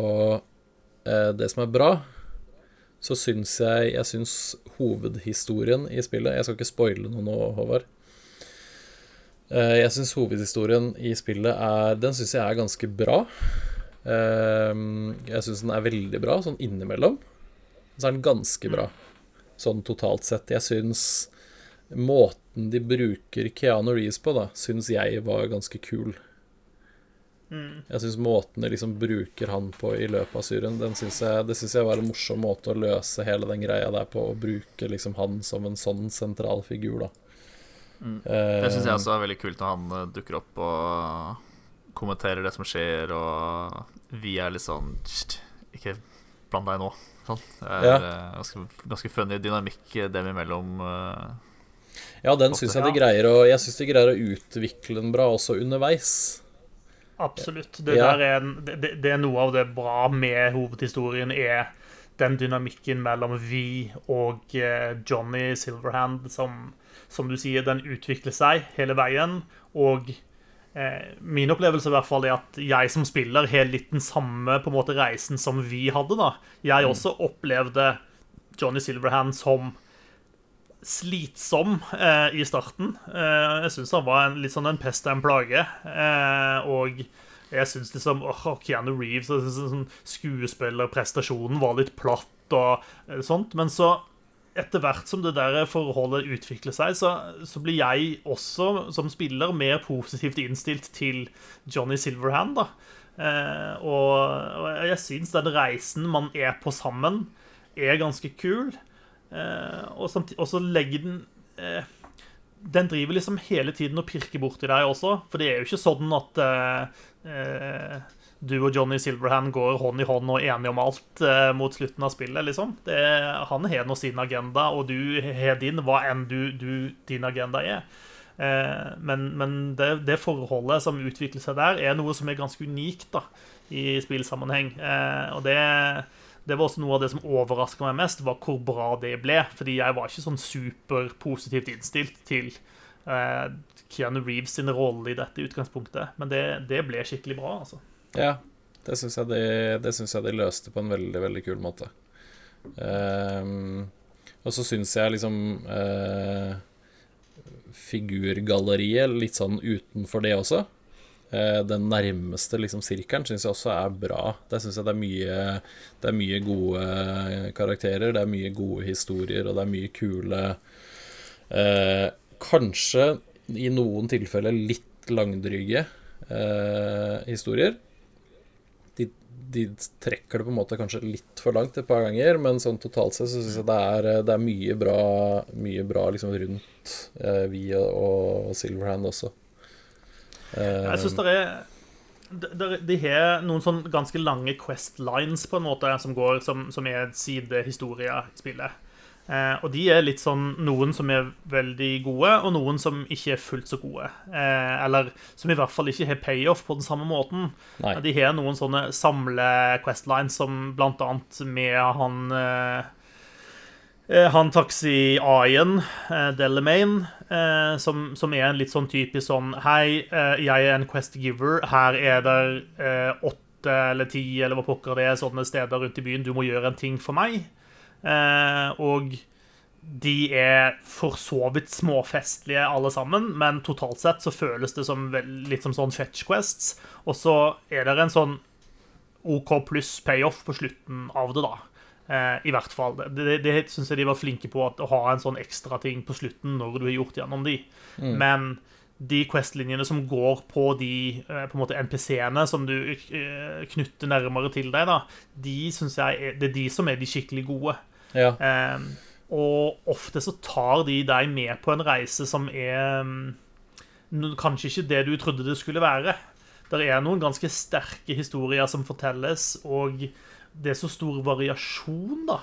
uh, det som er bra, så syns jeg Jeg syns hovedhistorien i spillet Jeg skal ikke spoile noe nå, Håvard. Eh, jeg syns hovedhistorien i spillet er Den syns jeg er ganske bra. Eh, jeg syns den er veldig bra sånn innimellom. Så er den ganske bra sånn totalt sett. Jeg syns måten de bruker Keanu Reeves på, da, syns jeg var ganske kul. Mm. Jeg syns måten de liksom bruker han på i løpet av Syrien, den synes jeg, det syns jeg var en morsom måte å løse hele den greia der på. Å bruke liksom han som en sånn sentral figur, da. Mm. Eh, Det syns jeg også er veldig kult når han eh, dukker opp og kommenterer det som skjer, og vi er litt sånn Ikke bland deg nå. Sånn. Det er Ja. eh, ganske, ganske funny dynamikk dem imellom. eh. Ja, den syns jeg de greier å Jeg syns de greier å utvikle den bra også underveis. Absolutt. Det, Ja. der er en, det, det er noe av det bra med hovedhistorien, er den dynamikken mellom vi og Johnny Silverhand, som, som du sier, den utvikler seg hele veien. Og eh, min opplevelse i hvert fall er at jeg som spiller har litt den samme på en måte reisen som vi hadde. da. Jeg også opplevde Johnny Silverhand som slitsom eh, i starten. Eh, jeg syns han var en, litt sånn en pest og en plage. Eh, og jeg syns liksom åh, Keanu Reeves og sånn skuespillerprestasjonen var litt platt og eh, sånt. Men så, etter hvert som det der forholdet utvikler seg, så, så blir jeg også som spiller mer positivt innstilt til Johnny Silverhand. da. Eh, og, og jeg syns den reisen man er på sammen, er ganske kul. Eh, og, så legger den eh, Den driver liksom hele tiden og pirker borti deg også. For det er jo ikke sånn at eh, eh, du og Johnny Silverhand går hånd i hånd og enige om alt eh, mot slutten av spillet. liksom. Det, han har nå sin agenda, og du har din, hva enn du, du, din agenda er. Eh, men men det, det forholdet som utvikler seg der, er noe som er ganske unikt da, i spillsammenheng. Eh, og det det var også noe av det som overraska meg mest, var hvor bra det ble. Fordi jeg var ikke sånn superpositivt innstilt til eh, Keanu Reeves sin rolle i dette utgangspunktet. Men det, det ble skikkelig bra, altså. Ja, det syns jeg, de, jeg de løste på en veldig, veldig kul måte. Um, og så syns jeg liksom uh, Figurgalleriet litt sånn utenfor det også. Uh, den nærmeste liksom sirkelen syns jeg også er bra. Der syns jeg det er mye Det er mye gode karakterer, det er mye gode historier, og det er mye kule uh, Kanskje i noen tilfeller litt langdryge historier. De, trekker det på en måte kanskje litt for langt et par ganger, men sånn totalt sett så syns jeg det er, det er mye bra, mye bra liksom rundt eh, Vi og, Silverhand også. Eh, Jeg synes det er De har noen sånn ganske lange quest lines på en måte som går som, som er sidehistorie i spillet. Eh, og de er litt sånn noen som er veldig gode, og noen som ikke er fullt så gode. Eh, eller som i hvert fall ikke har payoff på den samme måten. Nei. De har noen sånne samle-questlines som blant annet med han eh, eh, Han taxi-A-en, eh, Delamain, eh, som, som er en litt sånn typisk sånn Hei, jeg er en quest giver. Her er det åtte eller ti eller hva pokker det er, sånne steder rundt i byen. Du må gjøre en ting for meg. Eh, og de er for så vidt småfestlige alle sammen, men totalt sett så føles det som litt som sånn fetch quests. Og så er det en sånn OK pluss payoff på slutten av det, da. Eh, I hvert fall. Det, det, det syns jeg de var flinke på, å ha en sånn ekstra ting på slutten når du har gjort gjennom de. Men de Quest-linjene som går på de eh, på NPC-ene som du eh, knytter nærmere til deg, da, de syns jeg er, det er de som er de skikkelig gode. Ja. Um, og ofte så tar de deg med på en reise som er um, kanskje ikke det du trodde det skulle være. Det er noen ganske sterke historier som fortelles, og det er så stor variasjon, da.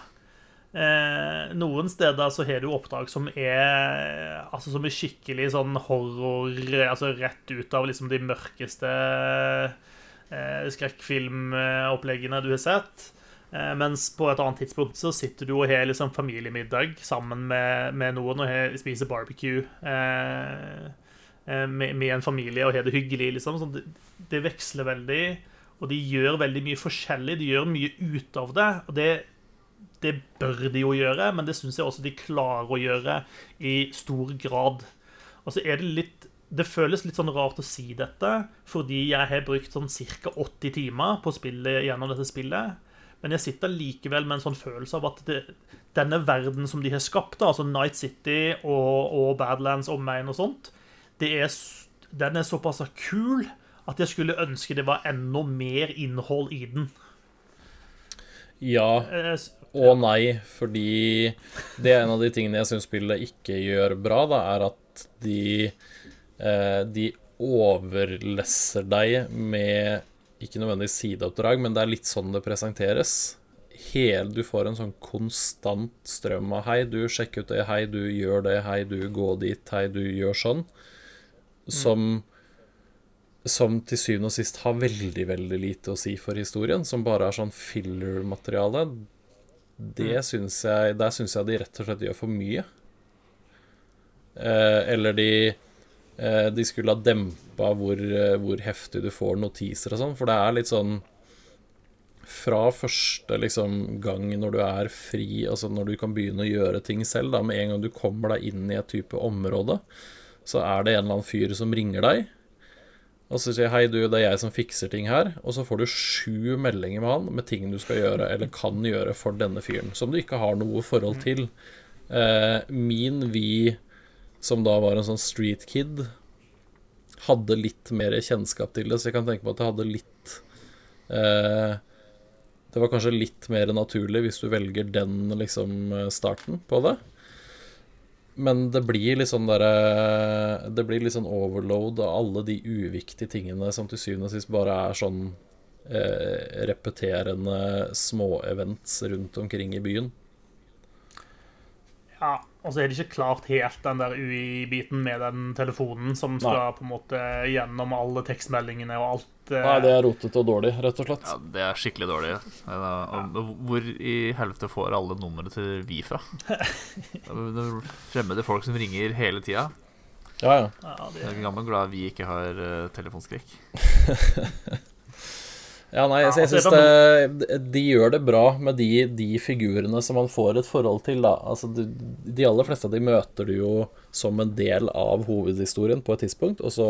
Eh, noen steder så har du oppdrag som er Altså som er skikkelig sånn horror Altså rett ut av liksom de mørkeste eh, skrekkfilmoppleggene du har sett. Eh, mens på et annet tidspunkt så sitter du og har liksom familiemiddag sammen med, med noen og her, spiser barbecue eh, eh, med, med, en familie og har det hyggelig. liksom så det, det veksler veldig, og de gjør veldig mye forskjellig. De gjør mye ut av det. og det det bør de jo gjøre, men det syns jeg også de klarer å gjøre i stor grad. Og så er det litt Det føles litt sånn rart å si dette, fordi jeg har brukt sånn ca. 80 timer på å spille gjennom dette spillet. Men jeg sitter likevel med en sånn følelse av at det, denne verden som de har skapt, altså Night City og, og Badlands omegn og sånt, er, den er såpass kul at jeg skulle ønske det var enda mer innhold i den. Ja. Og nei, fordi det er en av de tingene jeg syns spillet ikke gjør bra, da, er at de, eh, de overlesser deg med ikke nødvendigvis sideoppdrag, men det er litt sånn det presenteres. Hele, du får en sånn konstant strøm av 'hei, du sjekk ut det', 'hei, du gjør det', 'hei, du gå dit', 'hei, du gjør sånn', som mm. Som til syvende og sist har veldig, veldig lite å si for historien, som bare er sånn filler-materiale. Det mm. syns jeg Der syns jeg de rett og slett gjør for mye. Eh, eller de eh, De skulle ha dempa hvor, eh, hvor, heftig du får notiser og sånn, for det er litt sånn fra første liksom, gang når du er fri, altså når du kan begynne å gjøre ting selv, da, med en gang du kommer deg inn i et type område, så er det en eller annen fyr som ringer deg, og så sier 'hei, du, det er jeg som fikser ting her', og så får du sju meldinger med han med ting du skal gjøre eller kan gjøre for denne fyren, som du ikke har noe forhold til. Eh, min Vi, som da var en sånn street kid, hadde litt mer kjennskap til det, så jeg kan tenke på at jeg hadde litt eh, Det var kanskje litt mer naturlig hvis du velger den liksom starten på det. Men det blir litt sånn derre Det blir litt sånn overload av alle de uviktige tingene som til syvende og sist bare er sånn eh, repeterende småevents rundt omkring i byen. Ja, og så er det ikke klart helt den der UI-biten med den telefonen som skal Nei. på en måte gjennom alle tekstmeldingene og alt. Uh... Nei, det er rotete og dårlig, rett og slett. Ja, Det er skikkelig dårlig. Hvor i helvete får alle numrene til vi fra? Fremmede folk som ringer hele tida. Ja, ja. ja det... Jeg er gammel glad vi ikke har uh, telefonskrekk. Ja, nei, jeg, jeg syns de, de gjør det bra med de, de, figurene som man får et forhold til, da. Altså, de, de, aller fleste av de møter du jo som en del av hovedhistorien på et tidspunkt, og så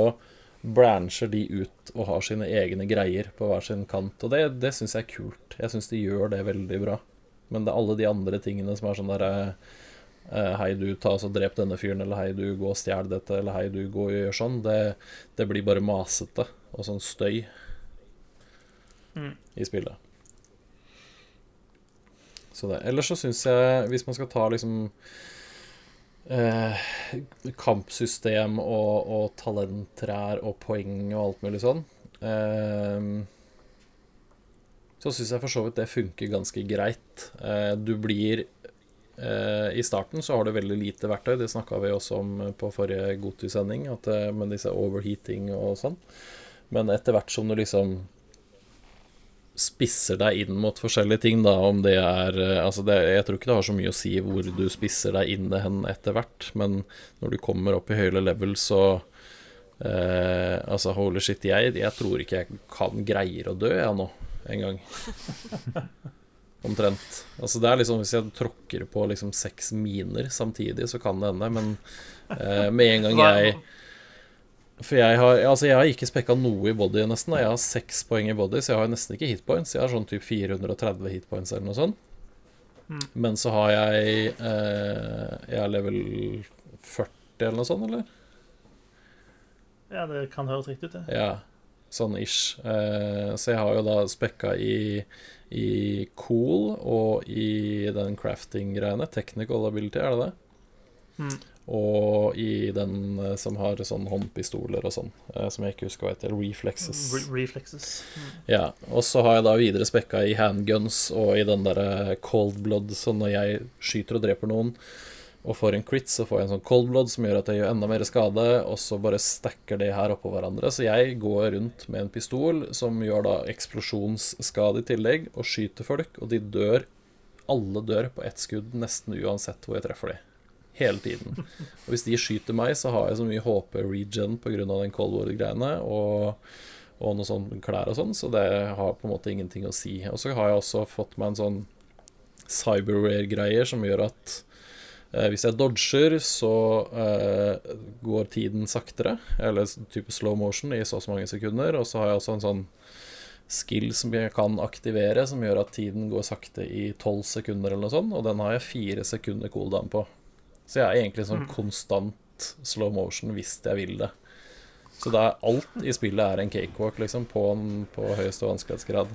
brancher de ut og har sine egne greier på hver sin kant. Og det, det syns jeg er kult. Jeg syns de gjør det veldig bra. Men det er alle de andre tingene som er sånn derre eh, Hei, du, ta og drep denne fyren, eller hei, du, gå og stjel dette, eller hei, du, gå og gjør sånn. Det, det blir bare masete og sånn støy mm. i spillet. Så det. Ellers så syns jeg, hvis man skal ta liksom eh, kampsystem og, og talenttrær og poeng og alt mulig sånn eh, Så syns jeg for så vidt det funker ganske greit. Eh, du blir eh, I starten så har du veldig lite verktøy, det snakka vi også om på forrige Gotu-sending, eh, med disse overheating og sånn. Men etter hvert som du liksom spisser deg inn mot forskjellige ting, da, om det er eh, Altså, det, jeg tror ikke det har så mye å si hvor du spisser deg inn det hen etter hvert, men når du kommer opp i høyere level, så eh, Altså, holy shit, jeg, jeg tror ikke jeg kan greier å dø, jeg nå, en gang. Omtrent. Altså, det er liksom Hvis jeg tråkker på liksom seks miner samtidig, så kan det hende, men eh, med en gang jeg for jeg har, altså jeg har ikke spekka noe i body, nesten. Jeg har seks poeng i body, så jeg har nesten ikke hitpoints. Jeg har sånn typ 430 hitpoints eller noe sånt. Mm. Men så har jeg eh, Jeg er level 40 eller noe sånt, eller? Ja, det kan høres riktig ut, det. Ja, sånn ish. Eh, så jeg har jo da spekka i, i cool og i den crafting-greiene. Technical ability, er det det? Mm. Og i den eh, som har sånn håndpistoler og sånn, eh, som jeg ikke husker hva heter. Reflexes. Re reflexes. Mm. Ja, og så har jeg da videre spekka i handguns og i den derre cold blood, så når jeg skyter og dreper noen og får en crit, så får jeg en sånn cold blood som gjør at jeg gjør enda mer skade, og så bare stacker det her oppå hverandre. Så jeg går rundt med en pistol som gjør da eksplosjonsskade i tillegg, og skyter folk, og de dør. Alle dør på ett skudd, nesten uansett hvor jeg treffer de. Hele tiden. Og hvis de skyter meg, så har jeg så mye HP regen pga. den cold war-greiene. og og noe sånn klær og sånn, så det har på en måte ingenting å si. Og så har jeg også fått meg en sånn cyberware-greier som gjør at eh, hvis jeg dodger, så eh, går tiden saktere, eller type slow motion i så og så mange sekunder. Og så har jeg også en sånn skill som jeg kan aktivere, som gjør at tiden går sakte i tolv sekunder eller noe sånt, og den har jeg fire sekunder cooldown på. Så jeg er egentlig sånn konstant slow motion hvis jeg vil det. Så det er alt i spillet er en cakewalk, liksom, på, på høyeste vanskelighetsgrad.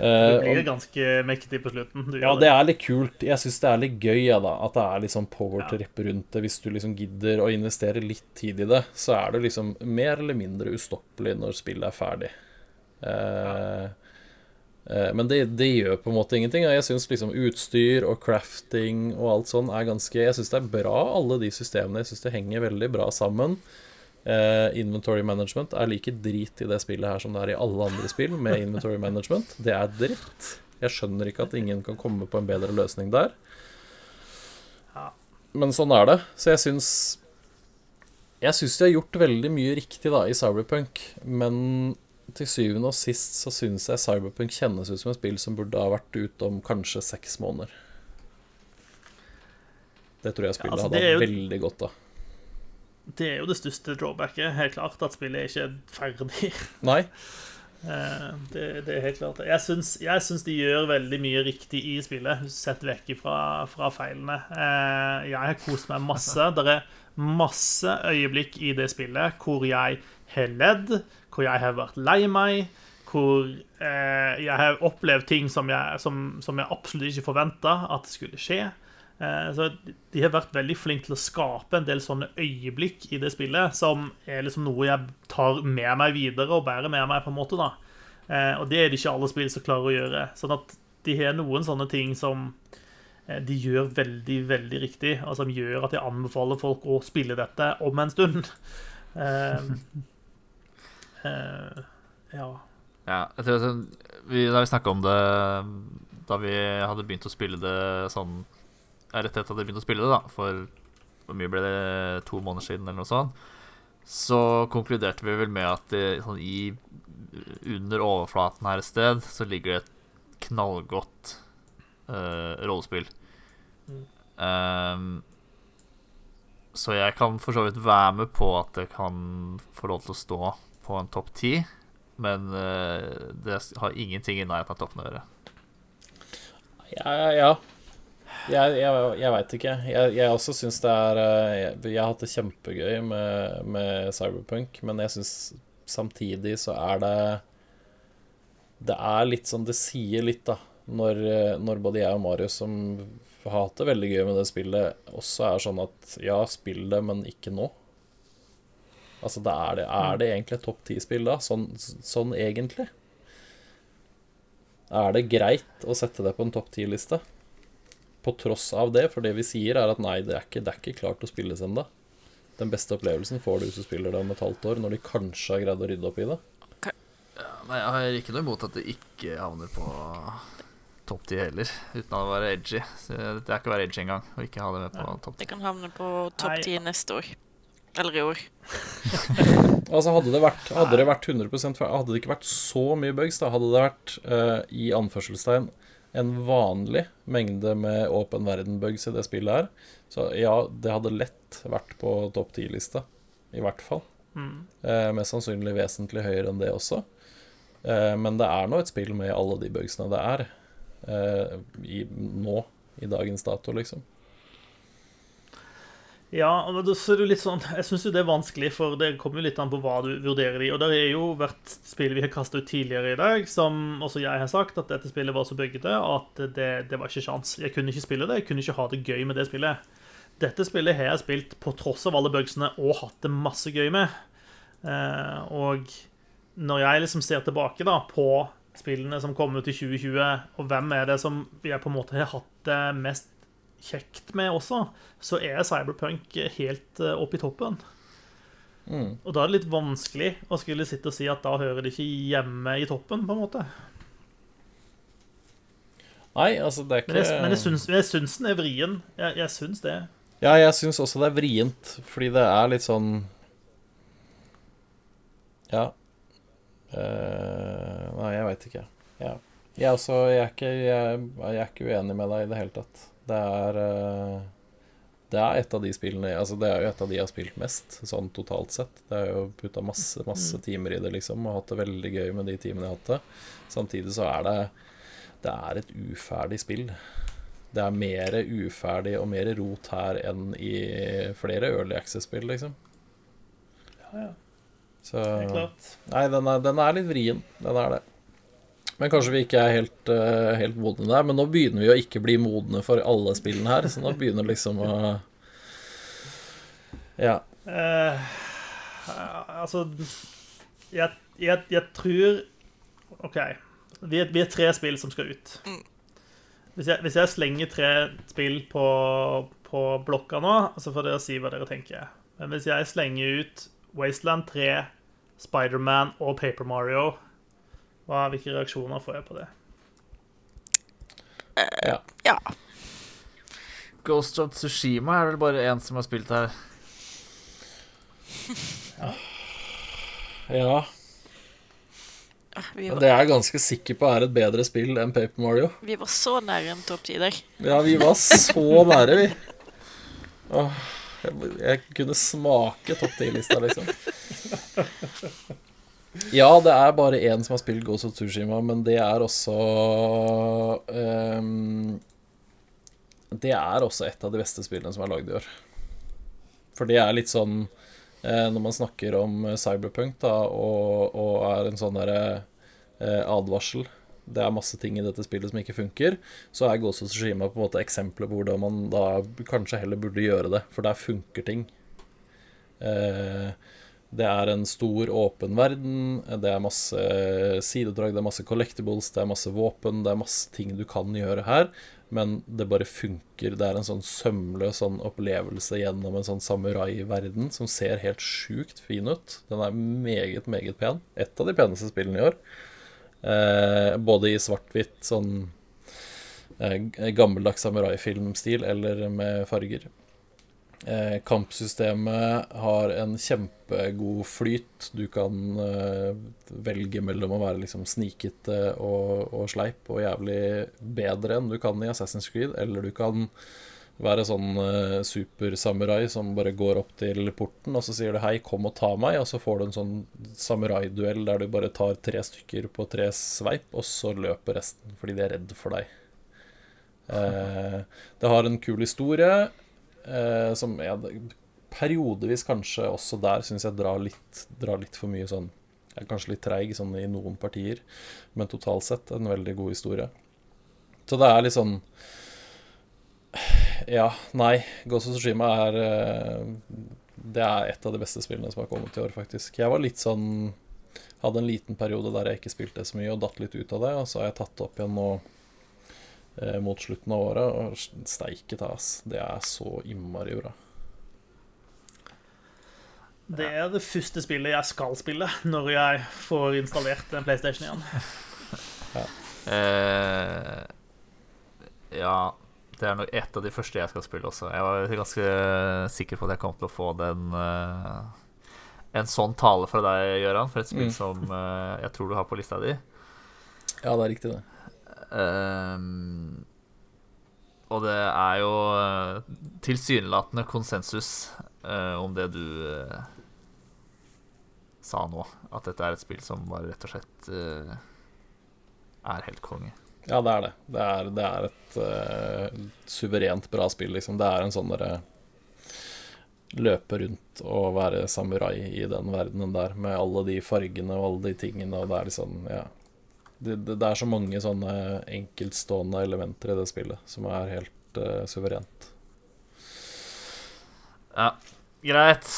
Du Eh, blir ganske mektig på slutten. Du ja, det er litt kult. Jeg syns det er litt gøy, ja, da. At det er litt sånn power Ja. trip rundt det. Hvis du liksom gidder å investere litt tid i det, så er det liksom mer eller mindre ustoppelig når spillet er ferdig. Eh, eh, men det, det gjør på en måte ingenting. Jeg syns liksom utstyr og crafting og alt sånn er ganske Jeg syns det er bra, alle de systemene. Jeg syns det henger veldig bra sammen. Eh, inventory management er like drit i det spillet her som det er i alle andre spill med inventory management. Det er dritt. Jeg skjønner ikke at ingen kan komme på en bedre løsning der. Men sånn er det. Så jeg syns Jeg syns de har gjort veldig mye riktig da i Cyberpunk, men til syvende og sist så syns jeg Cyberpunk kjennes ut som et spill som burde ha vært ute om kanskje seks måneder. Det tror jeg spillet altså, hadde er hatt veldig godt av. Det er jo det største drawbacket. Helt klart at spillet er ikke ferdig. Nei, Eh, Det, det er helt klart. Jeg syns, jeg syns de gjør veldig mye riktig i spillet, sett vekk fra, fra feilene. Eh, Jeg har kost meg masse. Det er masse øyeblikk i det spillet hvor jeg har ledd, hvor jeg har vært lei meg, hvor eh, jeg har opplevd ting som jeg, som, som jeg absolutt ikke forventa at skulle skje. Eh, Så de har vært veldig flinke til å skape en del sånne øyeblikk i det spillet som er liksom noe jeg tar med meg videre og bærer med meg, på en måte. da. Eh, Og det er det ikke alle spill som klarer å gjøre. Sånn at de har noen sånne ting som eh, de gjør veldig, veldig riktig, og som gjør at jeg anbefaler folk å spille dette om en stund. Eh, ja. Ja, jeg tror sånn, vi, Da vi snakka om det da vi hadde begynt å spille det sånn Rett etter at vi begynte å spille det, da, for hvor mye ble det, to måneder siden, eller noe sånt, så konkluderte vi vel med at det, sånn i under overflaten her et sted så ligger det et knallgodt uh, rollespill. Mm. Um, så jeg kan for så vidt være med på at det kan få lov til å stå på en topp ti. Men uh, det har ingenting i nærheten av toppen å gjøre. Ja, ja, ja. Jeg, jeg, jeg veit ikke. Jeg, jeg også syns det er eh, jeg, jeg har hatt det kjempegøy med, med Cyberpunk, men jeg syns samtidig så er det Det er litt sånn Det sier litt, da, når, eh, når både jeg og Marius, som har hatt det veldig gøy med det spillet, også er sånn at ja, spill det, men ikke nå. Altså, det er, det, er det egentlig et topp ti-spill da? Sånn, sånn egentlig? Er det greit å sette det på en topp ti-liste? På tross av det, for det vi sier er at nei, det er ikke, det er ikke klart å spilles ennå. Den beste opplevelsen får du hvis du spiller det om et halvt år, når de kanskje har greid å rydde opp i det. Nei, jeg har ikke noe imot at det ikke havner på topp ti heller, uten å være edgy. Så Det er ikke å være edgy engang å ikke ha det med på topp ti. Det kan havne på topp ti neste år. Eller i år. Altså Hadde det vært, hadde det vært 100 Hadde det ikke vært så mye bugs, da hadde det vært uh, i anførselstegn en vanlig mengde med åpen verden-bugs i det spillet her. Så ja, det hadde lett vært på topp ti-lista. I hvert fall. Mm. Uh, mest sannsynlig vesentlig høyere enn det også. Uh, men det er nå et spill med alle de bugsene det er. I, nå, i dagens dato, liksom. Ja, men ser er litt sånn Jeg syns jo det er vanskelig, for det kommer jo litt an på hva du vurderer de. Og det er jo vært spill vi har kasta ut tidligere i dag, som også jeg har sagt, at dette spillet var så bøggete at det, det var ikke sjans. Jeg kunne ikke spille det, jeg kunne ikke ha det gøy med det spillet. dette spillet har jeg spilt på tross av alle bugsene og hatt det masse gøy med. Eh, og når jeg liksom ser tilbake da på spillene som kom ut i 2020, og hvem er det som jeg på en måte har hatt det mest kjekt med også, så er Cyberpunk helt eh, oppe i toppen. Mm. Og da er det litt vanskelig å skulle sitte og si at da hører det ikke hjemme i toppen, på en måte. Nei, altså, det er ikke Men jeg, men jeg, syns, jeg syns den er vrien. Jeg, jeg syns det. Ja, jeg syns også det er vrient, fordi det er litt sånn Ja. Uh, nei, jeg veit ikke. Ja. Jeg, også, jeg, er ikke, jeg, jeg er ikke uenig med deg i det hele tatt. Det er eh, Det er et av de spillene Altså, det er jo et av de jeg har spilt mest, sånn totalt sett. Det er jo putta masse, masse timer i det, liksom, og hatt det veldig gøy med de timene jeg har hatt det. Samtidig så er det Det er et uferdig spill. Det er mer uferdig og mer rot her enn i flere Early Access-spill, liksom. Ja, ja. Så. Nei, den er, den er litt vrien. Den er det. Men kanskje vi ikke er helt, eh, helt modne der. Men nå begynner vi å ikke bli modne for alle spillene her, så nå begynner liksom å Ja. Uh, altså jeg, jeg, jeg tror OK. Vi er, vi er tre spill som skal ut. Hvis jeg, hvis jeg slenger tre spill på, på blokka nå, så får dere si hva dere tenker. Men hvis jeg slenger ut Wasteland 3, Spiderman og Paper Mario, hva, hvilke reaksjoner får jeg på det? ja. Ja. Ghost of Tsushima er vel bare én som har spilt her. ja. Ja. Det jeg er jeg ganske sikker på er et bedre spill enn Paper Mario. vi var så nære en topp ti der. Ja, vi var så nære, vi. Åh, jeg, jeg kunne smake topp ti-lista, liksom. Ja, det er bare én som har spilt Ghost of Tsushima, men det er også um, Det er også et av de beste spillene som er lagd i år. For det er litt sånn eh, Når man snakker om eh, cyberpunk da, og, og er en sånn derre eh, advarsel det er masse ting i dette spillet som ikke funker, så er Ghost of Tsushima på en måte eksempelet på hvordan man da kanskje heller burde gjøre det, for der funker ting. Eh, det er en stor, åpen verden, det er masse sidedrag, det er masse collectibles, det er masse våpen, det er masse ting du kan gjøre her, men det bare funker. Det er en sånn sømløs sånn opplevelse gjennom en sånn samurai-verden som ser helt sjukt fin ut. Den er meget, meget pen. Et av de peneste spillene i år. Eh, både i svart-hvitt, sånn eh, gammeldags samurai-filmstil, eller med farger. Eh, kampsystemet har en kjempegod flyt. Du kan eh, velge mellom å være liksom snikete og, og sleip og jævlig bedre enn du kan i Assassin's Creed, eller du kan være sånn uh, supersamurai som bare går opp til porten, og så sier du 'hei, kom og ta meg', og så får du en sånn samuraiduell der du bare tar tre stykker på tre sveip, og så løper resten fordi de er redd for deg. Eh, det har en kul historie eh, som jeg periodevis kanskje også der syns jeg drar litt, drar litt for mye sånn er Kanskje litt treig sånn i noen partier, men totalt sett en veldig god historie. Så det er litt sånn Ja, nei. Ghost of Tsushima er eh, Det er et av de beste spillene som har kommet i år, faktisk. Jeg var litt sånn Hadde en liten periode der jeg ikke spilte så mye og datt litt ut av det, og så har jeg tatt det opp igjen nå mot slutten av året, og steike ta, ass. Det er så innmari bra. Det er det første spillet jeg skal spille når jeg får installert en PlayStation igjen. Eh, ja, det er nok et av de første jeg skal spille også. Jeg var ganske sikker på at jeg kom til å få den uh, En sånn tale fra deg, Gøran, for et spill Mm. som uh, jeg tror du har på lista di. Ja, det er riktig, det. Ehm, og det er jo eh, tilsynelatende konsensus uh, om det du uh, sa nå. At dette er et spill som bare rett og slett uh, er helt konge. Ja, det er det. Det er, det er et suverent bra spill, liksom. Det er en sånn derre Løpe rundt og være samurai i den verdenen der, med alle de fargene og alle de tingene, og det er liksom Ja. Det, det, det er så mange sånne enkeltstående elementer i det spillet som er helt uh, suverent. Ja, greit.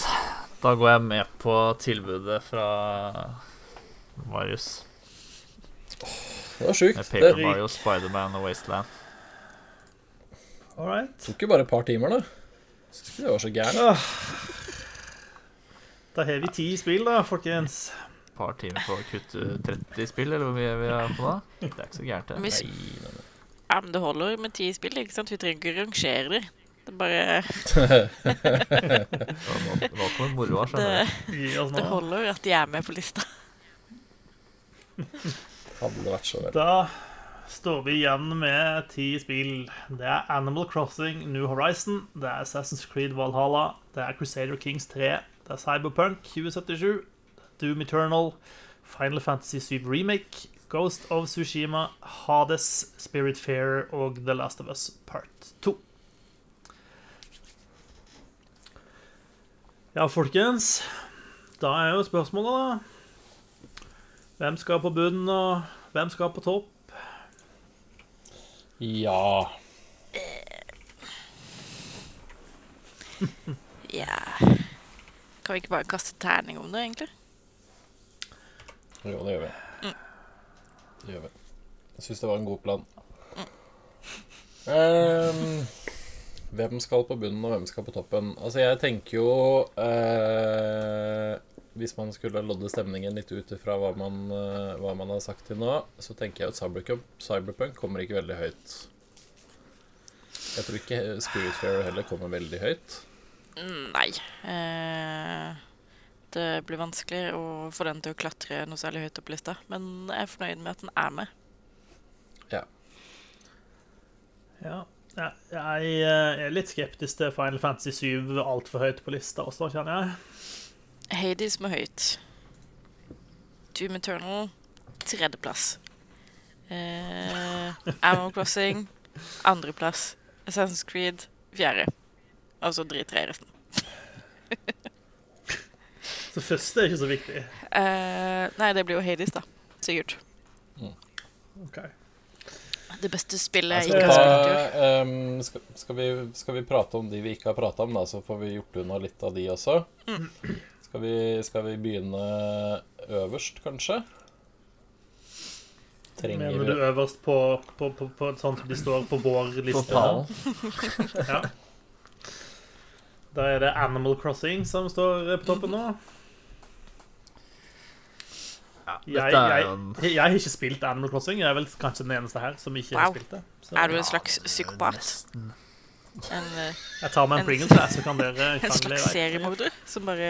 Da går jeg med på tilbudet fra Marius. Det var sjukt. Med Det Paper Mario, Spiderman og Wasteland. All right. tok jo bare et par timer, da. Syns ikke det var så gærent. Da har vi ti spill, da, folkens. Par timer på å kutte 30 spill, eller hvor mye vi er på da? Det er ikke så gærent, det. Ja, men det holder med ti spill, ikke sant? Vi trenger ikke rangere det. Det er bare nå kommer moroa, skjønner du. Det holder at de er med på lista. Hadde det vært så vel. Da står vi igjen med ti spill. Det er Animal Crossing New Horizon, det er Assassin's Creed Valhalla, det er Crusader Kings 3, det er Cyberpunk 2077, Doom Eternal, Final Fantasy 7 Remake, Ghost of Tsushima, Hades, Spirit Fair og The Last of Us Part 2. Ja, folkens. Da er jo spørsmålet, da. Hvem skal på bunnen, og hvem skal på topp? Ja Ja Kan vi ikke bare kaste terning om det, egentlig? Jo, det gjør vi. Det gjør vi. Jeg syns det var en god plan. Um, hvem skal på bunnen, og hvem skal på toppen? Altså, jeg tenker jo eh, Hvis man skulle lodde stemningen litt ut ifra hva, man, eh, hva man har sagt til nå, så tenker jeg at Cyberpunk, Cyberpunk kommer ikke veldig høyt. Jeg tror ikke Spiritfarer heller kommer veldig høyt. Mm, Nei. Eh, det blir vanskelig å få den til å klatre noe særlig høyt opp på lista, men jeg er fornøyd med at den er med. Ja, jeg, jeg eh, er litt skeptisk til Final Fantasy 7 altfor høyt på lista også, kjenner jeg. Hades med høyt. Doom Eternal tredjeplass. Eh, Animal Crossing andreplass. Assassin's Creed fjerde. Altså så driter resten. Så første er ikke så viktig. Uh, nei, det blir jo Hades, da. Sikkert. Ok. Det beste spillet Jeg ikke har spilt i år. Um, skal, skal, vi, skal vi prate om de vi ikke har prata om, da, så får vi gjort unna litt av de også? Skal, vi, skal vi begynne øverst, kanskje? Trenger Mener du øverst på, på, på, på sånn som de står på vår På liste? pallen. Ja. Da er det Animal Crossing som står på toppen nå. Jeg, jeg, jeg har ikke spilt Animal Crossing. Jeg er vel kanskje den eneste her som ikke har spilt det. Så Er du en slags psykopat? En, eh, jeg tar meg en en- Pringles, her, så kan dere en slags seriemorder som bare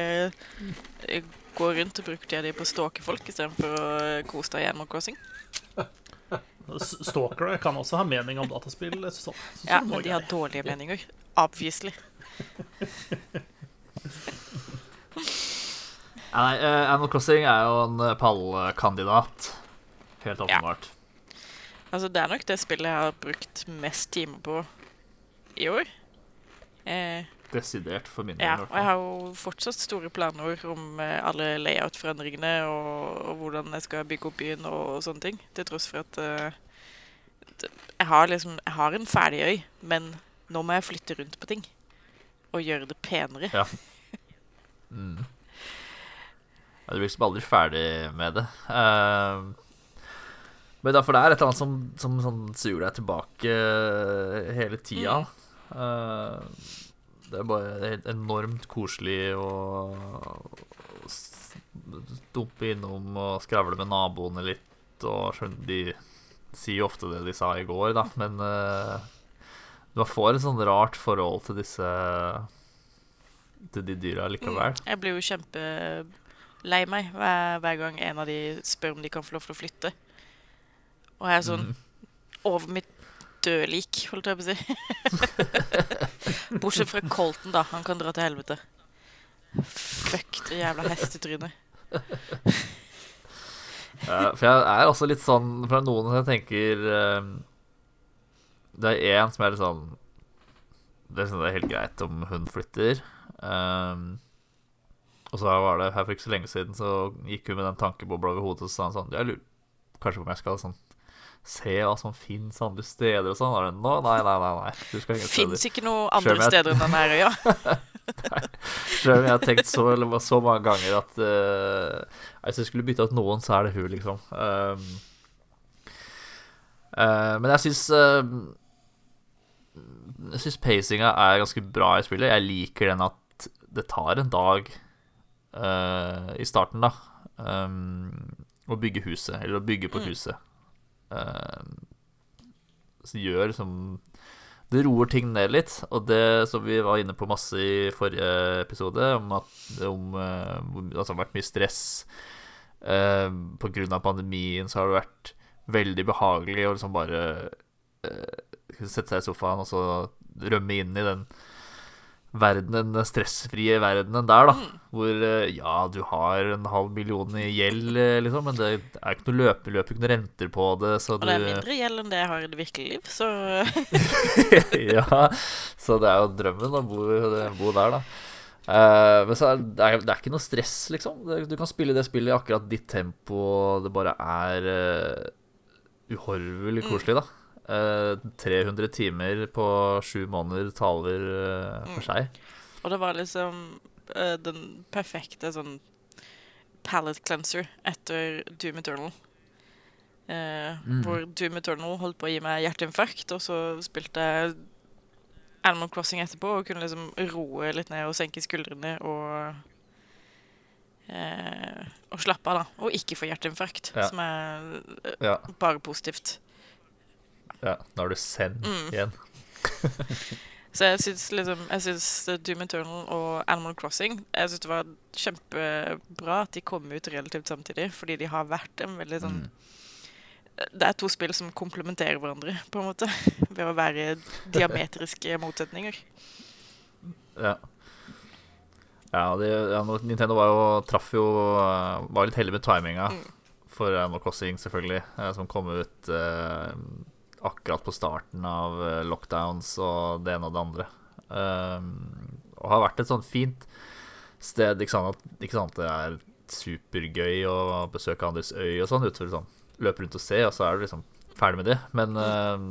eh, går rundt og bruker tida di på å stalke folk istedenfor å eh, kose deg i Animal Crossing? Stalkere kan også ha mening om dataspill. Så, så, så Ja, men de har dårlige meninger. Obviously. Ja, Nei, uh, Animal Crossing er jo en eh, pallkandidat. Helt åpenbart. Altså, det er nok det spillet jeg har brukt mest timer på i år. Eh, Desidert for min del. ja, og jeg har jo fortsatt store planer om eh, alle layout-forandringene og, og hvordan jeg skal bygge opp byen og, og sånne ting. Til tross for at det- jeg har liksom Jeg har en ferdig øy, men nå må jeg flytte rundt på ting. Og gjøre det penere. Ja. Mm. Du blir liksom aldri ferdig med det. Eh, men derfor det er et eller annet som, som sånn suger deg tilbake eh, hele tida. Eh, det er bare helt enormt koselig å dumpe innom og skravle med naboene litt. Og de sier jo ofte det de sa i går, da, men du man får et sånn rart forhold til disse til de dyra likevel. Jeg blir jo kjempelei meg hver, hver gang en av de spør om de kan få lov til å flytte. Og jeg er sånn Mm. over mitt dødlik, holdt jeg på å si. Bortsett fra Colton, da. Han kan dra til helvete. Fuck det jævla hestetrynet. For jeg er også litt sånn Fra noen som jeg tenker eh, Det er én som er litt sånn Det er helt greit om hun flytter. Eh, og så var det her for ikke så lenge siden, så gikk hun med den tankebobla over hodet og sa hun sånn Jeg lurer kanskje på om jeg skal sånn se hva som fins andre steder og sånn. Og det, Nå, nei, nei, nei, nei. Du skal ingen Fins ikke noe andre jeg- steder enn den her øya. Selv om jeg har tenkt så, eller så mange ganger at uh, hvis jeg skulle bytte ut noen, så er det hun, liksom. Um, uh, men jeg syns uh, Jeg syns pacinga er ganske bra i spillet. Jeg liker den at det tar en dag i starten, da, um, å bygge huset, eller å bygge på Mm. huset. så gjør liksom det roer ting ned litt, og det som vi var inne på masse i forrige episode, om at om, uh, altså, det har vært mye stress uh, på grunn av pandemien, så har det vært veldig behagelig å liksom bare uh, sette seg i sofaen og så rømme inn i den verdenen, den stressfrie verdenen der, da. Hvor eh, ja, du har en halv million i gjeld, eh, liksom, men det er ikke noe løpe, løper ikke noe renter på det, så Og det er mindre gjeld enn det jeg har i det virkelige liv, så ja, så det er jo drømmen å bo, bo der, da. Uh, men så er det, er, det er ikke noe stress, liksom. Du kan spille det spillet i akkurat ditt tempo, det bare er uh, uhorvelig koselig, da. Eh, 300 timer på sju måneder taler eh, for seg. Og det var liksom eh, den perfekte sånn palate cleanser etter Doom Eternal. Uh, Mm. Hvor Doom Eternal holdt på å gi meg hjerteinfarkt, og så spilte jeg Animal Crossing etterpå og kunne liksom roe litt ned og senke skuldrene og uh, Og slappe av, da. Og ikke få hjerteinfarkt, Ja. som er uh, Ja, bare positivt. Ja, da er du send Mm. igjen. Så jeg syns liksom Jeg syns Doom Eternal og Animal Crossing Jeg synes det var kjempebra at de kom ut relativt samtidig, fordi de har vært en veldig sånn Mm. Det er to spill som komplementerer hverandre, på en måte. Ved å være diametriske motsetninger. Ja. Ja, de, ja, Nintendo var jo, traff jo Var litt heldig med timinga Mm. for Animal Crossing, selvfølgelig. eh, Som kom ut eh, akkurat på starten av eh, lockdowns og det ene og det andre. Um, og har vært et sånn fint sted. Ikke sant, ikke sant det er supergøy å besøke andres øy og sånn. Utover sånn løpe rundt og se, og så er du liksom ferdig med det. Men eh,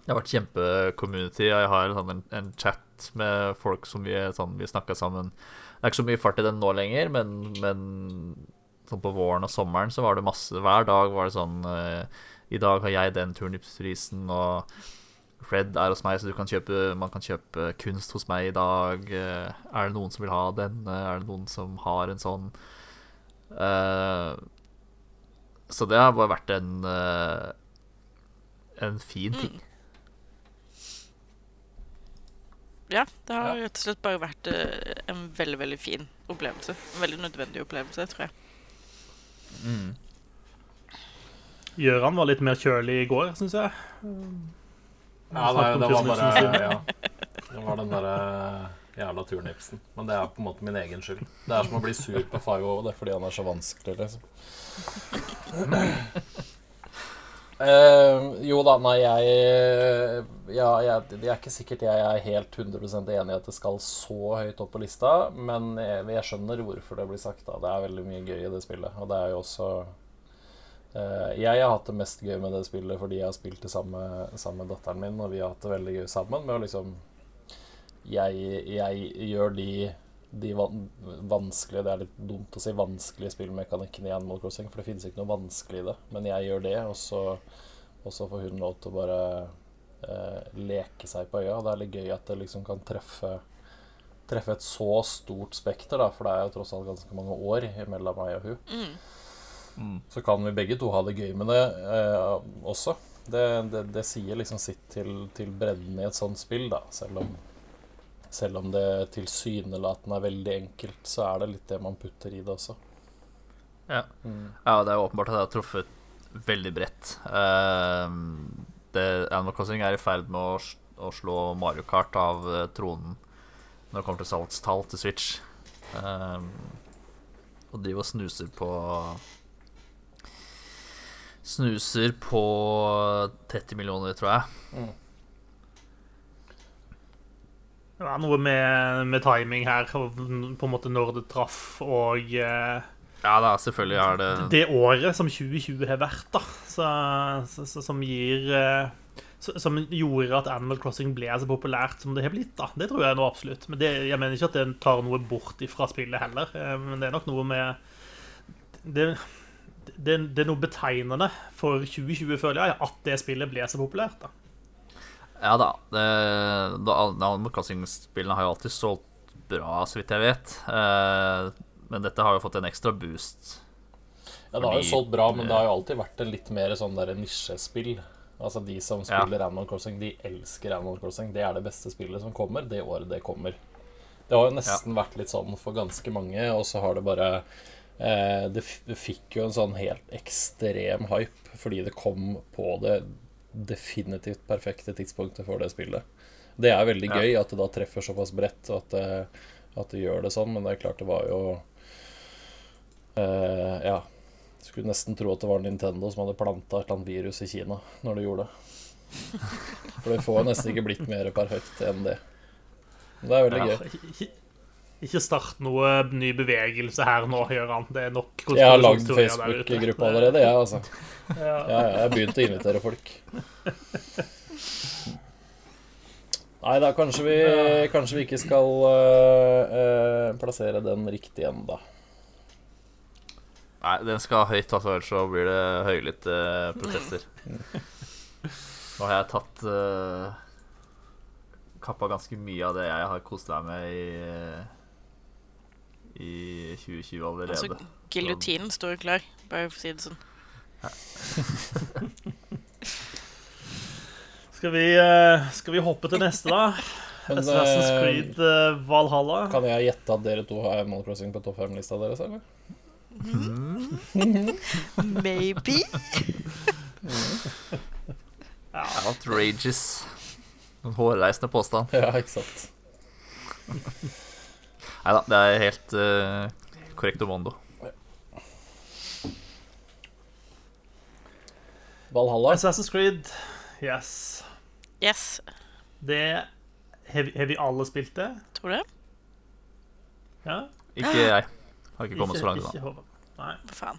det har vært kjempe-community. Jeg har sånn en, en chat med folk som vi, sånn, vi snakka sammen. Det er ikke så mye fart i den nå lenger, men, men sånn på våren og sommeren så var det masse Hver dag var det sånn eh, I dag har jeg den turnipsprisen, og Fred er hos meg, så du kan kjøpe, man kan kjøpe kunst hos meg i dag. Eh, er det noen som vil ha denne? Er det noen som har en sånn? Uh, så det har bare vært en uh, en fin ting. Ja, det har Ja. rett og slett bare vært uh, en veldig, veldig fin opplevelse. En veldig nødvendig opplevelse, tror jeg. Mm. Gjøran var litt mer kjølig i går, syns jeg. Ja, det, det var bare ja. Det var den derre jævla turnipsen. Men det er på en måte min egen skyld. Det er som å bli sur på Five O. Det er fordi han er så vanskelig, liksom. Uh, jo da, nei, jeg Ja, jeg, det er ikke sikkert jeg er helt 100 enig i at det skal så høyt opp på lista, men jeg, jeg skjønner hvorfor det blir sagt. da Det er veldig mye gøy i det spillet. Og det er jo også Jeg har hatt det mest gøy med det spillet fordi jeg har spilt det sammen sammen med datteren min, og vi har hatt det veldig gøy sammen med å liksom jeg, jeg gjør de de van vanskelige Det er litt dumt å si vanskelige spillmekanikkene i Animal Crossing, for det finnes ikke noe vanskelig i det. Men jeg gjør det, og så, og så får hun lov til å bare eh, leke seg på øya. Det er litt gøy at det liksom kan treffe Treffe et så stort spekter, da, for det er jo tross alt ganske mange år mellom meg og hun. Mm. Mm. Så kan vi begge to ha det gøy med det eh, også. Det, det, det sier liksom sitt til, til bredden i et sånt spill, da. Selv om, selv om det tilsynelatende er veldig enkelt, så er det litt det man putter i det også. Ja. Mm. Ja, det er åpenbart at jeg har truffet veldig bredt. Uh, det, Animal Crossing er i ferd med å, å slå Mario Kart av uh, tronen når det kommer til salgstall til Switch. Uh, og driver og snuser på Snuser på 30 millioner, tror jeg. Det var noe med, med timing her, og på en måte når det traff, og eh, Ja da, selvfølgelig er det det året som 2020 har vært, da, så, så, så, som gir eh, som gjorde at Animal Crossing ble så populært som det har blitt. da. Det tror jeg nå absolutt. Men det, jeg mener ikke at det tar noe bort ifra spillet heller. Eh, Men det er nok noe med Det, det, det er noe betegnende for 2020, føler jeg, at det spillet ble så populært. da. Ja da. Det, da Animal Crossing-spillene har jo alltid solgt bra, så vidt jeg vet. Eh, men dette har jo fått en ekstra boost. Ja, det har jo solgt bra, men det har jo alltid vært en litt mer sånn der nisjespill. Altså De som Ja. spiller Animal Crossing, de elsker Animal Crossing. Det er det beste spillet som kommer det året det kommer. Det har jo nesten vært litt sånn for ganske mange, og så har det bare det, det fikk jo en sånn helt ekstrem hype fordi det kom på det definitivt perfekte tidspunktet for det spillet. Det er veldig Ja. gøy at det da treffer såpass bredt, og at det, at det gjør det sånn, men det er klart det var jo uh, Ja. Skulle nesten tro at det var Nintendo som hadde planta et eller annet virus i Kina når det gjorde det. For det får nesten ikke blitt mer perfekt enn det. Men Det er veldig Ja. gøy. Ikke, start noe ny bevegelse her nå, Gøran. Det er nok Jeg har lagd. Facebook-gruppe allerede, jeg, altså. Ja. Ja, jeg har begynt å invitere folk. Nei da, kanskje vi, kanskje vi ikke skal uh, uh, plassere den riktig ennå. Nei, den skal høyt, altså, ellers så blir det høylytte protester. Nå har jeg tatt uh, Kappa ganske mye av det jeg har kost meg med i, i 2020 allerede. Altså, giljotinen står klar, bare for å si det sånn. Skal, vi, eh, skal vi hoppe til neste, da? Men Assassin's øh, Creed uh, Valhalla. kan jeg gjette at dere to har Animal Crossing på topp fem-lista deres, eller? Maybe? Outrageous. En hårreisende påstand. Ja, ikke sant. Nei da, det er helt uh, korrekt omando. Valhalla. Assassin's Creed, yes. Yes. Det Har vi- har vi alle spilt det? Tror du det? Ja? Ikke jeg. Har ikke kommet så langt ennå. Nei. Hva faen?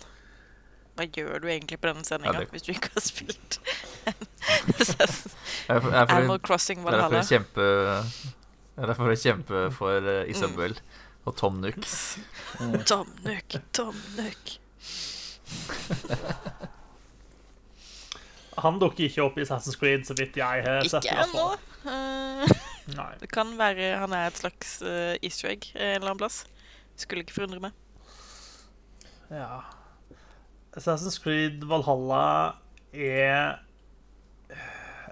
Hva gjør du egentlig på denne sendinga Ja, det- hvis du ikke har spilt Animal Crossing Valhalla? Det er for en å kjempe Det er for å kjempe for eh, Isabel og Tom Nook. Tom Nook, Tom Nook. Han dukker ikke opp i Assassin's Creed, så vidt jeg har sett. Ikke ennå. Eh, det kan være han er et slags uh, easter egg en eller annen plass. Skulle ikke forundre meg. Ja. Assassin's Creed Valhalla er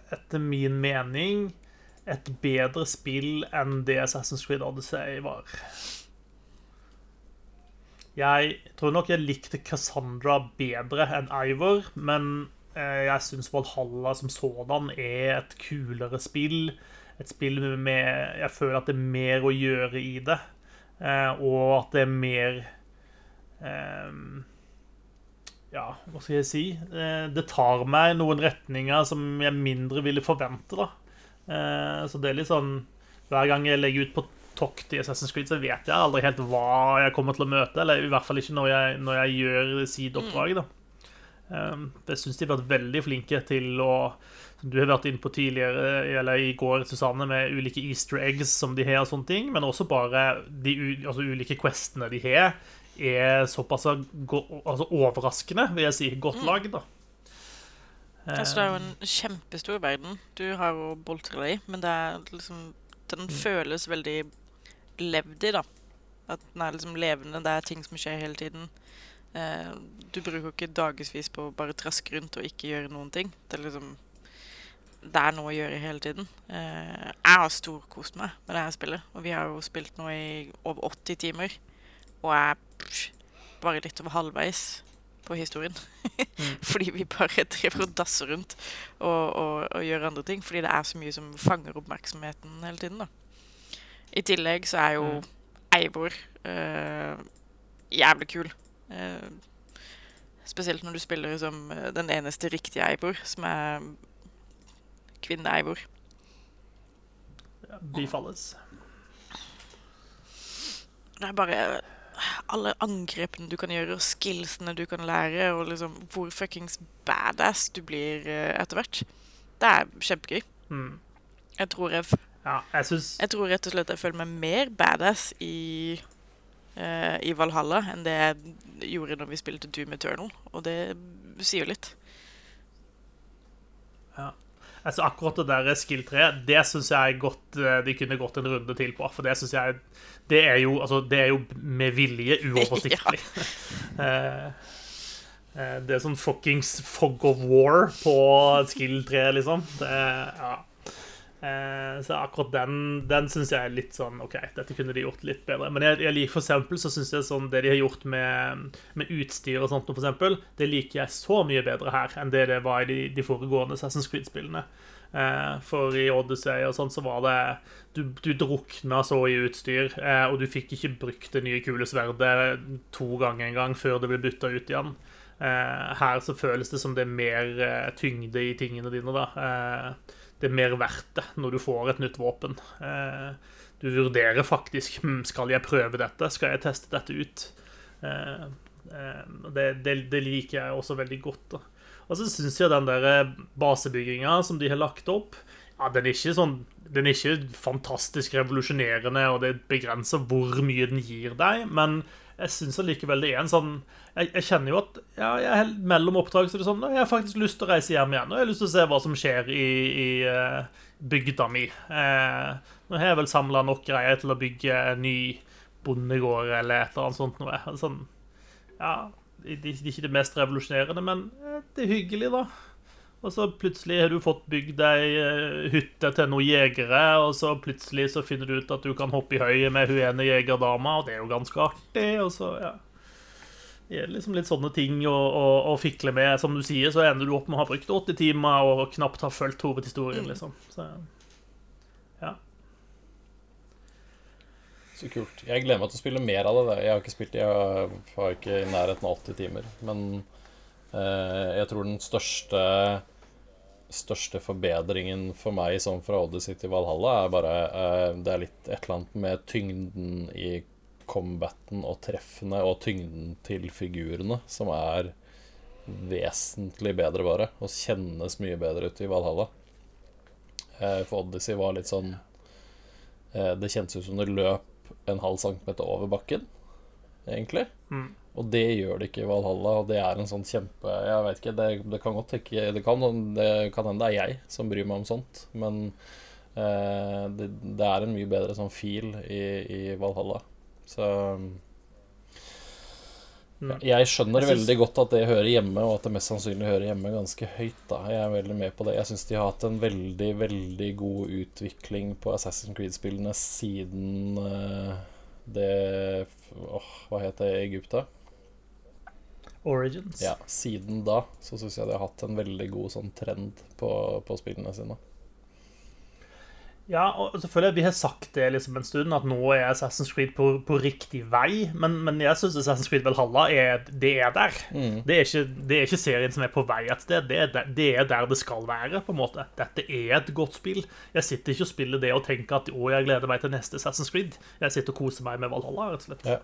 etter min mening et bedre spill enn det Assassin's Creed Odyssey var. Jeg tror nok jeg likte Cassandra bedre enn Ivor, men eh, jeg syns Valhalla som sådan er et kulere spill. Et spill med Jeg føler at det er mer å gjøre i det, eh, og at det er mer Ehm, ja, hva skal jeg si? Eh, det tar meg noen retninger som jeg mindre ville forvente, da. Eh, så det er litt sånn Hver gang jeg legger ut på tokt i Assassin's Creed, så vet jeg aldri helt hva jeg kommer til å møte. Eller i hvert fall ikke når jeg, når jeg gjør sideoppdrag, da. Um, det syns de har vært veldig flinke til å som Du har vært inne på tidligere, eller i går, Susanne, med ulike easter eggs som de har, og sånne ting, men også bare de altså, ulike questene de har, er såpass altså, overraskende, vil jeg si. Godt lagd, da. Altså, det er jo en kjempestor verden du har å boltre deg i, men det er liksom Den føles veldig levd i, da. At den er liksom levende. Det er ting som skjer hele tiden. Eh, du bruker ikke dagevis på å bare traske rundt og ikke gjøre noen ting. Det er liksom Det er noe å gjøre hele tiden. Eh, jeg har storkost meg med det her spillet, og vi har jo spilt nå i over 80 timer. Og jeg er bare litt over halvveis på historien. fordi vi bare driver og dasser rundt og, og, og gjør andre ting. Fordi det er så mye som fanger oppmerksomheten hele tiden. da. I tillegg så er jo Eivor eh, jævlig kul. Uh, spesielt når du spiller som eh, den eneste riktige Eivor, som er kvinne-Eivor. Bifalles. Det er bare alle angrepene du kan gjøre, og skillsene du kan lære, og liksom hvor fuckings badass du blir eh, etter hvert. Det er kjempegøy. Mm. Jeg tror jeg, Ja, jeg synes... jeg tror rett og slett jeg føler meg mer badass i, uh, i Valhalla enn det jeg gjorde når vi spilte Doom Eternal, og det sier jo litt. Altså, Akkurat det der skill 3, det syns jeg godt eh, de kunne gått en runde til på. For det syns jeg Det er jo, altså, det er jo med vilje uoversiktlig. Eh, eh, det er sånn fuckings fog of war på skill 3, liksom. Det, ja. Eh, så akkurat den, den syns jeg er litt sånn OK, dette kunne de gjort litt bedre. Men jeg, jeg liker for eksempel, så synes jeg sånn det de har gjort med, med utstyr og sånt, for eksempel, det liker jeg så mye bedre her enn det det var i de, de foregående Assassin's Creed-spillene. Eh, for i Odyssey og sånn så var det Du, du drukna så i utstyr, eh, og du fikk ikke brukt det nye kulesverdet to ganger engang før det ble bytta ut igjen. Her så føles det som det er mer tyngde i tingene dine, da. Det er mer verdt det når du får et nytt våpen. Eh, du vurderer faktisk hm, skal jeg prøve dette, skal jeg teste dette ut. Eh, eh, det, det, det liker jeg også veldig godt. da. Og så syns jeg den der basebygginga som de har lagt opp, ja, den er ikke sånn den er ikke fantastisk revolusjonerende, og det begrenser hvor mye den gir deg, men jeg syns allikevel det er en sånn jeg, jeg kjenner jo at ja, jeg er helt mellom oppdrag så det er sånn, jeg har faktisk lyst til å reise hjem igjen. Og jeg har lyst til å se hva som skjer i, i eh, bygda mi. Eh, nå har jeg vel samla nok greier til å bygge en ny bondegård eller et eller annet sånt noe. Sånn, ja, det er ikke det mest revolusjonerende, men eh, det er hyggelig, da. Og så plutselig har du fått bygd ei eh, hytte til noen jegere, og så plutselig så finner du ut at du kan hoppe i høyet med hun ene jegerdama, og det er jo ganske artig, og så, ja. Det er liksom litt sånne ting å, å, å fikle med. Som du sier, så ender du opp med å ha brukt 80 timer og knapt har fulgt hovedhistorien, liksom. Så, ja. Så kult. Jeg gleder meg til å spille mer av det. Jeg har ikke spilt Jeg har ikke i nærheten av 80 timer. Men jeg tror den største Største forbedringen for meg som fra Odyssey til Valhalla, er bare eh, Det er litt et eller annet med tyngden i combaten og treffene og tyngden til figurene som er vesentlig bedre, bare. Og kjennes mye bedre ut i Valhalla. Eh, for Odyssey var litt sånn eh, Det kjentes ut som det løp en halv centimeter over bakken, egentlig. Mm. Og det gjør det ikke i Valhalla, og det er en sånn kjempe Jeg vet ikke, det, det kan godt ikke det kan, det kan hende det er jeg som bryr meg om sånt, men eh, det, det er en mye bedre sånn feel i, i Valhalla. Så ja, jeg skjønner Jeg synes... veldig godt at det hører hjemme, og at det mest sannsynlig hører hjemme ganske høyt. da Jeg er veldig med på det. Jeg syns de har hatt en veldig, veldig god utvikling på Assassin's Creed-spillene siden eh, det Åh, hva het det Egypta? Origins. Ja, siden da så syns jeg de har hatt en veldig god sånn trend på, på spillene sine. Ja, og selvfølgelig Vi har sagt det liksom en stund, at nå er Assassin's Creed på, på riktig vei. Men, men jeg syns Assassin's Creed Valhalla er, det er der. Det, er ikke, det er ikke serien som er på vei et sted. Det er, der, det er der det skal være. på en måte. Dette er et godt spill. Jeg sitter ikke og spiller det og tenker at å, jeg gleder meg til neste Assassin's Creed. Jeg sitter og koser meg med Valhalla, rett og slett. Ja.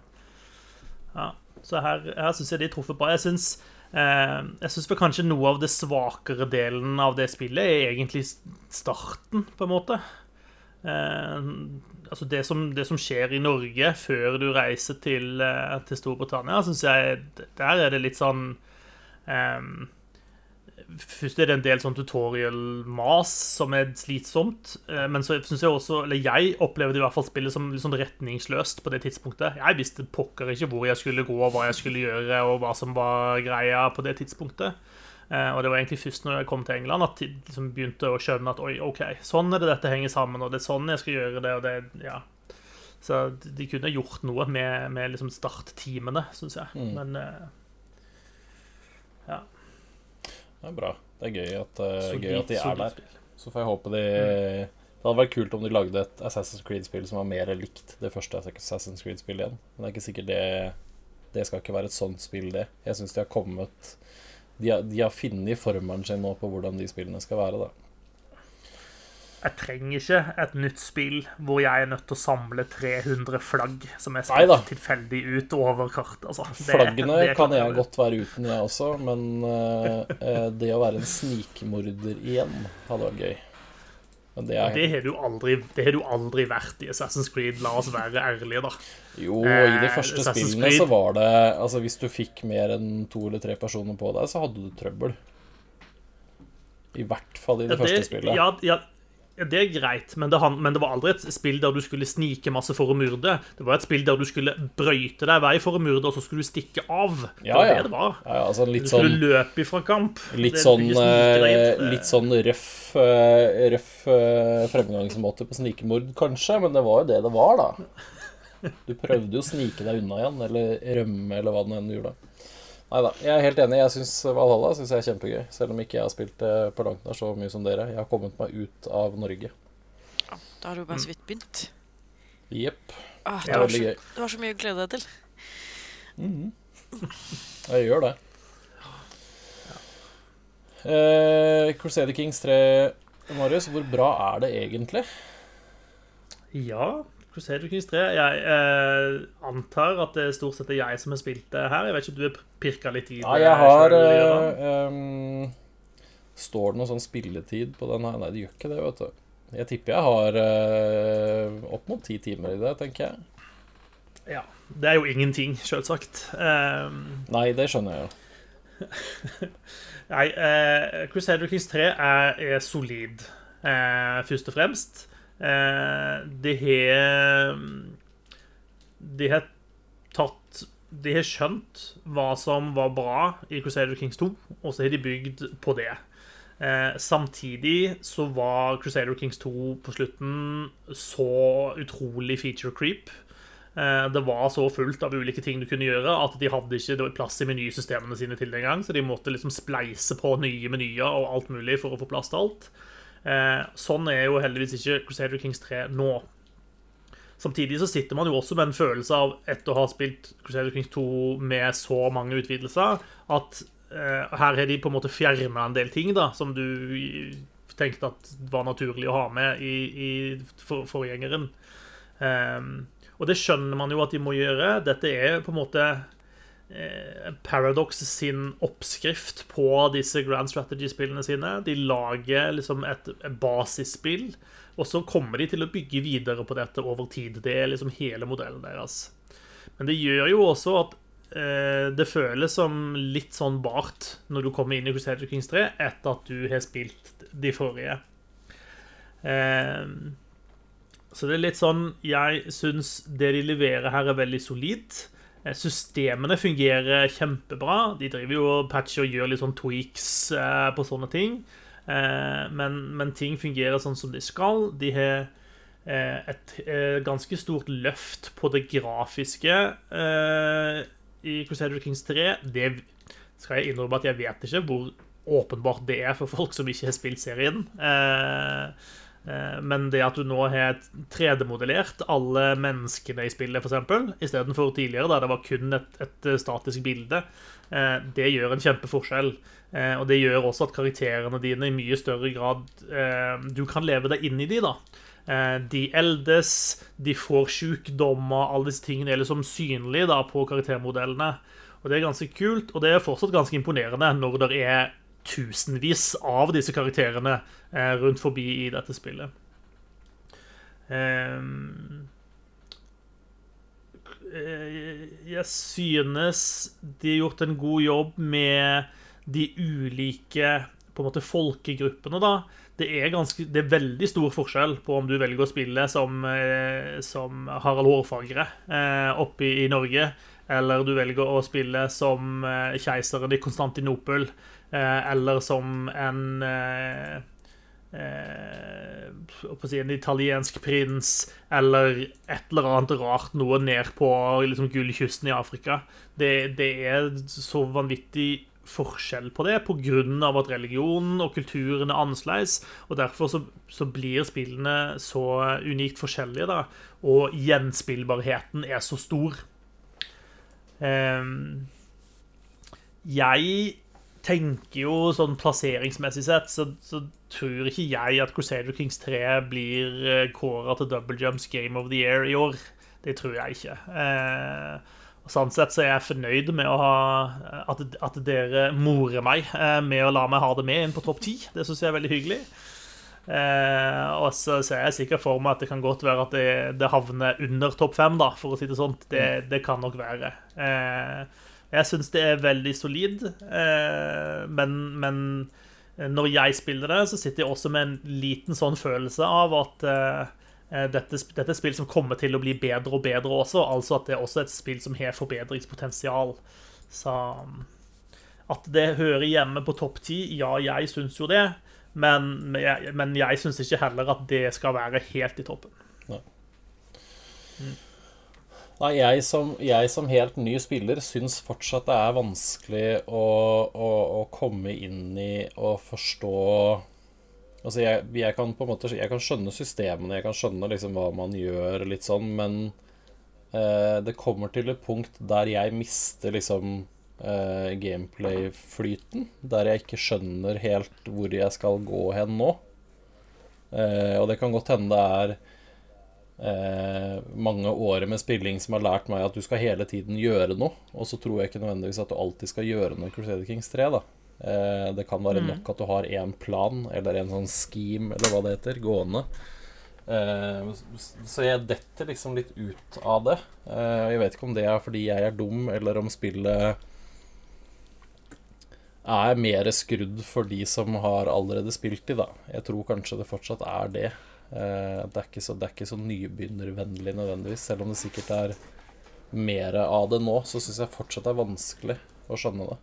Ja, så her, her syns jeg de truffet bra. Jeg syns eh, jeg kanskje noe av det svakere delen av det spillet er egentlig starten, på en måte. Eh, altså det som, det som skjer i Norge før du reiser til, eh, til Storbritannia, syns jeg Der er det litt sånn eh, Først er det en del sånn tutorial-mas som er slitsomt. eh, Men så syns jeg også Eller jeg opplevde i hvert fall spillet som litt sånn retningsløst på det tidspunktet. Jeg visste pokker ikke hvor jeg skulle gå, hva jeg skulle gjøre, og hva som var greia på det tidspunktet. Eh, Og det var egentlig først når jeg kom til England at jeg liksom begynte å skjønne at oi, OK, sånn er det dette henger sammen, og det er sånn jeg skal gjøre det, og det Ja. Så de kunne gjort noe med, med liksom startteamene, syns jeg. Men eh, ja. Det er bra. Det er gøy at, uh, gøy at de er der. Så får jeg håpe de Det hadde vært kult om de lagde et Assassin's Creed-spill som var mer likt det første Assassin's Creed-spillet igjen. Men det er ikke sikkert det Det skal ikke være et sånt spill, det. Jeg syns de har kommet De har, de har funnet formelen sin nå på hvordan de spillene skal være, da. Jeg trenger ikke et nytt spill hvor jeg er nødt til å samle 300 flagg som er spilt tilfeldig ut over kartet. Altså. Det- Flaggene det kan jeg godt være uten, jeg også, men eh, det å være en snikmorder igjen hadde vært gøy. Det er Det har du aldri, det har du aldri vært i Assassin's Creed. La oss være ærlige, da. Jo, i de Eh, første eh, spillene Creed. så var det Altså, hvis du fikk mer enn to eller tre personer på deg, så hadde du trøbbel. I hvert fall i det, Ja, første spillet. Ja, ja, ja, det er greit, men det, men det var aldri et spill der du skulle snike masse for å myrde. Det var et spill der du skulle brøyte deg vei for å myrde, og så skulle du stikke av. Det Ja, var ja. det det var. Ja, ja, altså Du skulle sånn løpe ifra kamp. Litt sånn, eh, litt sånn røff, eh, røff eh, fremgangsmåte på snikemord, kanskje, men det var jo det det var, da. Du prøvde jo å snike deg unna igjen, eller rømme, eller hva det enn du gjorde. Nei da, jeg er helt enig. Jeg syns Valhalla synes jeg er kjempegøy. Selv om ikke jeg har spilt det på langt nær så mye som dere. Jeg har kommet meg ut av Norge. Ja, Da har du bare så vidt begynt. Jepp. Ah, Det er var veldig gøy. Du har så mye å glede deg til. Jeg gjør det. Eh, Crusader Kings 3, Marius, hvor bra er det egentlig? Ja, Crusader Kings 3. Jeg eh, antar at det stort sett er jeg som har spilt det her. Jeg vet ikke om du har pirka litt i det? Ja, jeg har selv, eh, ehm, Står det noe sånn spilletid på den her? Nei, det gjør ikke det, vet du. Jeg tipper jeg har eh, opp mot ti timer i det, tenker jeg. Ja. Det er jo ingenting, selvsagt. Um, Nei, det skjønner jeg jo. Nei, eh, Crusader Kings 3 er, er solid, eh, først og fremst. Eh, det har De har tatt De har skjønt hva som var bra i Crusader Kings 2, og så har de bygd på det. Eh, samtidig så var Crusader Kings 2 på slutten så utrolig feature creep. Eh, Det var så fullt av ulike ting du kunne gjøre at de hadde ikke plass i menysystemene sine til den gang, så de måtte liksom spleise på nye menyer og alt mulig for å få plass til alt. Eh, Sånn er jo heldigvis ikke Crusader Kings 3 nå. Samtidig så sitter man jo også med en følelse av, etter å ha spilt Crusader Kings 2 med så mange utvidelser, at eh, her har de på en måte fjerna en del ting da, som du tenkte at var naturlig å ha med i, i for, forgjengeren. Ehm, og det skjønner man jo at de må gjøre. Dette er på en måte Paradox sin oppskrift på disse Grand Strategy-spillene sine. De lager liksom et basisspill, og så kommer de til å bygge videre på dette over tid. Det er liksom hele modellen deres. Men det gjør jo også at eh, det føles som litt sånn bart når du kommer inn i Crusader Kings 3 etter at du har spilt de forrige. Eh, så det er litt sånn Jeg syns det de leverer her, er veldig solid. Eh, Systemene fungerer kjempebra. De driver jo patcher og gjør litt sånn tweaks eh, på sånne ting. Eh, men, men ting fungerer sånn som de skal. De har et ganske stort løft på det grafiske i Crusader Kings 3. Det skal jeg innrømme at jeg vet ikke hvor åpenbart det er for folk som ikke har spilt serien. Men det at du nå har 3D-modellert alle menneskene i spillet, f.eks., istedenfor tidligere, da det var kun et, et statisk bilde, eh, det gjør en kjempeforskjell. Eh, Og det gjør også at karakterene dine i mye større grad eh, Du kan leve deg inn i de, da. Eh, De eldes, de får sykdommer, alle disse tingene er liksom synlige da på karaktermodellene. Og det er ganske kult, og det er fortsatt ganske imponerende når det er tusenvis av disse karakterene eh, rundt forbi i dette spillet. Ehm, eh, jeg synes de har gjort en god jobb med de ulike på en måte folkegruppene, da. Det er, ganske, det er veldig stor forskjell på om du velger å spille som, eh, som Harald Hårfagre oppe i, Norge, eller du velger å spille som keiseren i Konstantinopel, eller som en eh, eh, si, en italiensk prins, eller et eller annet rart noe ned på liksom, gullkysten i Afrika. Det, det er så vanvittig forskjell på det pga. at religionen og kulturen er annerledes. Og derfor så, så blir spillene så unikt forskjellige, da. Og gjenspillbarheten er så stor. Ehm, jeg tenker jo sånn plasseringsmessig sett, så, så tror ikke jeg at Crusader Kings 3 blir kåra til Double Jumps Game of the Year i år. Det tror jeg ikke. Eh, og Sånn sett så er jeg fornøyd med ha, at, at dere morer meg eh, med å la meg ha det med inn på topp ti. Det syns jeg er veldig hyggelig. Eh, og så ser jeg sikkert for meg at det kan godt være at det, det havner under topp fem, da, for å si det sånn. Det, det kan nok være. Eh, jeg syns det er veldig solid, eh, men, men når jeg spiller det, så sitter jeg også med en liten sånn følelse av at eh, Eh, dette, dette, er et spill som kommer til å bli bedre og bedre også, altså at det er også et spill som har forbedringspotensial. Så at det hører hjemme på topp ti, ja, jeg syns jo det, men jeg, men jeg syns ikke heller at det skal være helt i toppen. Nei. Mm. Nei, jeg som, jeg som, helt ny spiller syns fortsatt det er vanskelig å, å, å komme inn i og forstå Altså, jeg, jeg, kan på en måte Jeg kan skjønne systemene, jeg kan skjønne liksom hva man gjør, litt sånn, men eh, det kommer til et punkt der jeg mister liksom eh, gameplay-flyten. Der jeg ikke skjønner helt hvor jeg skal gå hen nå. Eh, og det kan godt hende det er eh, mange året med spilling som har lært meg at du skal hele tiden gjøre noe. Og så tror jeg ikke nødvendigvis at du alltid skal gjøre noe i Crusader Kings 3. da Eh, det kan være mm. nok at du har én plan, eller en sånn scheme, eller hva det heter, gående. Eh, så jeg detter liksom litt ut av det. Eh, jeg vet ikke om det er fordi jeg er dum, eller om spillet er mer skrudd for de som har allerede spilt i, da. Jeg tror kanskje det fortsatt er det. Det er ikke så, det er ikke så nybegynnervennlig nødvendigvis. Selv om det sikkert er mer av det nå, så syns jeg fortsatt det er vanskelig å skjønne det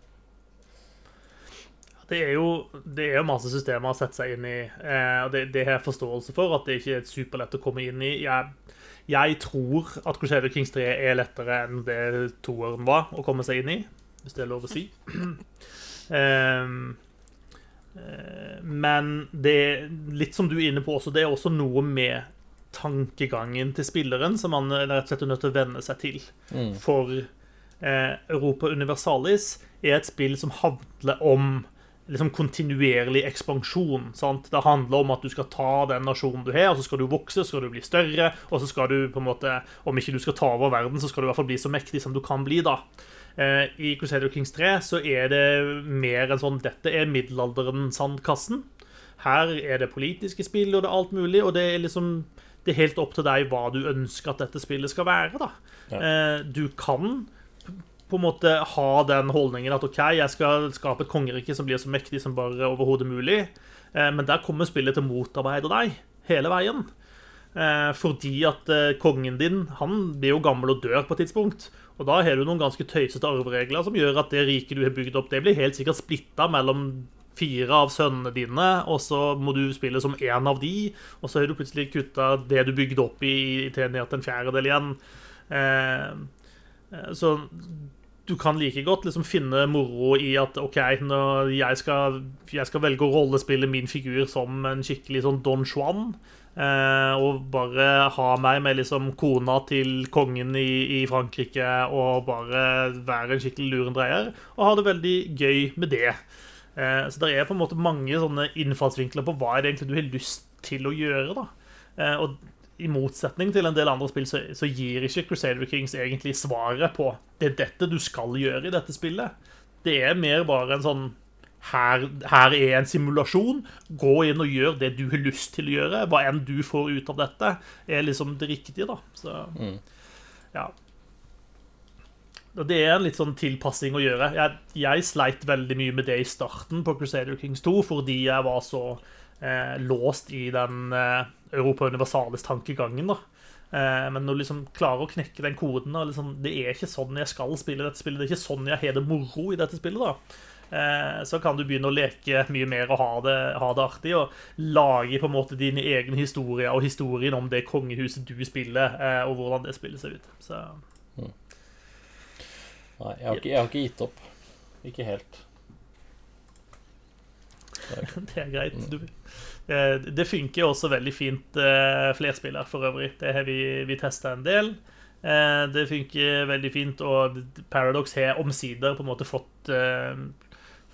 det er jo det er masse systemer å sette seg inn i. Eh, og det, har jeg forståelse for, at det ikke er superlett å komme inn i. Jeg, jeg tror at Crusader Kings 3 er lettere enn det toeren var å komme seg inn i, hvis det er lov å si. eh, men det er litt som du er inne på også, det er også noe med tankegangen til spilleren som man rett og slett er nødt til å venne seg til. Mm. For eh, Europa Universalis er et spill som handler om liksom kontinuerlig ekspansjon. Sant? Det handler om at du skal ta den nasjonen du har, og så skal du vokse, så skal du bli større, og så skal du på en måte Om ikke du skal ta over verden, så skal du i hvert fall bli så mektig som du kan bli, da. Eh, I Crusader Kings 3 så er det mer enn sånn Dette er middelalderen-sandkassen. Her er det politiske spill, og det er alt mulig, og det er liksom Det er helt opp til deg hva du ønsker at dette spillet skal være, da. Ja. Eh, du kan på en måte ha den holdningen at OK, jeg skal skape et kongerike som blir så mektig som bare overhodet mulig. Eh, men der kommer spillet til å motarbeide deg hele veien. Eh, fordi at eh, kongen din han blir jo gammel og dør på et tidspunkt. Og da har du noen ganske tøysete arveregler som gjør at det riket du har bygd opp, det blir helt sikkert splitta mellom fire av sønnene dine, og så må du spille som én av de, og så har du plutselig kutta det du bygde opp i, til ned til en fjerdedel igjen. Så du kan like godt liksom finne moro i at OK, jeg skal, jeg skal velge å rollespille min figur som en skikkelig sånn Don Juan, eh, og bare ha meg med liksom kona til kongen i, i, Frankrike og bare være en skikkelig lurendreier, og ha det veldig gøy med det. Eh, så det er på en måte mange sånne innfallsvinkler på hva er det egentlig du har lyst til å gjøre. da. Eh, og i motsetning til en del andre spill, så, så, gir ikke Crusader Kings egentlig svaret på det er dette du skal gjøre i dette spillet. Det er mer bare en sånn her, her, er en simulasjon. Gå inn og gjør det du har lyst til å gjøre. Hva enn du får ut av dette, er liksom det riktige, da. Så, mm. ja. Det er en litt sånn tilpassing å gjøre. Jeg, jeg, sleit veldig mye med det i starten på Crusader Kings 2, fordi jeg var så eh, låst i den eh, Europa Universalis-tankegangen. da. Eh, men du liksom klarer å knekke den koden og liksom, Det er ikke sånn jeg skal spille dette spillet. Det er ikke sånn jeg har det moro i dette spillet. da. Eh, så kan du begynne å leke mye mer og ha det, ha det artig. Og lage på en måte dine egne historier og historien om det kongehuset du spiller, eh, og hvordan det spiller seg ut. Så. Mm. Nei, jeg har, ikke, jeg har ikke gitt opp. Ikke helt. Det er greit. Du, Eh, det funker også veldig fint flerspiller for øvrig. Det har vi, vi testa en del. Det funker veldig fint, og Paradox har omsider på en måte fått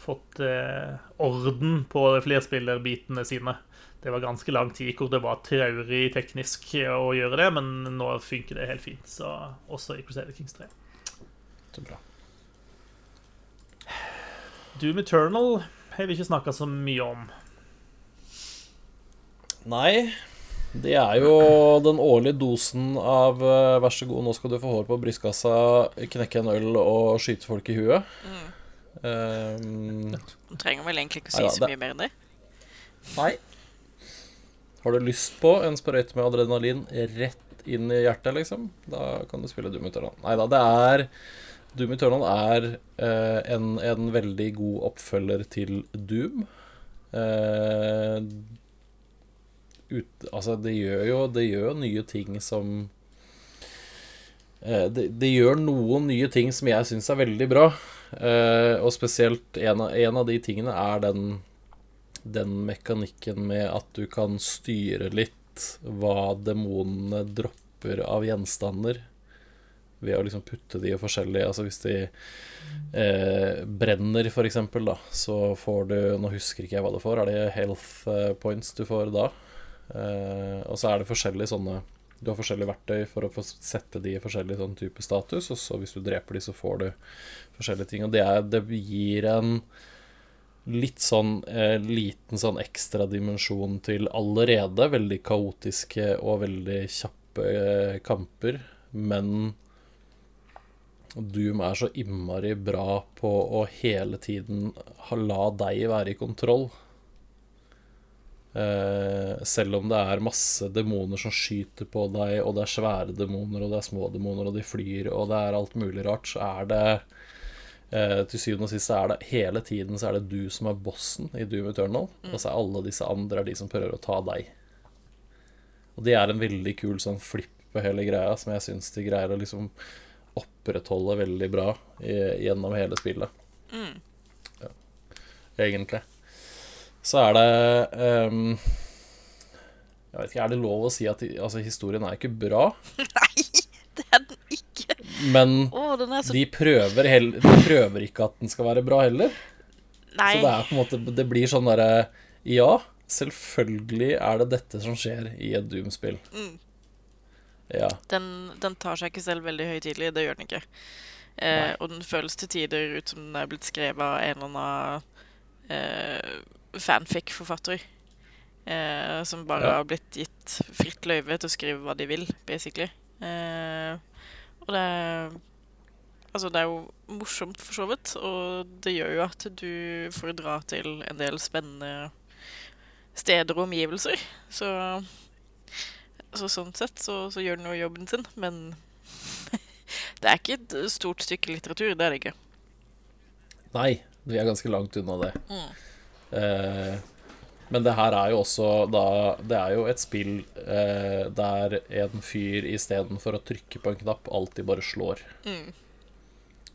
fått eh, orden på flerspillerbitene sine. Det var ganske lang tid hvor det var traurig teknisk å gjøre det, men nå funker det helt fint. Så også i Crusader Kings 3. Så bra. Doom Eternal har vi ikke snakka så mye om. Nei, det er jo den årlige dosen av eh, vær så god, nå skal du få hår på brystkassa, knekke en øl og skyte folk i huet. Um, Du trenger vel egentlig ikke å si ja, så mye mer enn det. nei. Har du lyst på en sprøyte med adrenalin rett inn i hjertet, liksom? Da kan du spille Doom Eternal. Nei da, det er Doom Eternal er uh, en, en veldig god oppfølger til Doom. Uh, ut, altså, det gjør jo Det gjør nye ting som uh, det, det gjør noen nye ting som jeg syns er veldig bra. Eh, og spesielt en av, en av de tingene er den den mekanikken med at du kan styre litt hva demonene dropper av gjenstander. Ved å liksom putte de i forskjellige Altså hvis de eh, brenner, for eksempel, da, så får du Nå husker ikke jeg hva du får. Er det health eh, points du får da? Eh, og så er det forskjellige sånne Du har forskjellige verktøy for å få sette de i forskjellig sånn type status, og så hvis du dreper de, så får du forskjellige ting. Og det, er, det gir en litt sånn eh, liten sånn ekstra dimensjon til allerede veldig kaotiske og veldig kjappe eh, kamper, men Doom er så innmari bra på å hele tiden la deg være i kontroll. Eh, selv om det er masse demoner som skyter på deg, og det er svære demoner, og det er små demoner, og de flyr, og det er alt mulig rart, så er det Eh, til syvende og sist så er det hele tiden så er det du som er bossen i Doom Eternal, og så er alle disse andre er de som prøver å ta deg. Og det er en veldig kul sånn flipp på hele greia, som jeg syns de greier å liksom opprettholde veldig bra i, gjennom hele spillet. Ja, egentlig. Så er det um, Jeg vet ikke, er det lov å si at altså, historien er ikke bra? Nei, det er den ikke. Men Å, den så de prøver, heller, de prøver ikke at den skal være bra heller. Nei. Så det er på en måte Det blir sånn derre Ja, selvfølgelig er det dette som skjer i et Doom-spill. Ja. Den, den tar seg ikke selv veldig høytidelig. Det gjør den ikke. Eh, og den føles til tider ut som den er blitt skrevet av en eller annen eh, fanfic-forfatter. Eh, som bare Ja. har blitt gitt fritt løyve til å skrive hva de vil, basically. Eh, og det er Altså, det er jo morsomt, for så vidt, og det gjør jo at du får dra til en del spennende steder og omgivelser. Så så sånn sett så, så gjør den jo jobben sin, men det er ikke et stort stykke litteratur, det er det ikke. Nei, vi er ganske langt unna det. Mm. Eh, men det her er jo også da Det er jo et spill eh, der en fyr istedenfor å trykke på en knapp, alltid bare slår. Mm.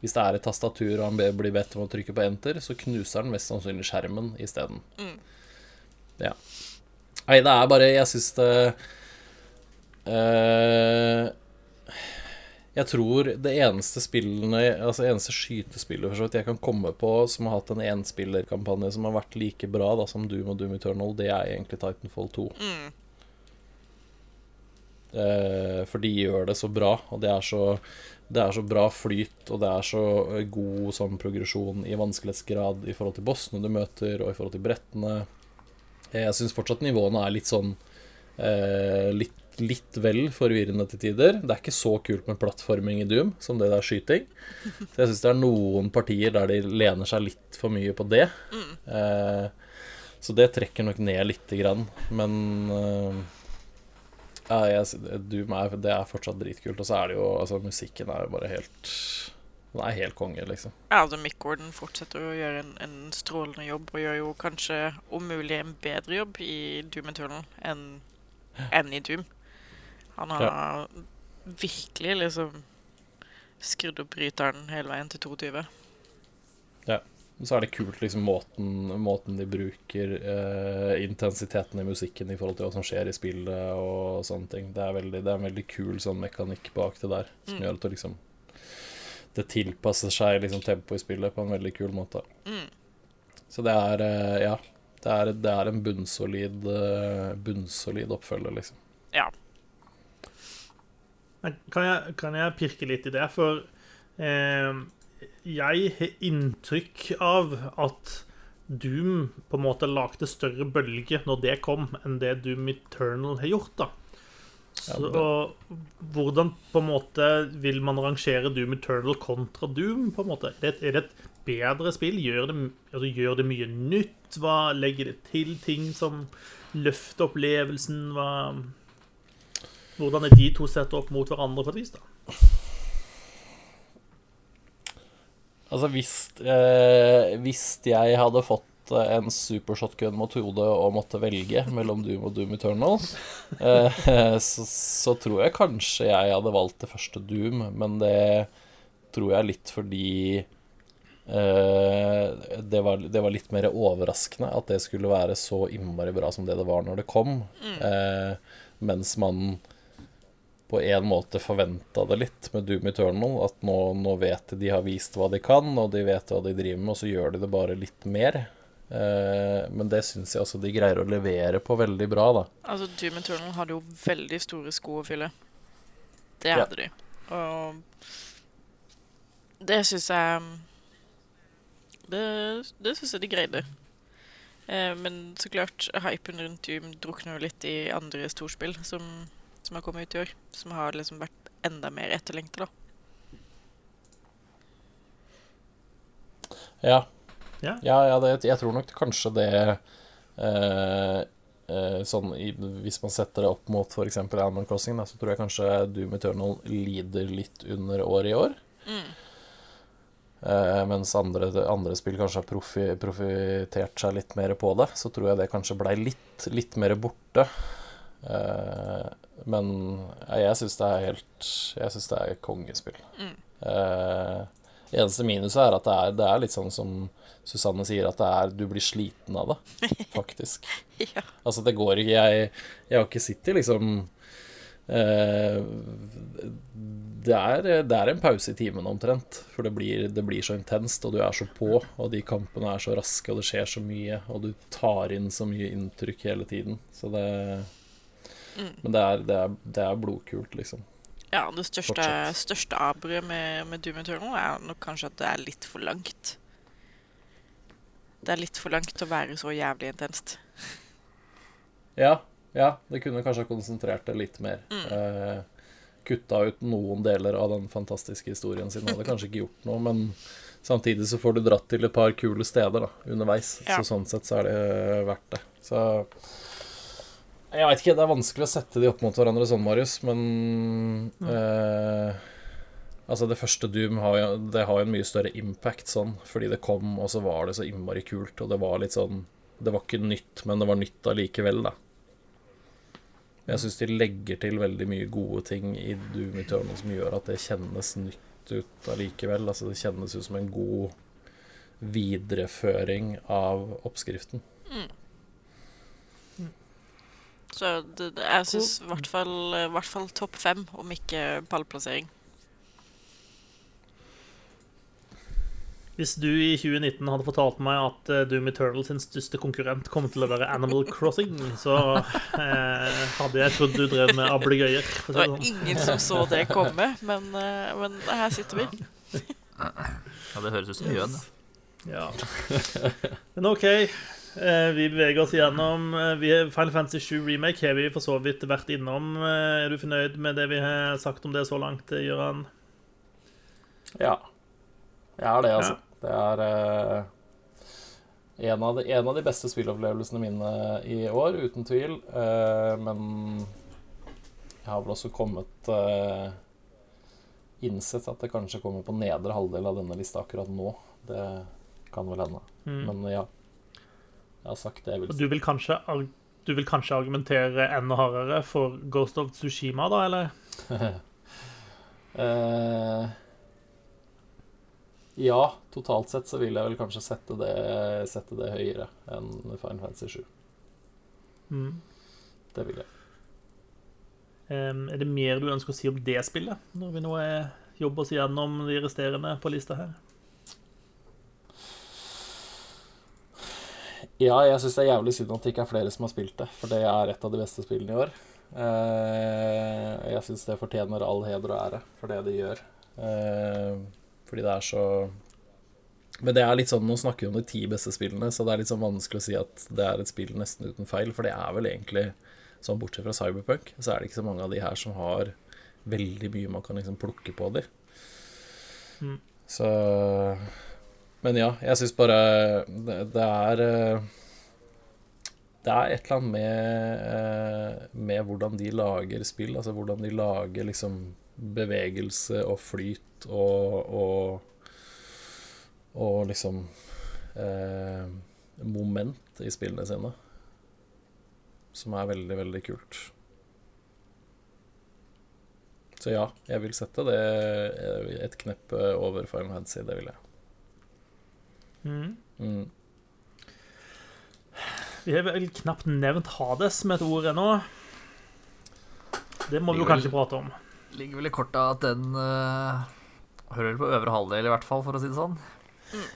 Hvis det er et tastatur og han blir bedt om å trykke på enter, så knuser han mest sannsynlig skjermen isteden. Mm. Ja. Nei, det er bare Jeg syns det eh, Jeg tror det eneste spillene Altså eneste skytespillet for jeg kan komme på som har hatt en enspillerkampanje som har vært like bra da som Doom og Doom Eternal, det er egentlig Titanfall 2. Mm. Eh, for de gjør det så bra, og det er så, det er så bra flyt, og det er så eh, god sånn progresjon i vanskelighetsgrad i forhold til bossene du møter, og i forhold til brettene. Jeg syns fortsatt nivåene er litt sånn eh, litt, litt vel forvirrende til tider. Det er ikke så kult med plattforming i Doom som det der skyting. Så jeg syns det er noen partier der de lener seg litt for mye på det. Eh, så det trekker nok ned lite grann, men eh, jeg, Doom er, det er fortsatt dritkult. Og så er det jo Altså, musikken er jo bare helt Den er helt konge, liksom. Ja, altså Mick fortsetter å gjøre en, en strålende jobb, og gjør jo kanskje om mulig en bedre jobb i Doom Eternal enn enn i Doom. Han har virkelig liksom skrudd opp bryteren hele veien til 22. Ja. Og så er det kult liksom måten, måten de bruker eh, intensiteten i musikken i forhold til hva som skjer i spillet og sånne ting. Det er, veldig, det er en veldig kul sånn mekanikk bak det der, som Mm. gjør at det liksom Det tilpasser seg liksom tempoet i spillet på en veldig kul måte. Mm. Så det er eh, Ja. Det er, det er en bunnsolid, eh, bunnsolid oppfølger, liksom. Ja. Kan jeg, kan jeg pirke litt i det? For eh, jeg har inntrykk av at Doom på en måte lagde større bølge når det kom, enn det Doom Eternal har gjort. da. Så, hvordan på en måte vil man rangere Doom Eternal kontra Doom? på en måte? Det, er det et bedre spill? Gjør det, altså, gjør det mye nytt? Hva Legger det til ting som løfter opplevelsen? Hva, hvordan er de to sett opp mot hverandre på et vis? da? Altså, hvis, eh, hvis jeg hadde fått eh, en supershotgun mot hodet og måtte velge mellom Doom og Doom Eternal, eh, så, så tror jeg kanskje jeg hadde valgt det første Doom, men det tror jeg litt fordi eh, det, var, det var litt mer overraskende at det skulle være så innmari bra som det det var når det kom. Eh, mens man på en måte forventa det litt med Doom Eternal. At nå, nå vet de de har vist hva de kan, og de vet hva de driver med, og så gjør de det bare litt mer. Eh, men det syns jeg altså de greier å levere på veldig bra, da. Altså, Doom Eternal hadde jo veldig store sko å fylle. Det Ja. hadde de. Og det syns jeg Det, det syns jeg de greide. Eh, men så klart, hypen rundt Doom drukner jo litt i andre storspill som, som har kommet ut i år. Som har liksom vært enda mer etterlengta, da. Ja. Ja. Ja, ja det, jeg tror nok kanskje det eh, eh, Sånn i, Hvis man setter det opp mot f.eks. Animal Crossing, da, så tror jeg kanskje Doom Eternal lider litt under året i år. Mm. Uh, mens andre, andre spill kanskje har profi, profitert seg litt mer på det. Så tror jeg det kanskje blei litt, litt mer borte. Eh, men jeg syns det er helt Jeg syns det er kongespill. Mm. Eh, eneste minuset er at det er, det er litt sånn som Susanne sier, at det er, du blir sliten av det, faktisk. Ja. Altså, det går ikke Jeg, jeg har ikke sittet liksom eh, det, er, det er en pause i timen omtrent, for det blir, det blir så intenst, og du er så på, og de kampene er så raske, og det skjer så mye, og du tar inn så mye inntrykk hele tiden. Så det Mm. Men det er, det er, det er blodkult, liksom. Ja, det største, største aberet med, med Doom Eternal er nok kanskje at det er litt for langt. Det er litt for langt å være så jævlig intenst. Ja, ja, det kunne kanskje ha konsentrert det litt mer. Eh, kutta ut noen deler av den fantastiske historien sin. Hadde kanskje ikke gjort noe, men samtidig så får du dratt til et par kule steder da, underveis. Ja. Så sånn sett så er det verdt det. Så jeg veit ikke, det er vanskelig å sette de opp mot hverandre sånn, Marius, men eh, Altså, det første Doom har jo Det har jo en mye større impact sånn, fordi det kom, og så var det så innmari kult, og det var litt sånn Det var ikke nytt, men det var nytt allikevel, da. Jeg syns de legger til veldig mye gode ting i Doom Eternal som gjør at det kjennes nytt ut allikevel. Altså, det kjennes ut som en god videreføring av oppskriften. Så det, det, jeg syns i hvert fall, i hvert fall topp fem, om ikke pallplassering. Hvis du i 2019 hadde fortalt meg at eh, Doom Eternal sin største konkurrent kom til å være Animal Crossing, så eh, hadde jeg trodd du drev med ablegøyer. Det var sånn. ingen som så det komme, men, eh, men her sitter vi. Ja, det høres ut som Jøn. Ja. Men OK. Eh, Vi beveger oss gjennom eh, vi Final Fantasy 7 Remake har vi for så vidt vært innom. Eh, Er du fornøyd med det vi har sagt om det så langt, Gøran? Ja. Jeg er det, altså. Det er eh, en, av de, en av de beste spillopplevelsene mine i år, uten tvil. Eh, men jeg har vel også kommet eh, Innsett at det kanskje kommer på nedre halvdel av denne lista akkurat nå. Det kan vel hende. Mm. Men ja. Jeg har sagt det jeg vil si. du vil kanskje du vil kanskje argumentere enda hardere for Ghost of Tsushima, da, eller? uh, ja, totalt sett så vil jeg vel kanskje sette det, sette det høyere enn Final Fantasy 7. Mm. Det vil jeg. Um, er det mer du ønsker å si om det spillet, når vi nå er jobber oss gjennom de resterende på lista her? Ja, jeg syns det er jævlig synd at det ikke er flere som har spilt det, for det er et av de beste spillene i år. Eh, jeg syns det fortjener all heder og ære for det de gjør. Eh, fordi det er så Men det er litt sånn, nå snakker vi om de ti beste spillene, så det er litt sånn vanskelig å si at det er et spill nesten uten feil, for det er vel egentlig sånn bortsett fra Cyberpunk, så er det ikke så mange av de her som har veldig mye man kan liksom plukke på de. Mm. Så Men ja, jeg syns bare det, det er eh, det er et eller annet med, eh, med hvordan de lager spill, altså hvordan de lager liksom bevegelse og flyt og og, og liksom eh, moment i spillene sine. Som er veldig, veldig kult. Så ja, jeg vil sette det eh, et knepp over Final Fantasy. Det vil jeg. Mm. Mm. Vi har vel knapt nevnt Hades med et ord ennå. Det må vi jo kanskje prate om. Ligger vel i korta at den uh, hører på øvre halvdel, i hvert fall, for å si det sånn.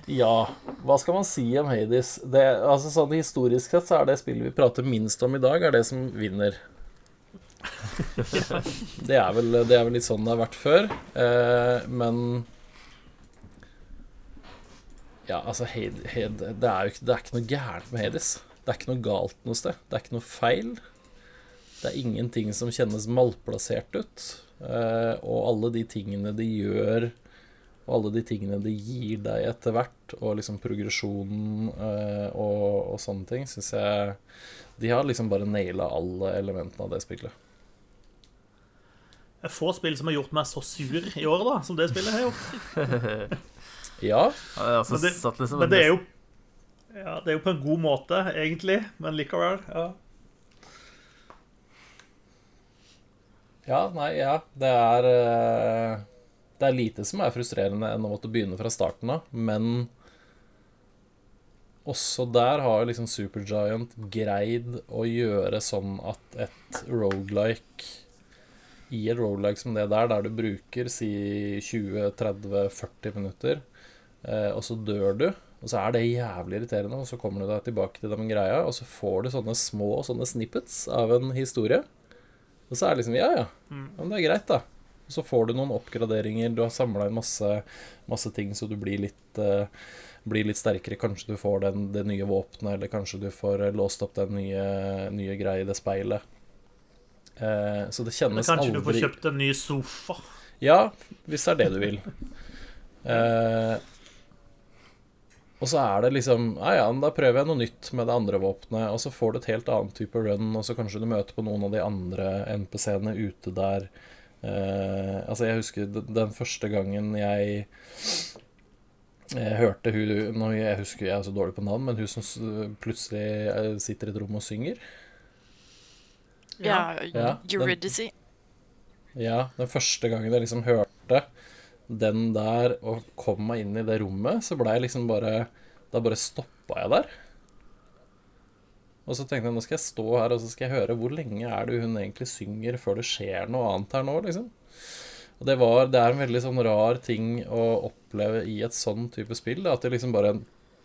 Ja, hva skal man si om Hades? Det, altså sånn Historisk sett så er det spillet vi prater minst om i dag, er det som vinner. Det er vel, det er vel litt sånn det har vært før. Uh, men Ja, altså Hade, Hade, det, er jo ikke, det er ikke noe gærent med Hades. Det er ikke noe galt noe sted. Det er ikke noe feil. Det er ingenting som kjennes malplassert ut. Eh, og alle de tingene de gjør og alle de tingene de gir deg etter hvert, og liksom progresjonen eh, og, og sånne ting, syns jeg De har liksom bare naila alle elementene av det spillet. Det er få spill som har gjort meg så sur i år, da, som det spillet har gjort. Ja, også Men det- satt liksom Men det er jo ja, det er jo på en god måte, egentlig, men likevel. Ja. ja, nei, ja. Det er eh, Det er lite som er frustrerende enn å måtte begynne fra starten av, men også der har liksom Supergiant greid å gjøre sånn at et roguelike I et roguelike som det der, der du bruker si 20-30-40 minutter, og så dør du, og så er det jævlig irriterende, og så kommer du deg tilbake til den greia, og så får du sånne små sånne snippets av en historie. Og så er det liksom Ja, ja, ja men det er greit, da. Og så får du noen oppgraderinger, du har samla inn masse, masse ting, så du blir litt uh, blir litt sterkere. Kanskje du får den, det nye våpenet, eller kanskje du får eh, låst opp den nye, nye greia i det speilet. Uh, så det kjennes kanskje du får kjøpt en ny sofa. Ja, hvis det er det du vil. Eh, og så er det liksom Ja, ja, da prøver jeg noe nytt med det andre våpenet, og så får du et helt annet type run, og så kanskje du møter på noen av de andre NPC-ene ute der. Eh, altså, jeg husker den første gangen jeg jeg hørte hun nå, Jeg husker jeg er så dårlig på navn, men hun som plutselig eh, sitter i et rom og synger. Ja, Ja, Eurydice. Ja, den første gangen jeg liksom hørte den der og kom meg inn i det rommet, så ble jeg liksom bare Da bare stoppa jeg der. Og så tenkte jeg nå skal jeg stå her og så skal jeg høre hvor lenge er det hun egentlig synger før det skjer noe annet her nå, liksom. Og det, var, det er en veldig sånn rar ting å oppleve i et sånn type spill. Da, at det liksom bare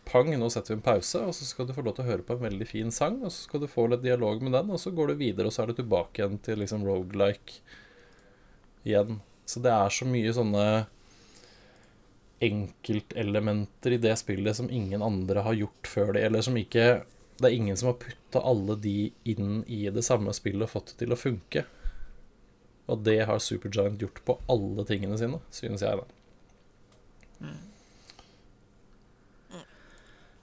Pang, nå setter vi en pause, og så skal du få lov til å høre på en veldig fin sang, og så skal du få litt dialog med den, og så går du videre, og så er du tilbake igjen til liksom rogelike igjen. Så det er så mye sånne enkeltelementer i det spillet som ingen andre har gjort før det, eller som ikke Det er ingen som har putta alle de inn i det samme spillet og fått det til å funke. Og det har Supergiant gjort på alle tingene sine, synes jeg, da.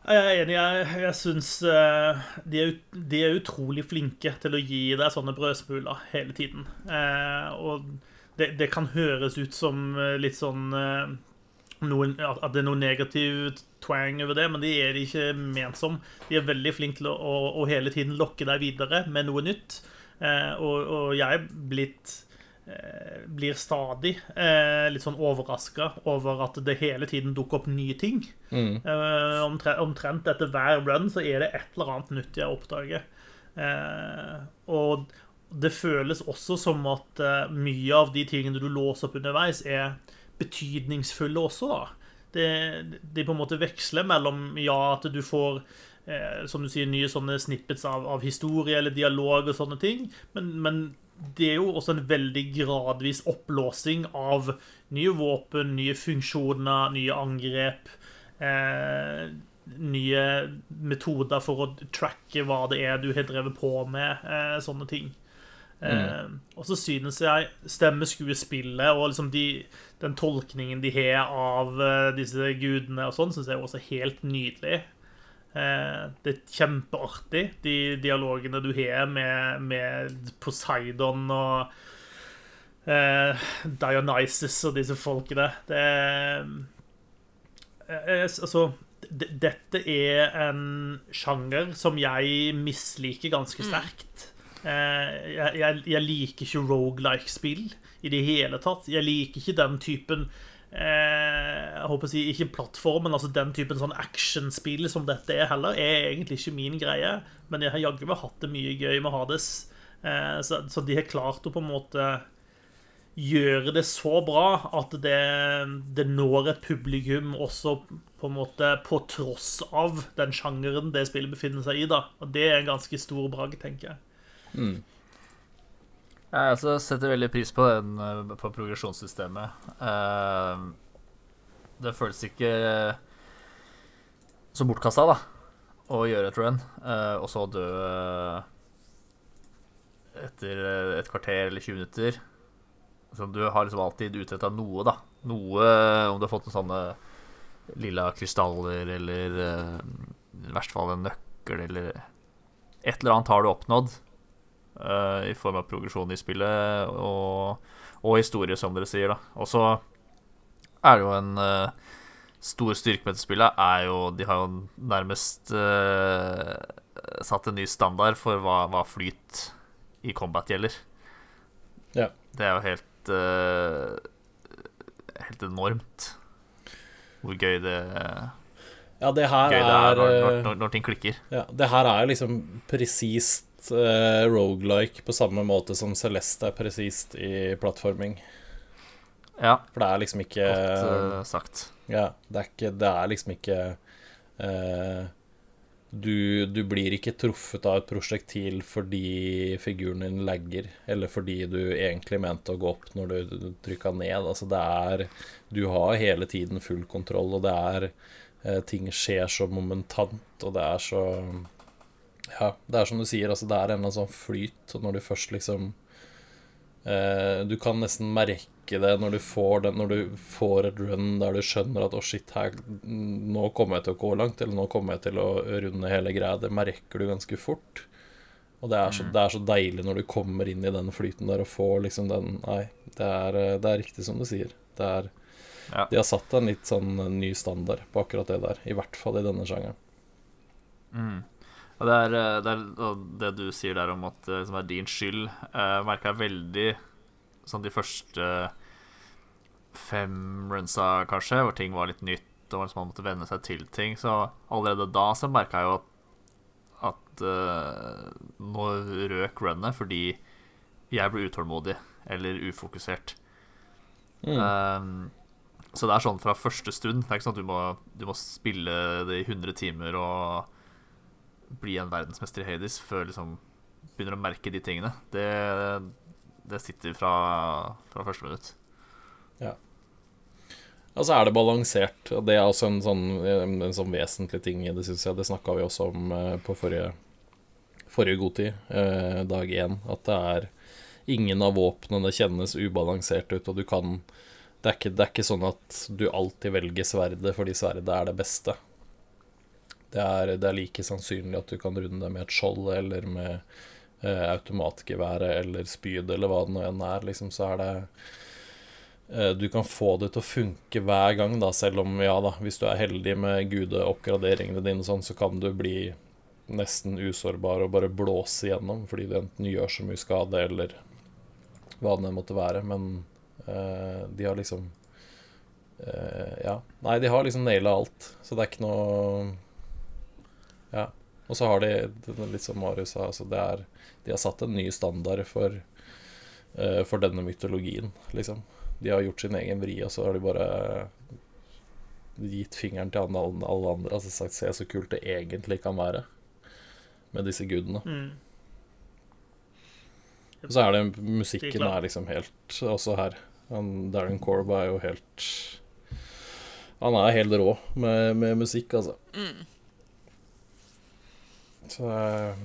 Jeg er enig. Jeg, jeg syns eh, de, de er utrolig flinke til å gi deg sånne brødsmuler hele tiden. Eh, og det, det kan høres ut som eh, litt sånn eh, noen, At det er noe negativ twang over det, men det er de ikke ment som. De er veldig flinke til å, å, å hele tiden lokke deg videre med noe nytt. Eh, og, og jeg er blitt eh, blir stadig eh, litt sånn overraska over at det hele tiden dukker opp nye ting. Mm. Eh, omtre, omtrent etter hver run så er det et eller annet nytt jeg oppdager. Eh, og det føles også som at eh, mye av de tingene du låser opp underveis, er betydningsfulle også, da. Det, de på en måte veksler mellom ja, at du får eh, Som du sier, nye sånne snippets av, av historie eller dialog og sånne ting. Men, men det er jo også en veldig gradvis oppblåsing av nye våpen, nye funksjoner, nye angrep. Eh, nye metoder for å tracke hva det er du har drevet på med. Eh, sånne ting. Eh, og så synes jeg stemmeskuespillet og liksom de, den tolkningen de har av eh, disse gudene og sånn, syns jeg også er helt nydelig. Eh, det er kjempeartig, de dialogene du har med, med Poseidon og eh, Dionysus og disse folkene. Det er eh, Altså dette er en sjanger som jeg misliker ganske sterkt. Eh, jeg, jeg, jeg liker ikke rogelike-spill i det hele tatt. Jeg liker ikke den typen eh, Jeg håper å si ikke plattform, men altså den typen sånn actionspill som dette er heller, er egentlig ikke min greie. Men jeg har jaggu meg hatt det mye gøy med Hades. Eh, så, så de har klart å på en måte gjøre det så bra at det, det når et publikum også på en måte på tross av den sjangeren det spillet befinner seg i. da Og det er en ganske stor bragd, tenker jeg. Jeg også setter veldig pris på, den, eh, på progresjonssystemet. Eh, Det føles ikke så bortkasta, da, å gjøre et run, eh, og så dø eh, etter eh, et kvarter eller 20 minutter. Så du har liksom alltid utretta noe, da. Noe Om du har fått noen sånne lilla krystaller, eller eh, i verste fall en nøkkel, eller Et eller annet har du oppnådd. Eh, I form av progresjon i spillet og, og historie, som dere sier. da Og så er det jo en uh, stor styrke med dette spillet er jo De har jo nærmest uh, satt en ny standard for hva, hva flyt i combat gjelder. Ja. Det er jo helt uh, Helt enormt hvor gøy det, Ja, det her gøy det er er, når, når, når, når ting klikker. ja, Det her er liksom presist uh, rogelike på samme måte som Celeste er presist i plattforming. Ja, For det er liksom ikke godt uh, sagt. Ja, det er, ikke, det er liksom ikke uh, du, du blir ikke truffet av et prosjektil fordi figuren din lagger, eller fordi du egentlig mente å gå opp når du, du trykka ned. Altså det er Du har hele tiden full kontroll, og det er eh, Ting skjer så momentant, og det er så Ja, det er som du sier, altså det er en eller annen sånn flyt, når du først liksom Eh, du kan nesten merke det når du får det, når du får et run der du skjønner at å, shit, her, nå kommer jeg til å gå langt, eller nå kommer jeg til å runde hele greia. Det merker du ganske fort. Og det er, så, det er så deilig når du kommer inn i den flyten der og får liksom den Nei, det er, eh, det er riktig som du sier. Det er Ja. De har satt en litt sånn ny standard på akkurat det der. I hvert fall i denne sjangeren. Mm. Det er, eh, det er det du sier der om at det liksom er din skyld, uh, merka jeg veldig sånn de første fem runsa, kanskje, hvor ting var litt nytt, og liksom man måtte venne seg til ting. Så allerede da så merka jeg jo at, at uh, nå røk runnet fordi jeg ble utålmodig eller ufokusert. Um, så det er sånn fra første stund. Det er ikke sånn at du må, du må spille det i 100 timer og bli en verdensmester i Hades før liksom begynner å merke de tingene. Det, det sitter fra, fra første minutt. Og så er det balansert, det er også en sånn, en sånn vesentlig ting i det, syns jeg. Det snakka vi også om eh, på forrige, forrige godtid, eh, dag én, at det er ingen av våpnene kjennes ubalansert ut, og du kan det er, ikke, det er ikke sånn at du alltid velger sverdet fordi sverdet er det beste. Det er, det er like sannsynlig at du kan runde det med et skjold eller med eh, automatgeværet eller spyd eller hva det nå enn er. Liksom, så er det eh, Du kan få det til å funke hver gang, da, selv om, ja da, hvis du er heldig med gudeoppgraderingene dine, sånn, så kan du bli nesten usårbar og bare blåse igjennom fordi du enten gjør så mye skade eller hva det måtte være. Men eh, de har liksom eh, Ja. Nei, de har liksom naila alt, så det er ikke noe Ja. Og så har de, litt som Marius sa, altså det er De har satt en ny standard for, uh, for denne mytologien, liksom. De har gjort sin egen vri, og så har de bare gitt fingeren til alle, alle andre. Altså sagt se så kult det egentlig kan være med disse gudene. Mm. Og så er det musikken er liksom helt Også her. Han, Darren Corb er jo helt Han er helt rå med, med musikk, altså. Mm. Så eh,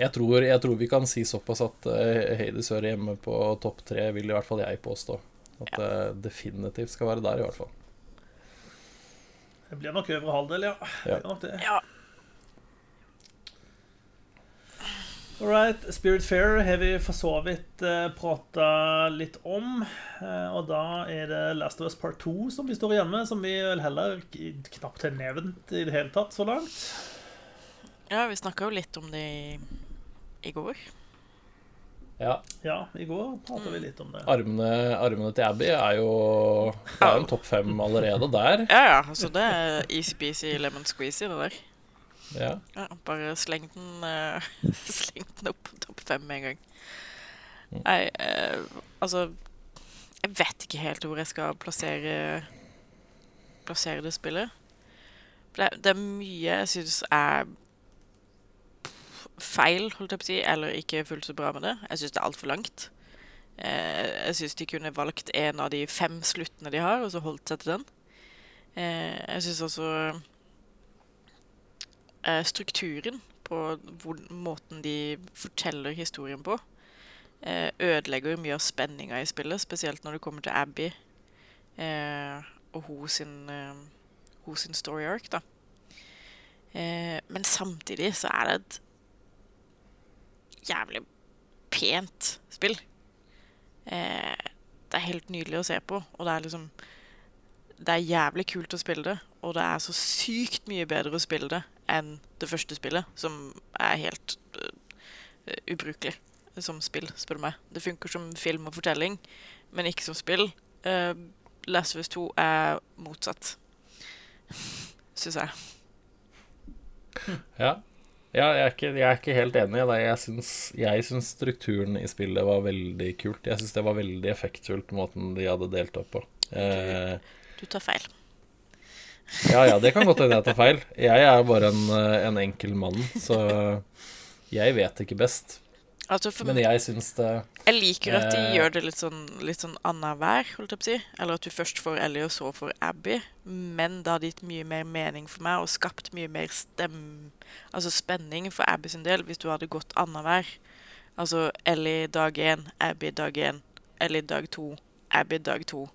jeg tror, jeg tror vi kan si såpass at eh, Hades hører hjemme på topp tre, vil i hvert fall jeg påstå. At det definitivt skal være der, i hvert fall. Det blir nok øvre halvdel, ja. Ja. Det nok det. Ja. All right, Spirit Fair har vi for så vidt prata litt om. Eh, og da er det Last of Us Part 2 som vi står igjen med, som vi vel heller knapt har nevnt i det hele tatt så langt. Ja, vi snakka jo litt om det i, i går. Ja. Ja, i går prata vi litt om det. Armene, armene til Abby er jo Det er jo en topp fem allerede der. Ja, ja. Altså, det er easy-peasy lemon squeezy, det der. Ja. Ja, bare sleng den, uh, sleng den opp på topp fem med en gang. Nei, uh, altså Jeg vet ikke helt hvor jeg skal plassere Plassere det spillet. Det, det er mye jeg syns er feil, holdt jeg på å si, eller ikke fullt så bra med det. Jeg syns det er altfor langt. Eh, jeg syns de kunne valgt en av de fem sluttene de har, og så holdt seg til den. Eh, jeg syns også eh, strukturen på hvor, måten de forteller historien på, ødelegger mye av spenninga i spillet, spesielt når det kommer til Abby og hun sin, hun sin story arc, da. Eh, men samtidig så er det et jævlig pent spill. Eh, det er helt nydelig å se på, og det er liksom Det er jævlig kult å spille det, og det er så sykt mye bedre å spille det enn det første spillet, som er helt uh, ubrukelig som spill, spør du meg. Det funker som film og fortelling, men ikke som spill. Uh, Last of Us 2 er motsatt, syns jeg. Ja. Ja, jeg, er ikke, jeg er ikke helt enig i det. Jeg syns, jeg syns strukturen i spillet var veldig kult. Jeg syns det var veldig effektfullt, måten de hadde delt opp på. Eh, Du tar feil. ja, ja, det kan godt hende jeg tar feil. Jeg er bare en, eh, en enkel mann, så jeg vet ikke best. Altså for Men jeg syns det Jeg liker at de Eh. gjør det litt sånn, litt sånn annenhver, holdt jeg på å si. Eller at du først får Ellie, og så får Abby. Men det hadde gitt mye mer mening for meg, og skapt mye mer stem... Altså spenning for Abby sin del, hvis du hadde gått annenhver. Altså Ellie dag én, Abby dag én. Ellie dag to, Abby dag to.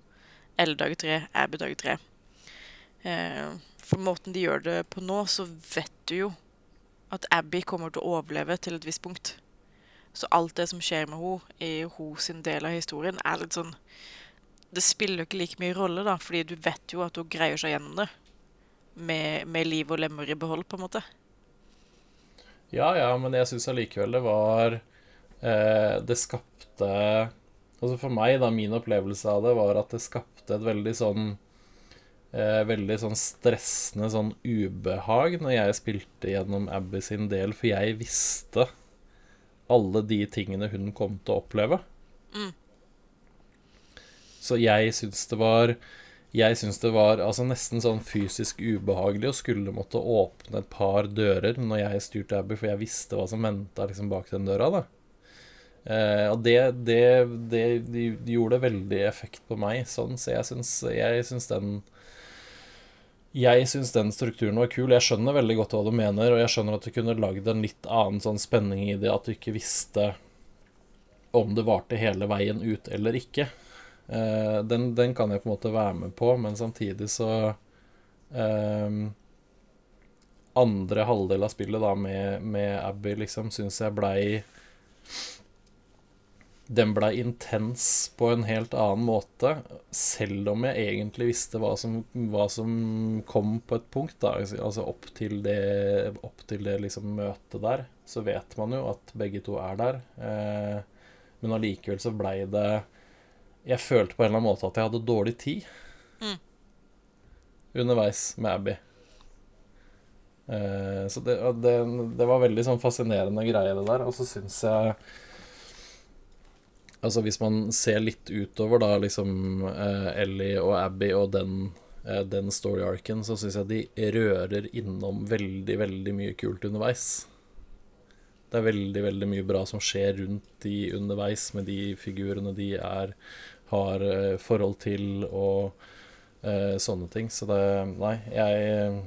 Ellie dag tre, Abby dag tre. Eh, for måten de gjør det på nå, så vet du jo at Abby kommer til å overleve til et visst punkt. Så alt det som skjer med henne i hennes del av historien, er litt sånn Det spiller jo ikke like mye rolle, da, fordi du vet jo at hun greier seg gjennom det. Med, med liv og lemmer i behold, på en måte. Ja, ja, men jeg syns allikevel det var eh, Det skapte Altså for meg, da, min opplevelse av det var at det skapte et veldig sånn eh, Veldig sånn stressende sånn ubehag når jeg spilte gjennom Abby sin del, for jeg visste alle de tingene hun kom til å oppleve. Mm. Så jeg syns det var jeg syns det var altså, nesten sånn fysisk ubehagelig å skulle måtte åpne et par dører når jeg styrte Abby, for jeg visste hva som venta liksom, bak den døra. da. Uh, og det, det, det de, de gjorde veldig effekt på meg, sånn, så jeg syns den jeg syns den strukturen var kul. Jeg skjønner veldig godt hva du mener, og jeg skjønner at du kunne lagd en litt annen sånn spenning i det, at du ikke visste om det varte hele veien ut eller ikke. Uh, den, den kan jeg på en måte være med på, men samtidig så uh, Andre halvdel av spillet da med, med Abby liksom syns jeg blei Den blei intens på en helt annen måte, selv om jeg egentlig visste hva som, hva som kom på et punkt. da Altså opp til det, opp til det liksom møtet der, så vet man jo at begge to er der. Eh, men allikevel så blei det jeg følte på en eller annen måte at jeg hadde dårlig tid Mm. underveis med Abby. Eh, så det, det, det var veldig sånn fascinerende greie, det der. Og så syns jeg Altså hvis man ser litt utover da liksom eh, Ellie og Abby og den eh, den story-arken, så syns jeg de rører innom veldig, veldig mye kult underveis. Det er veldig, veldig mye bra som skjer rundt de underveis med de figurene de er, har eh, forhold til og eh, sånne ting. Så det Nei, jeg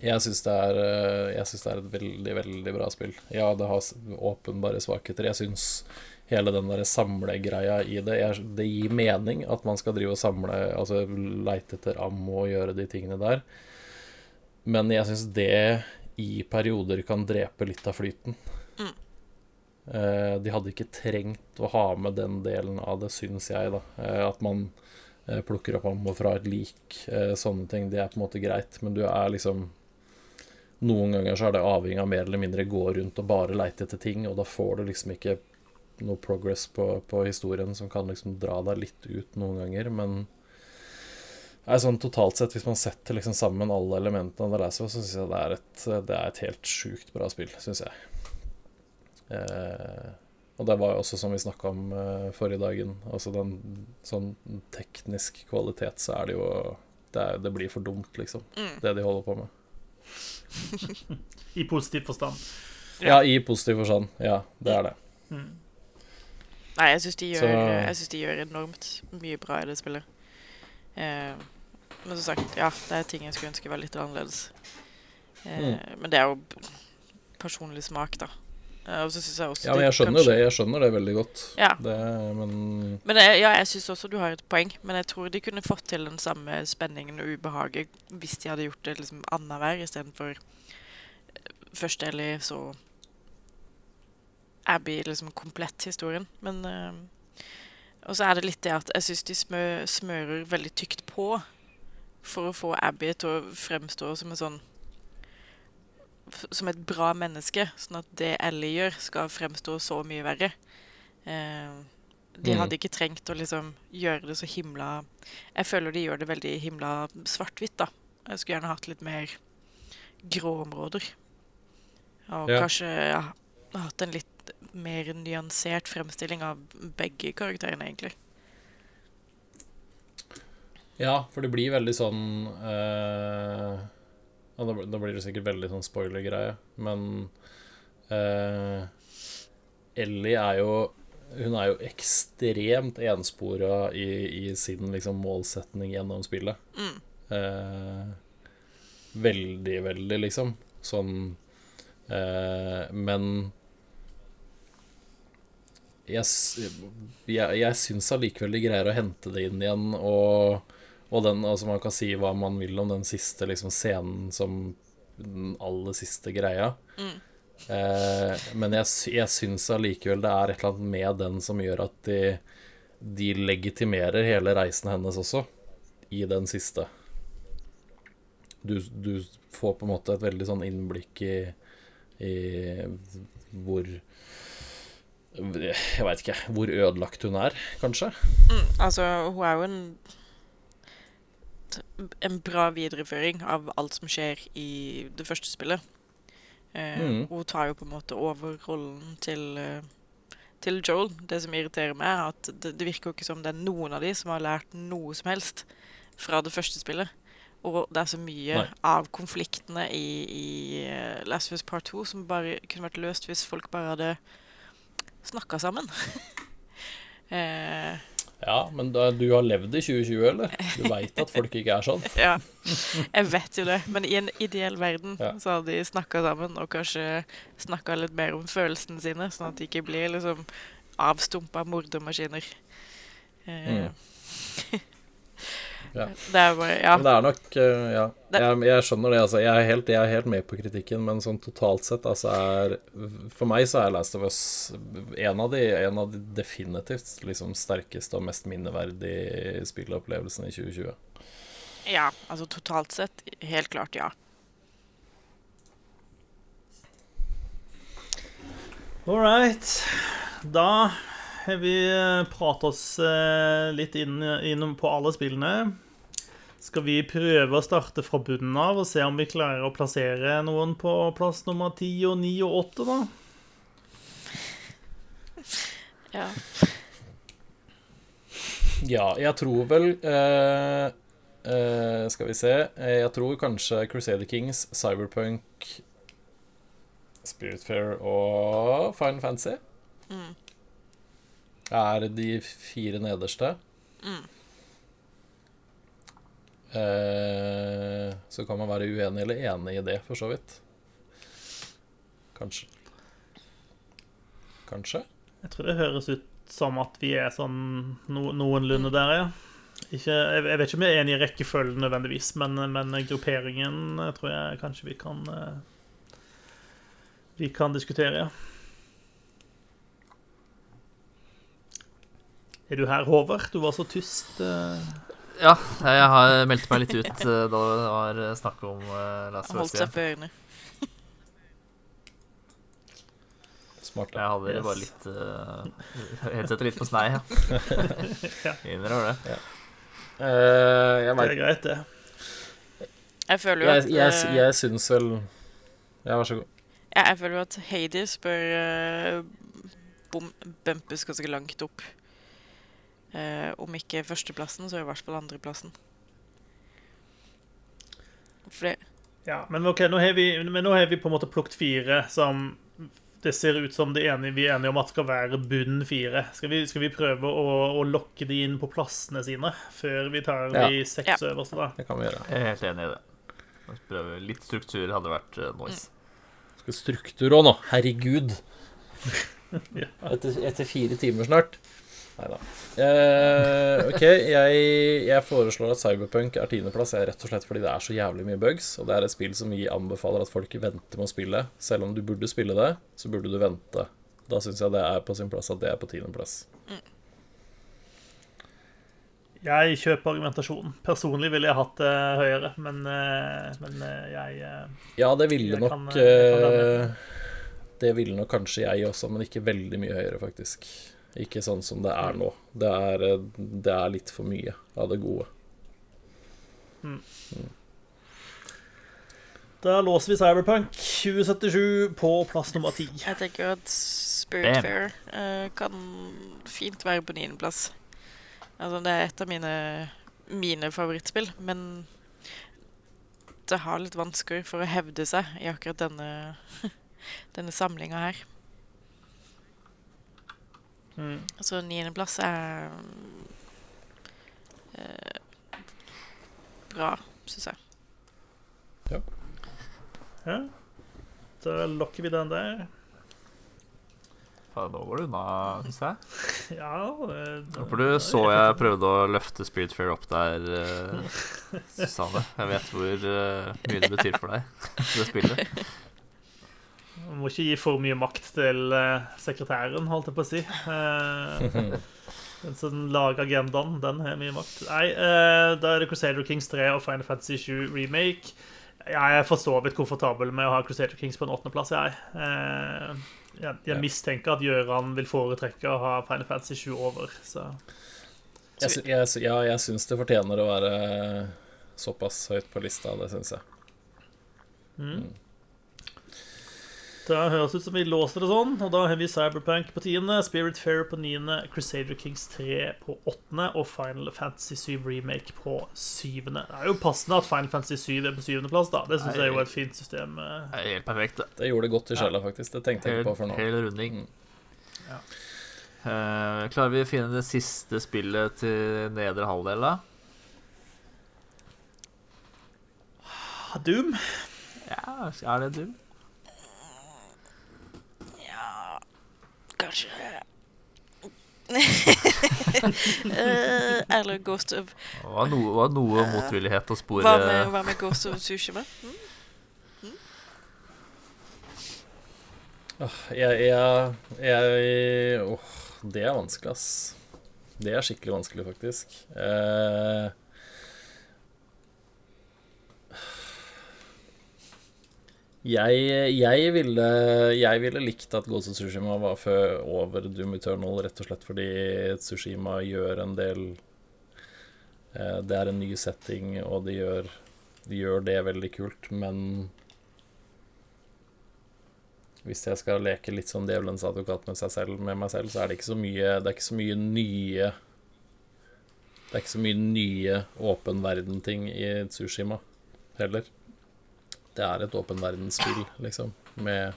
jeg syns det, eh, det er et veldig, veldig bra spill. Ja, det har åpenbare svakheter. Jeg syns hele den der samlegreia i det jeg, Det gir mening at man skal drive og samle, altså leite etter ammo og gjøre de tingene der. Men jeg syns det i perioder kan drepe litt av flyten. Mm. Eh, De hadde ikke trengt å ha med den delen av det, syns jeg, da. Eh, At man eh, plukker opp ammo fra et lik, eh, sånne ting, det er på en måte greit, men du er liksom Noen ganger så er det avhengig av mer eller mindre gå rundt og bare leite etter ting, og da får du liksom ikke noe progress på, på historien som kan liksom dra deg litt ut noen ganger, men Nei, sånn totalt sett, hvis man setter liksom sammen alle elementene av The Last of Us, så syns jeg det er, et, det er et helt sjukt bra spill, syns jeg. Eh, og det var jo også som vi snakka om eh, forrige dagen, altså den sånn teknisk kvalitet, så er det jo Det, er, det blir for dumt, liksom, Mm. det de holder på med. I positiv forstand. Ja, i positiv forstand. Ja, det er det. Mm. Nei, jeg syns de, de gjør enormt mye bra i det spillet. Eh, men som sagt, ja, det er ting jeg skulle ønske var litt annerledes. Eh, Men det er jo personlig smak, da. Eh, og så synes jeg også Ja, men jeg skjønner kanskje- det. Jeg skjønner det veldig godt. Ja. Det, men Men jeg, ja, jeg syns også du har et poeng, men jeg tror de kunne fått til den samme spenningen og ubehaget hvis de hadde gjort det liksom annenhver istedenfor først eller så Abby, liksom komplett historien. Men uh, Og så er det litt det at jeg syns de smø, smører veldig tykt på for å få Abby til å fremstå som en sånn Som et bra menneske, sånn at det Ellie gjør, skal fremstå så mye verre. Eh, de Mm. hadde ikke trengt å liksom gjøre det så himla Jeg føler de gjør det veldig himla svart-hvitt, da. Jeg skulle gjerne hatt litt mer grå områder. Og Ja. kanskje ja, hatt en litt mer nyansert fremstilling av begge karakterene, egentlig. Ja, for det blir veldig sånn uh, ja, da, da blir det sikkert veldig sånn spoiler-greie, men uh, Ellie er jo Hun er jo ekstremt enspora i, i sin liksom målsetning gjennom spillet. Mm. Uh, veldig, veldig, liksom. Sånn Men jeg, jeg, jeg syns allikevel de greier å hente det inn igjen, og, og den, altså man kan si hva man vil om den siste liksom, scenen som den aller siste greia. Mm. Eh, men jeg, jeg syns allikevel det er et eller annet med den som gjør at de, de legitimerer hele reisen hennes også, i den siste. Du, du får på en måte et veldig sånn innblikk i, i hvor Jeg veit ikke. Hvor ødelagt hun er, kanskje. Mm, altså, hun er jo en en bra videreføring av alt som skjer i det første spillet. Eh, Mm. Hun tar jo på en måte over rollen til, eh, til Joel. Det som irriterer meg, er at det, det virker jo ikke som det er noen av de som har lært noe som helst fra det første spillet. Og det er så mye Nei. av konfliktene i, i eh, Last of Us Part 2 som bare kunne vært løst hvis folk bare hadde snakka sammen. eh, Ja, men da, du har levd i 2020, eller? Du veit at folk ikke er sånn? Ja, jeg vet jo det. Men i en ideell verden Ja. så hadde de snakka sammen og kanskje snakka litt mer om følelsene sine, sånn at de ikke blir liksom avstumpa mordermaskiner. Eh, Ja. Det er bare Ja. Men det er nok eh, Ja, jeg, jeg skjønner det. Altså. Jeg, er helt, jeg er helt med på kritikken, men sånn totalt sett altså er For meg så er Last of Us en av de, en av de definitivt liksom sterkeste og mest minneverdige spillopplevelsene i 2020. ja, altså totalt sett helt klart ja. All right. Da vi prater oss eh, litt inn, inn på alle spillene. Skal vi prøve å starte fra bunnen av og se om vi klarer å plassere noen på plass nummer 10 og 9 og 8, da? ja. Ja, jeg tror vel eh, Eh, skal vi se. Eh, Jeg tror kanskje Crusader Kings, Cyberpunk, Spiritfair og Final Fantasy Mm. Er de fire nederste. Mm. Eh, så kan man være uenig eller enig i det, for så vidt. Kanskje. Kanskje? Jeg tror det høres ut som at vi er sånn no, noenlunde der, ja. Ikke, jeg, jeg vet ikke om jeg er enig i rekkefølgen nødvendigvis, men, men grupperingen eh, tror jeg kanskje vi kan eh, Vi kan diskutere, ja. Er du her, Håvard? Du var så tyst. eh. Ja, jeg har meldt meg litt ut eh, da det var snakk om uh, Last Holdt seg 1. for ørene. Smart. Jeg hadde Yes. bare litt uh, Headsetet litt på snei, ja. Ja. Innrømmer det. Eh, jeg Det er greit, det. Jeg føler jo at jeg, jeg, jeg syns vel Ja, vær så god. Ja, jeg føler jo at Hades bør uh, bom, bumpes ganske langt opp. Eh, om ikke førsteplassen, så i hvert fall andreplassen. For det Ja, men ok, nå har, vi, men nå har vi på en måte plukket fire som det ser ut som det enige, vi er enige om at skal være bunn fire. Skal vi, skal vi prøve å, å lokke de inn på plassene sine før vi tar de seks øverste, da? Det kan vi gjøre. Jeg er helt enig i det. Prøve litt struktur hadde vært nice. Mm. Skal struktur òg nå. Herregud. Ja. Etter, etter fire timer snart. Nei da. Eh, OK, jeg, jeg foreslår at Cyberpunk er tiendeplass. Rett og slett fordi det er så jævlig mye bugs. Og det er et spill som vi anbefaler at folk venter med å spille. Selv om du burde spille det, så burde du vente. Da syns jeg det er på sin plass at det er på tiendeplass. Jeg kjøper argumentasjonen. Personlig ville jeg hatt det høyere, men, eh, men eh, jeg eh, Ja, det ville nok kan- Det ville nok kanskje jeg også, men ikke veldig mye høyere, faktisk. Ikke sånn som det er nå. Det er, eh, det er litt for mye av det gode. Da låser vi Cyberpunk 2077 på plass nummer ti. Jeg tenker at Spiritfair uh, kan fint være på niendeplass. Altså, det er et av mine, mine favorittspill, men det har litt vansker for å hevde seg i akkurat denne, denne samlinga her. Mm. Så niendeplass er eh, bra, syns jeg. Ja. ja. Da lokker vi den der. Faen, nå går du unna, syns jeg. Ja det, For du så jeg prøvde å løfte Spirit Fair opp der, uh, Susanne. Jeg vet hvor uh, mye det betyr for deg, det spillet. Man må ikke gi for mye makt til eh, sekretæren, holdt jeg på å si. Eh, den som lager agendaen, den har mye makt. Nei, eh, da er det Crusader Kings 3 og Final Fantasy 7 Remake. Jeg er for så vidt komfortabel med å ha Crusader Kings på en åttendeplass, jeg. Jeg, jeg mistenker at Gjøran vil foretrekke å ha Final Fantasy 7 over, så Jeg, jeg, ja, jeg syns det fortjener å være såpass høyt på lista, det syns jeg. mm. Det høres ut som vi låser det sånn, og da har vi Cyberpunk på tiende, Spirit Fair på niende, Crusader Kings 3 på åttende og Final Fantasy 7 Remake på syvende. Det er jo passende at Final Fantasy 7 er på syvendeplass, da. Det syns jeg er jo et fint system. eh. Det er helt perfekt, det. Det gjorde det godt i sjela, faktisk. Det tenkte jeg ikke på for nå. hel runding. Ja. Uh, klarer vi å finne det siste spillet til nedre halvdel, da? Doom. Ja, er det du? Kanskje Eh, Eller Ghost of Det var noe, var noe motvillighet å spore Hva med, hva med Ghost of Tsushima? Mm? Jeg, jeg, jeg Åh, det er vanskelig, ass. Det er skikkelig vanskelig, faktisk. Eh, jeg, jeg, ville, jeg ville likt at Ghost of Tsushima var før over Doom Eternal, rett og slett fordi Tsushima gjør en del eh, Det er en ny setting, og de gjør, de gjør det veldig kult, men hvis jeg skal leke litt sånn djevelens advokat med, seg selv, med meg selv, så er det ikke så mye Det er ikke så mye nye Det er ikke så mye nye åpen verden-ting i Tsushima heller. Det er et åpen verdensspill, liksom, med,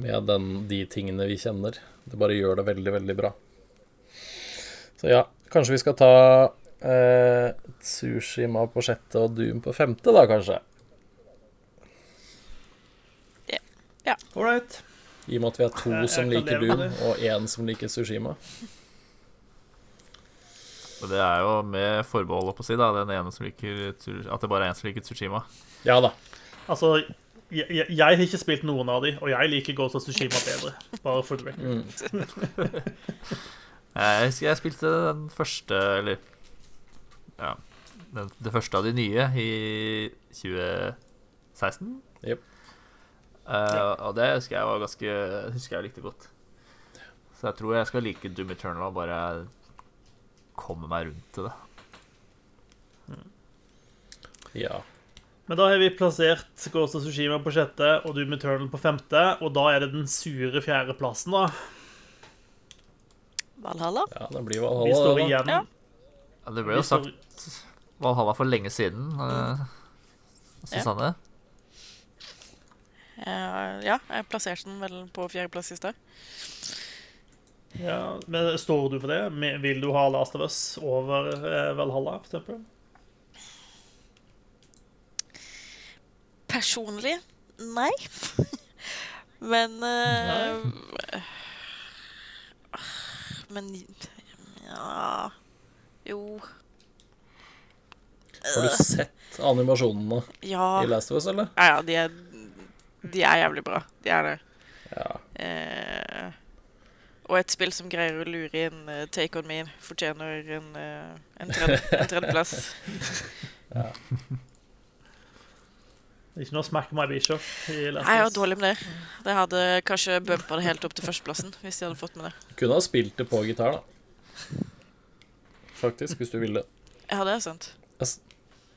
med den, de tingene vi kjenner. Det bare gjør det veldig, veldig bra. Så ja, kanskje vi skal ta eh, Tsushima på sjette og Doom på femte, da, kanskje. All right. I og med at vi har to Jeg- jeg som liker Doom, og én som liker Tsushima. Og det er jo med forbehold på å si, da. Den ene som liker At det bare er en som liker Tsushima. Ja da. Altså, jeg, jeg, jeg har ikke spilt noen av de, og jeg liker Ghost of Tsushima bedre. Bare for the record. Jeg husker jeg spilte den første, eller Ja. Den, det første av de nye i 2016. Jep. Eh, og det husker jeg var ganske Husker jeg likte godt. Så jeg tror jeg skal like Doom Eternal og bare komme meg rundt til det. Ja. Men da har vi plassert Ghost of Tsushima på sjette og Doom Eternal på femte, og da er det den sure fjerdeplassen, da. Valhalla? ja, det blir Valhalla. Vi står igjen Ja. Ja, det ble vi jo står- sagt Valhalla for lenge siden. Uh, Ja. Susanne? Eh, ja, jeg plasserte den vel på fjerdeplass i stad. Ja, men Står du for det? Vil du ha Last of Us over eh, Valhalla, for Personlig nei. Men eh, Men ja Jo. Har du sett animasjonene Ja. i Last of Us, eller? Ja, ja, de er, de er jævlig bra. De er det. Ja. Eh, og et spill som greier å lure inn uh, Take On Me, fortjener en, uh, en, tredje, en tredjeplass. Ikke noe smack my bishop jeg var dårlig med det. Det hadde kanskje bumpa det helt opp til førsteplassen. hvis de hadde fått med det. Kunne ha spilt det på gitar, da. Faktisk, hvis du ville. Ja, det er sant.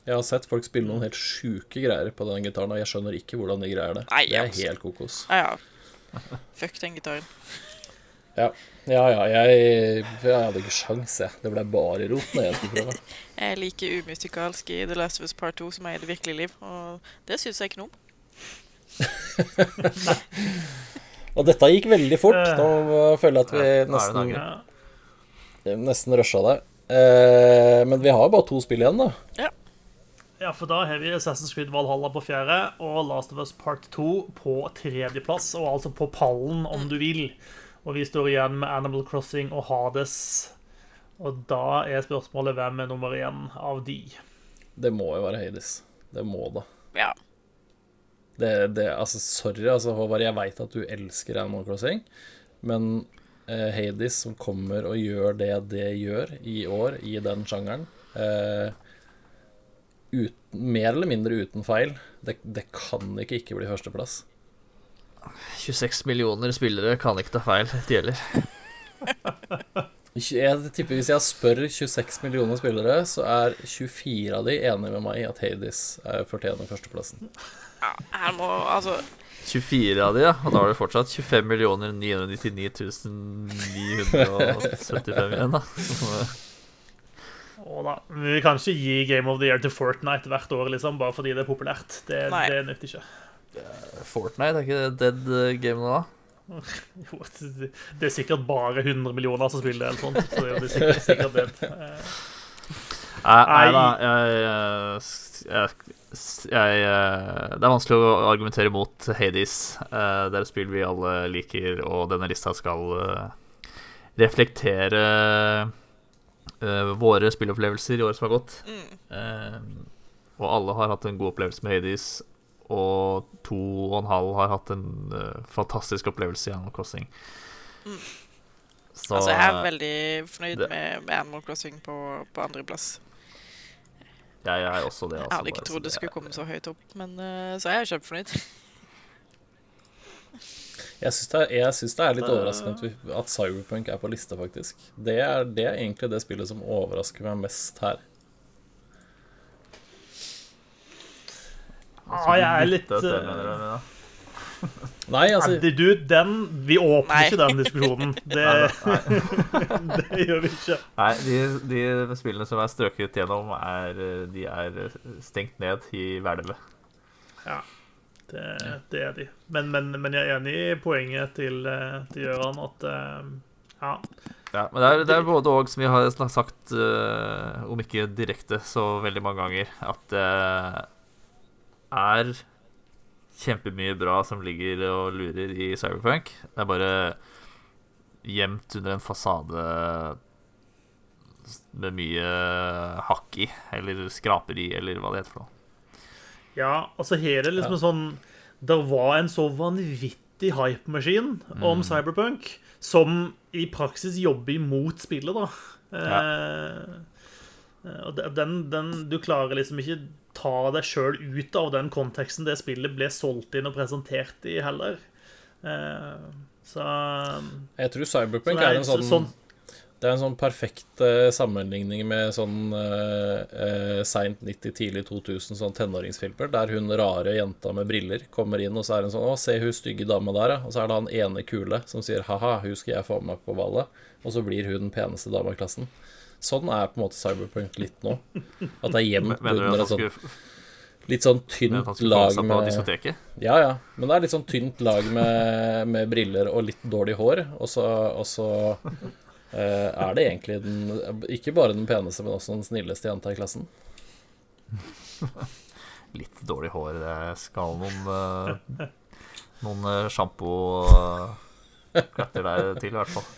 Jeg har sett folk spille noen helt sjuke greier på den gitaren, og jeg skjønner ikke hvordan de greier det. Nei, Det er altså. helt kokos. Ja, ja. Fuck den gitaren. Ja, ja, ja jeg, jeg hadde ikke sjans, jeg. Det ble bare rot når jeg skulle prøve. Jeg er like umusikalsk i The Last of Us Part 2 som jeg er i det virkelige liv, og det syns jeg ikke noe om. Og dette gikk veldig fort. Eh. Nå føler jeg at vi Ja, nesten. Nesten rusha det. Eh, men vi har jo bare to spill igjen, da. ja, for da har vi Assassin's Creed Valhalla på fjerde og Last of Us Part 2 på tredjeplass, og altså på pallen, om du vil. Og vi står igjen med Animal Crossing og Hades. Og da er spørsmålet hvem er nummer én av de? Det må jo være Hades. Det må da. Ja. Det, det, altså, sorry, altså, Håvard, jeg veit at du elsker Animal Crossing, men eh, Hades, som kommer og gjør det det gjør i år, i den sjangeren eh, uten, Mer eller mindre uten feil, det, det kan ikke ikke bli førsteplass. 26 millioner spillere kan ikke ta feil, det heller. Jeg tipper Hvis jeg spør 26 millioner spillere, så er 24 av de enige med meg i at Hades er fortjener førsteplassen. ja. Her må Altså 24 av de, ja. Og da har du fortsatt 25 millioner 999 975 igjen, da. Så, da, Vi kan ikke gi Game of the Year til Fortnite hvert år, liksom, bare fordi det er populært. Det, Nei. det nytter ikke. Fortnite, er ikke det dead eh, game nå, da? Jo, det er sikkert bare 100 millioner som spiller det, eller sånt. Så det er sikkert, sikkert det. Eh, Nei, Nei. da. Jeg, jeg, jeg, jeg eh, Det er vanskelig å argumentere mot Hades. Eh, Det er et spill vi alle liker, og denne lista skal eh, reflektere eh, våre spillopplevelser i året som har gått. mm. Eh, og alle har hatt en god opplevelse med Hades, og to og en halv har hatt en uh, fantastisk opplevelse i Animal Crossing. Mm. Så Altså, jeg er eh, veldig fornøyd det- med, med Animal Crossing på, på andreplass. jeg er også det. Jeg altså, hadde ikke trodd det skulle komme så høyt opp, men uh, så er jeg kjempefornøyd. Jeg syns det, jeg det er litt overraskende at, vi, at Cyberpunk er på lista, faktisk. Det er, det er egentlig det spillet som overrasker meg mest her. Ja, jeg er litt eh? Nei, altså Nei, du, den Vi åpner Nei. ikke den diskusjonen. Det, det gjør vi ikke. Nei, de, de spillene som er strøket gjennom, er, eh, de er stengt ned i hvelvet. Ja, det, det er de. Men, men, men jeg er enig i poenget til, eh, til Gøran at eh, ja. Ja, men det er, det er både og, som vi har sagt, eh, om ikke direkte, så veldig mange ganger, at er kjempemye bra som ligger og lurer i Cyberpunk. Det er bare gjemt under en fasade med mye hakk i, eller skraperi, eller hva det heter for noe. ja, altså her er det liksom ja. sånn Det var en så vanvittig hypemaskin om Cyberpunk som i praksis jobber imot spillet, da. Eh, og den, den Du klarer liksom ikke ta deg sjøl ut av den konteksten det spillet ble solgt inn og presentert i, heller. Eh, så Jeg tror Cyberpunk er er en sånn, sånn- Det er en sånn perfekt uh, sammenligning med sånn uh, seint 90, tidlig 2000 sånn tenåringsfilmer, der hun rare jenta med briller kommer inn, og så er hun sånn 'Å, se hun stygge dama der', ja. Og så er det han ene kule som sier 'ha-ha, hun skal jeg få med på ballet', og så blir hun den peneste dama i klassen. Sånn er på en måte Cyberpunk litt nå. At det er gjemt under et sånt litt sånn tynt lag med? Ja, ja. Men det er litt sånn tynt lag med, med briller og litt dårlig hår. Og så, og så uh, er det egentlig den Ikke bare den peneste, men også den snilleste jenta i klassen. Litt dårlig hår. Det skal noen uh, Noen uh, sjampo-klatter der til, i hvert fall.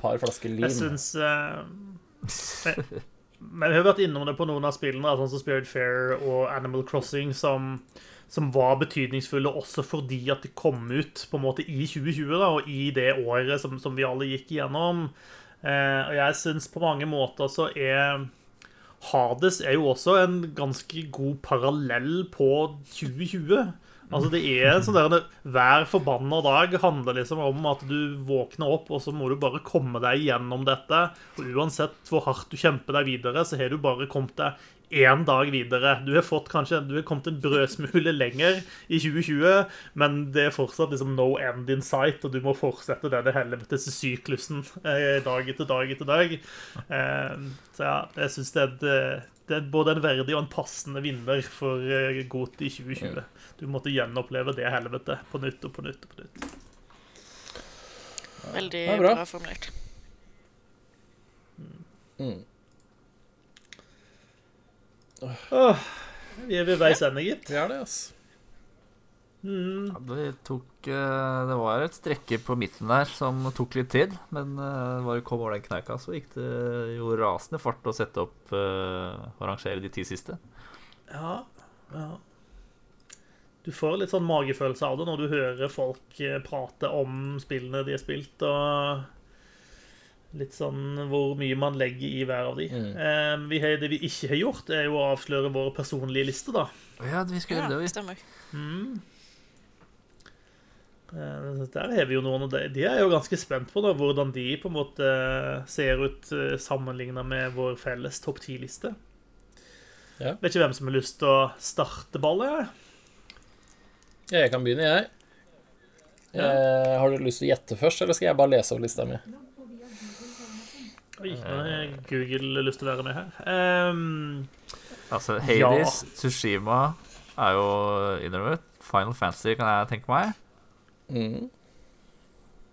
Par flasker jeg lim. syns eh, men, vi har vært innom det på noen av spillene, sånn som Spirit Fair og Animal Crossing, som, som var betydningsfulle også fordi at de kom ut på en måte i 2020, da, og i det året som, som vi alle gikk igjennom. Eh, og jeg syns på mange måter så er Hades er jo også en ganske god parallell på 2020. Altså det er sånn der Hver forbanna dag handler liksom om at du våkner opp, og så må du bare komme deg gjennom dette. Og uansett hvor hardt du kjemper deg videre, så har du bare kommet deg én dag videre. Du har fått kanskje Du har kommet en brødsmule lenger i 2020, men det er fortsatt liksom no end in sight, og du må fortsette denne helvetes syklusen eh, dag etter dag etter dag. Eh, så ja, jeg syns det er et det er både en verdig og en passende vinner for eh, GOT i 2020. Du måtte gjenoppleve det helvetet på nytt og på nytt og på nytt. Veldig bra. bra. formulert. Mm. Oh, vi er ved veis ende, gitt. Vi er det, ass. Mm. Ja, det tok eh, Det var et strekke på midten der som tok litt tid. Men eh, bare kom over den kneika, så gikk det jo rasende fart å sette opp eh, og rangere de ti siste. Ja, ja. Du får litt sånn magefølelse av det når du hører folk eh, prate om spillene de har spilt, og litt sånn hvor mye man legger i hver av de. Mm. Eh, vi har, det vi ikke har gjort, er jo å avsløre våre personlige liste, da. Ja, vi skal gjøre det, vi. stemmer. Mm. Eh, Der har vi jo noen, og de, de er jo ganske spent på da, hvordan de på en måte ser ut sammenligna med vår felles topp ti-liste. Ja. Vet ikke hvem som har lyst til å starte ballet. jeg. Ja, jeg kan begynne, jeg. Eh, har du lyst til å gjette først, eller skal jeg bare lese opp lista mi? Oi, nå har Google lyst til å være med her. Um, Altså, Hades, Tsushima er jo innrømmet. Final Fantasy kan jeg tenke meg. Mm.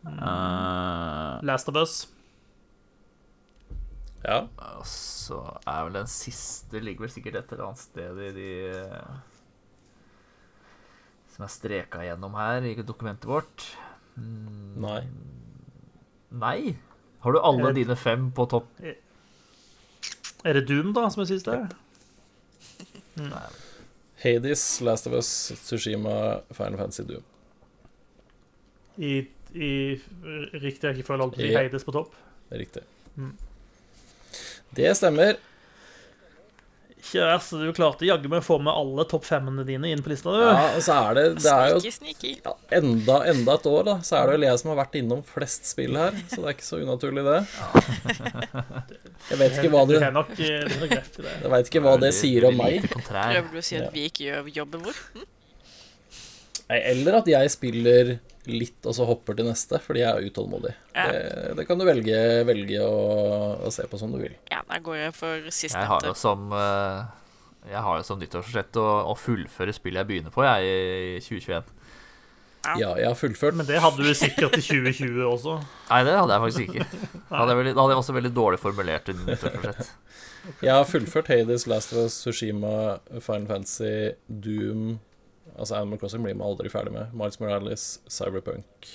Uh, Last of Us. Ja. og så er vel den siste Ligger vel sikkert et eller annet sted i de eh, Som er streka gjennom her i dokumentet vårt. Mm, Nei. Nei? Har du alle Er det- dine fem på topp? Er det Doom, da, som er siste? Hades, Last of Us, Tsushima, Final Fantasy Doom. I, i riktig rekkefølge alt Ja. Heides på topp? Det er riktig. Mm. Det stemmer. Ikke verst. Du klarte jaggu meg å få med alle topp femmene dine inn på lista. du. Ja, og så er det Det er jo Sneaky, sneaky. ja, enda, enda et år, da. Så er det vel jeg som har vært innom flest spill her. Så det er ikke så unaturlig, det. Jeg vet ikke hva du. Jeg vet ikke hva det sier om meg. Prøver du å si at vi ikke gjør jobben vår? Eller at jeg spiller litt og så hopper til neste, fordi jeg er utålmodig. Ja. Det, det kan du velge, velge å, å se på som du vil. Ja, da går jeg for Jeg har sistnevnte. som eh, Jeg har jo som nyttårsforsett å, å fullføre spillet jeg begynner på, jeg, i 2021. Ja, jeg har fullført. Men det hadde du sikkert i 2020 også. Nei, det hadde jeg faktisk ikke. Da hadde jeg, veldig, da hadde jeg også veldig dårlig formulert et nyttårsforsett. Jeg har fullført Hades, Last of Us, Sushima, Final Fantasy, Doom Altså Animal Crossing blir man aldri ferdig med. Miles Morales, Cyberpunk.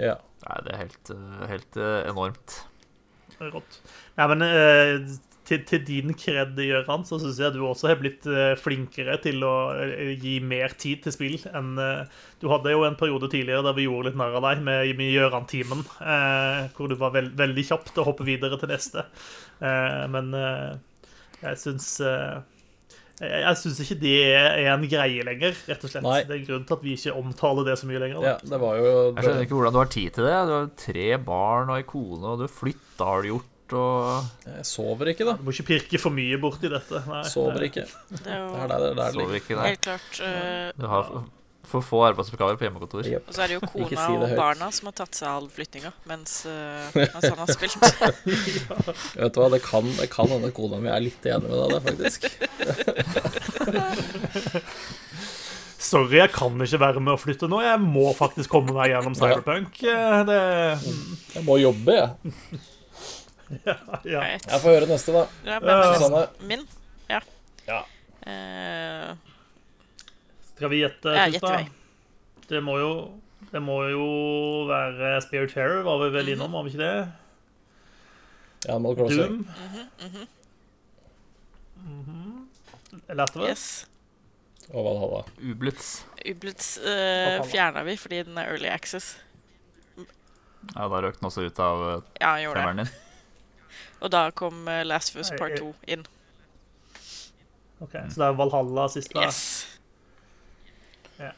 Ja. Nei, det er helt, eh, helt eh, enormt. Rått. Ja, men eh, til, til din kred, Gøran, så syns jeg du også har blitt flinkere til å gi mer tid til spill enn Du hadde jo en periode tidligere der vi gjorde litt narr av deg med, med Gøran-timen, eh, hvor du var veld, veldig kjapp til å hoppe videre til neste. Eh, men jeg syns jeg, jeg syns ikke det er en greie lenger, rett og slett. Nei. Det er en grunn til at vi ikke omtaler det så mye lenger. Ja, det var jo Jeg skjønner ikke hvordan du har tid til det. Du har tre barn og ei kone, og du flytta har du gjort, og Jeg sover ikke, da. Du må ikke pirke for mye borti dette. Nei, Sover det- ikke. Det er Det er jo der det, der det sover ikke nei. helt klart Uh... Du har for, få arbeidsoppgaver på hjemmekontor. Yep. Og så er det jo kona si det og barna som har tatt seg all flyttinga mens, uh, mens han har spilt. Vet du hva, det kan, det kan hende kona mi er litt enig med deg der, faktisk. Sorry, jeg kan ikke være med å flytte nå. Jeg må faktisk komme meg gjennom Cyberpunk. Eh, Det, Jeg må jobbe, jeg. ja, ja. Jeg får høre neste, da. Ja, men Susanne. min? Ja. Ja. Eh, Skal vi gjette, Ja? Det må jo det må jo være Spirit Fairer, var vi vel innom, var vi ikke det? Animal Crossing. Doom. Mhm. Last of Us? yes. Og Valhalla. Ublitz. Ublitz uh, fjerna vi fordi den er early access. Ja, da røk den også ut av eh, Ja, femmeren din. Og da kom uh, Last of Us Part 2 inn. Ok, Så det er Valhalla sist, da? Yes. Ja.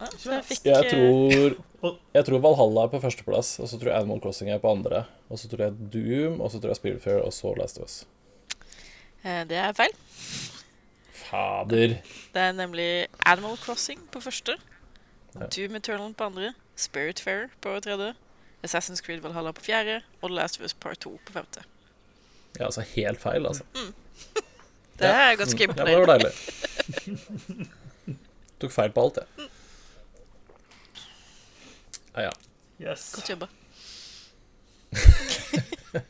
Ja, så jeg fikk Jeg eh, tror, jeg tror Valhalla er på førsteplass, og så tror jeg Animal Crossing er på andre. Og så tror jeg Doom, og så tror jeg Spiritfarer, og så Last of Us. eh, Det er feil. Fader. Det er nemlig Animal Crossing på første. Ja. Doom Eternal på andre. Spiritfarer på tredje. Assassin's Creed Valhalla på fjerde. Og Last of Us Part 2 på femte. Ja, altså helt feil, altså. Det Ja. er ganske imponerende. Ja, det var deilig. Tok feil på alt, jeg. Ja, ja. Yes. Godt jobba.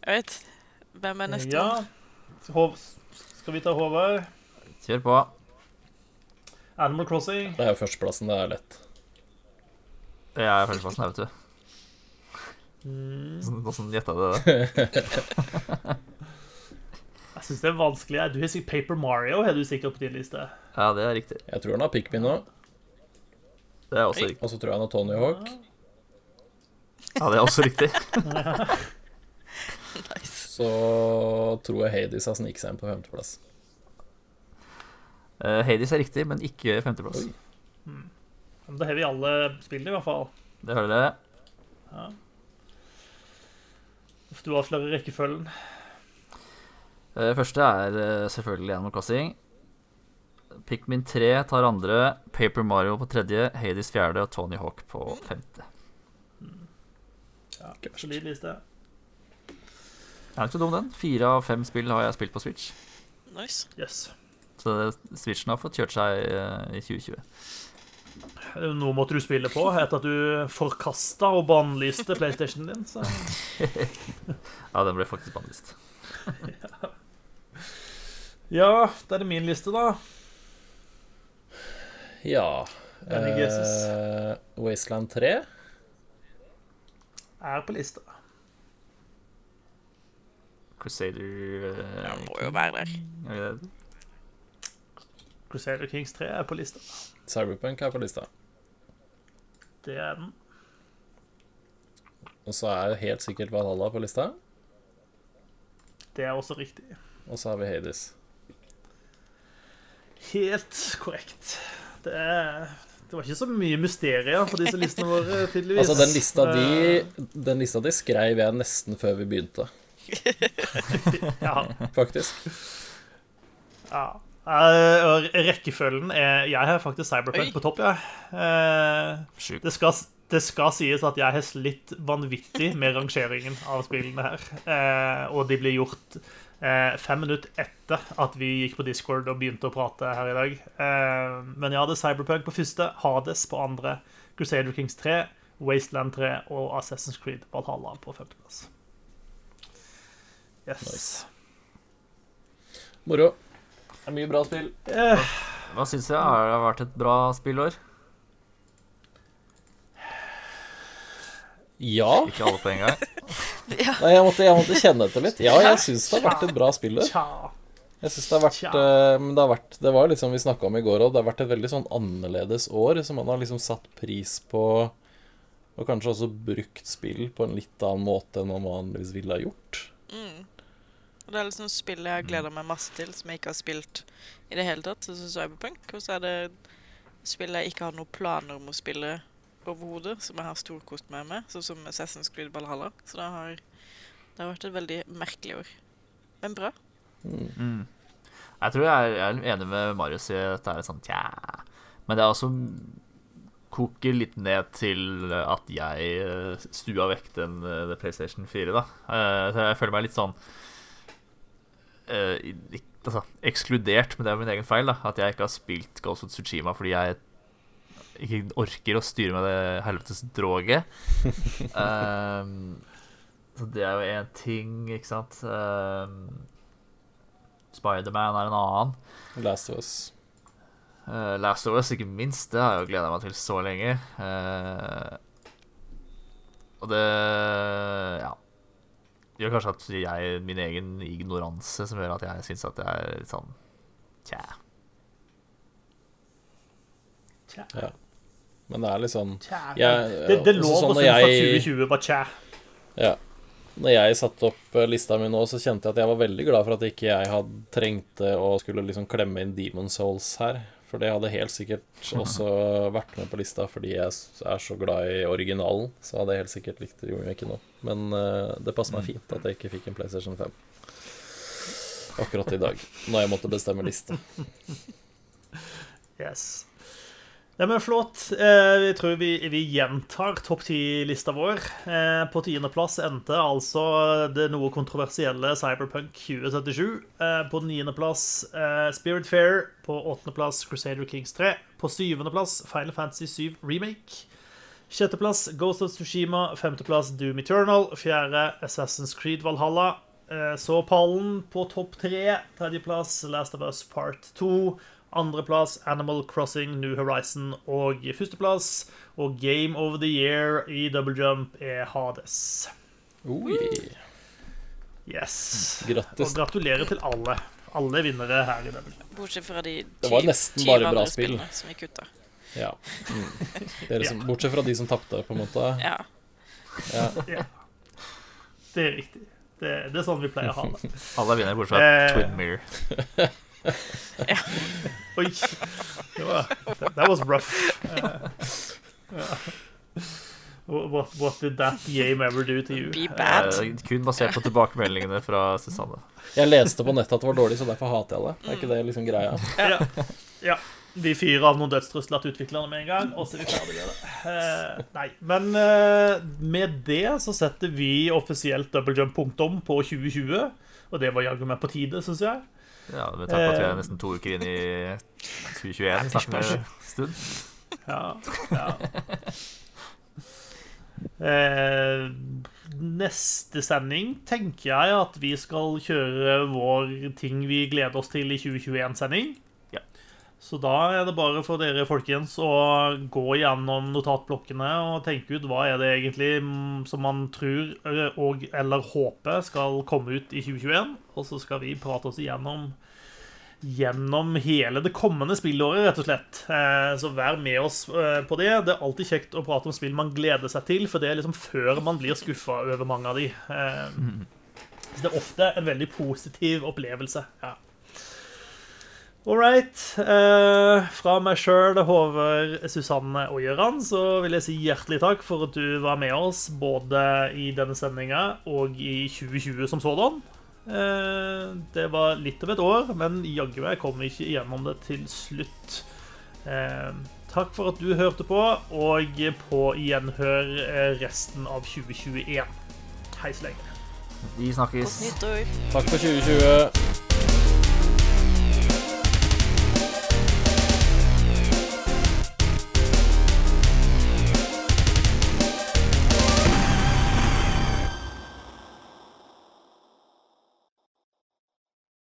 Jeg vet. Hvem er neste? Ja. Hov Skal vi ta Håvard? Kjør på. Animal Crossing. Det er jo førsteplassen. Det er lett. Det er førsteplassen her, vet du. Mm. Åssen gjetta du det? Jeg syns det er vanskelig. Du har sikkert Paper Mario har du sikkert på din liste. Ja, det er riktig. Jeg tror han har Pikmin nå, Det er også riktig. og så tror jeg han har Tony Hawk. Ja, det er også riktig. Nice. Så tror jeg Hades har sniket seg inn på femteplass. Uh, Hades er riktig, men ikke femteplass. Mm. Men Da har vi alle spillene, i hvert fall. Det hører dere. Du avslører rekkefølgen. Eh, første er eh, selvfølgelig Animal Crossing. Pikmin 3 tar andre, Paper Mario på tredje, Hades fjerde og Tony Hawk på femte. Ja, Solid liste. Er ikke så dum, den. Fire av fem spill har jeg spilt på Switch. Nice. Yes. Så Switchen har fått kjørt seg eh, i 2020. Noe måtte du spille på etter at du forkasta og bannlyste PlayStationen din. Så. Ja, den ble faktisk bannlyst. Ja, da er det min liste, da. Ja uh, eh, Wasteland 3. Er på lista. Crusader uh, Ja, må jo være der. er? Crusader Kings 3 er på lista. Cyberpunk er på lista. Det er den. Og så er helt sikkert Valhalla på lista. Det er også riktig. Og så har vi Hades. Helt korrekt. Det, er, det var ikke så mye mysterier på disse listene våre, tydeligvis. Altså, den lista de, Den lista de skrev jeg nesten før vi begynte, Ja. faktisk. ja. Eh, og rekkefølgen er Jeg har faktisk Cyberpunk Oi. på topp, jeg. Ja. Det, skal, det skal sies at jeg har slitt vanvittig med rangeringen av spillene her. Eh, og de blir gjort eh, fem minutter etter at vi gikk på Discord og begynte å prate her i dag. Eh, men jeg hadde Cyberpunk på første, Hades på andre, Crusader Kings 3, Wasteland 3 og Assassin's Creed Valhalla på femteplass. Yes. Nice. Moro. Det er mye bra spill. Eh, Hva syns jeg har det vært et bra spillår? Ja. Ikke alle på en gang. Nei, jeg måtte, jeg måtte kjenne etter litt. Ja, jeg syns det har vært et bra spill. Jeg synes det har vært eh, Men det har vært Det var liksom vi snakka om i går òg, det har vært et veldig sånn annerledes år, som man har liksom satt pris på Og kanskje også brukt spill på en litt annen måte enn man vanligvis ville ha gjort. Mm. Og det er liksom spill jeg har gleda meg masse til, som jeg ikke har spilt i det hele tatt. Så Cyberpunk. Og så er det spill jeg ikke har noen planer om å spille overhodet, som jeg har storkost meg med, sånn som Assassin's Creed Valhalla. Så det har, det har vært et veldig merkelig år. Men bra. Mm. Jeg tror jeg er, jeg er enig med Marius i at det er sånn tja. Men det er også koker litt ned til at jeg eh, stua vekk den, eh, PlayStation 4, da. Eh, Så jeg føler meg litt sånn uh, altså, ekskludert, men det er min egen feil, da. At jeg ikke har spilt Ghost of Tsushima fordi jeg ikke orker å styre med det helvetes droget. um, så det er jo én ting, ikke sant. Um, Spiderman er en annen. Last of Us. Uh, Last of Us, ikke minst. Det har jeg jo gleda meg til så lenge. Uh, og det Ja. Gjør kanskje at jeg min egen ignoranse som gjør at jeg syns at det er litt sånn Tja. Tja. Ja. Men det er litt sånn Jeg- det, det lå sånn på jeg- 2020 var tja. Ja. Når jeg satte opp eh, lista mi nå, så kjente jeg at jeg var veldig glad for at ikke jeg hadde trengte å skulle liksom klemme inn Demon Souls her. For det hadde helt sikkert også vært med på lista fordi jeg er så glad i originalen. Så hadde jeg helt sikkert likt det, gjorde jeg ikke nå. Men uh, det passer meg fint at jeg ikke fikk en PlayStation 5 akkurat i dag, når jeg måtte bestemme liste. Yes. Nei, men Flott. Eh, vi tror vi, vi gjentar topp ti-lista vår. Eh, på tiendeplass endte altså det noe kontroversielle Cyberpunk 2077. Eh, på niendeplass eh, Spirit Fair. På åttendeplass Crusader Kings 3. På syvendeplass Final Fantasy 7 Remake. Sjetteplass Ghost of Tsushima. Femteplass Doom Eternal. Fjerde Assassin's Creed Valhalla. Eh, Så pallen på topp tre. Tredjeplass Last of Us Part 2. Andreplass Animal Crossing New Horizon. Og førsteplass og Game of the Year i Double Jump er Hades. Oi. Yes. Grattis. Og gratulerer til alle. Alle vinnere her i Double Jump. Bortsett fra de Det var ty- nesten 20 bare bra andre spill. spillene som vi kutta. Ja. Mm. Dere som, bortsett fra de som tapte, på en måte. Ja. Ja. Det er riktig. Det, det er sånn vi pleier å ha det. Alle vinner bortsett fra Eh. Twin Mirror. Oi. Det var, that was rough. What, what did that game ever do to you? Be bad. Eh, kun basert på tilbakemeldingene fra Susanne. Jeg leste på nettet at det var dårlig, så derfor hater jeg det. Er ikke det liksom greia? Ja. ja. De fyrer av noen dødstrusler til utviklerne med en gang, og så er vi ferdige med det. Eh, nei, men eh, med det så setter vi offisielt double jump punktum på 2020. Og det var jaggu meg på tide, syns jeg. Ja, Med tanke på at vi Eh. er nesten to uker inn i 2021, snart med stund. Ja, ja. Eh, neste sending tenker jeg at vi skal kjøre vår ting vi gleder oss til i 2021-sending. Så da er det bare for dere folkens å gå gjennom notatblokkene og tenke ut hva er det egentlig mm, som man tror og eller håper skal komme ut i 2021. Og så skal vi prate oss igjennom gjennom hele det kommende spillåret, rett og slett. Eh, Så vær med oss på det. Det er alltid kjekt å prate om spill man gleder seg til, for det er liksom før man blir skuffa over mange av de. Eh, Så det er ofte en veldig positiv opplevelse. Ja. All right. Eh, fra meg sjøl, Håvard, Susanne og Gøran, så vil jeg si hjertelig takk for at du var med oss både i denne sendinga og i 2020 som sådan. Eh, Det var litt av et år, men jaggu meg kom vi ikke igjennom det til slutt. Eh, Takk for at du hørte på, og på gjenhør eh, resten av 2021. Hei så lenge. Vi snakkes. Godt nyttår. Takk for 2020.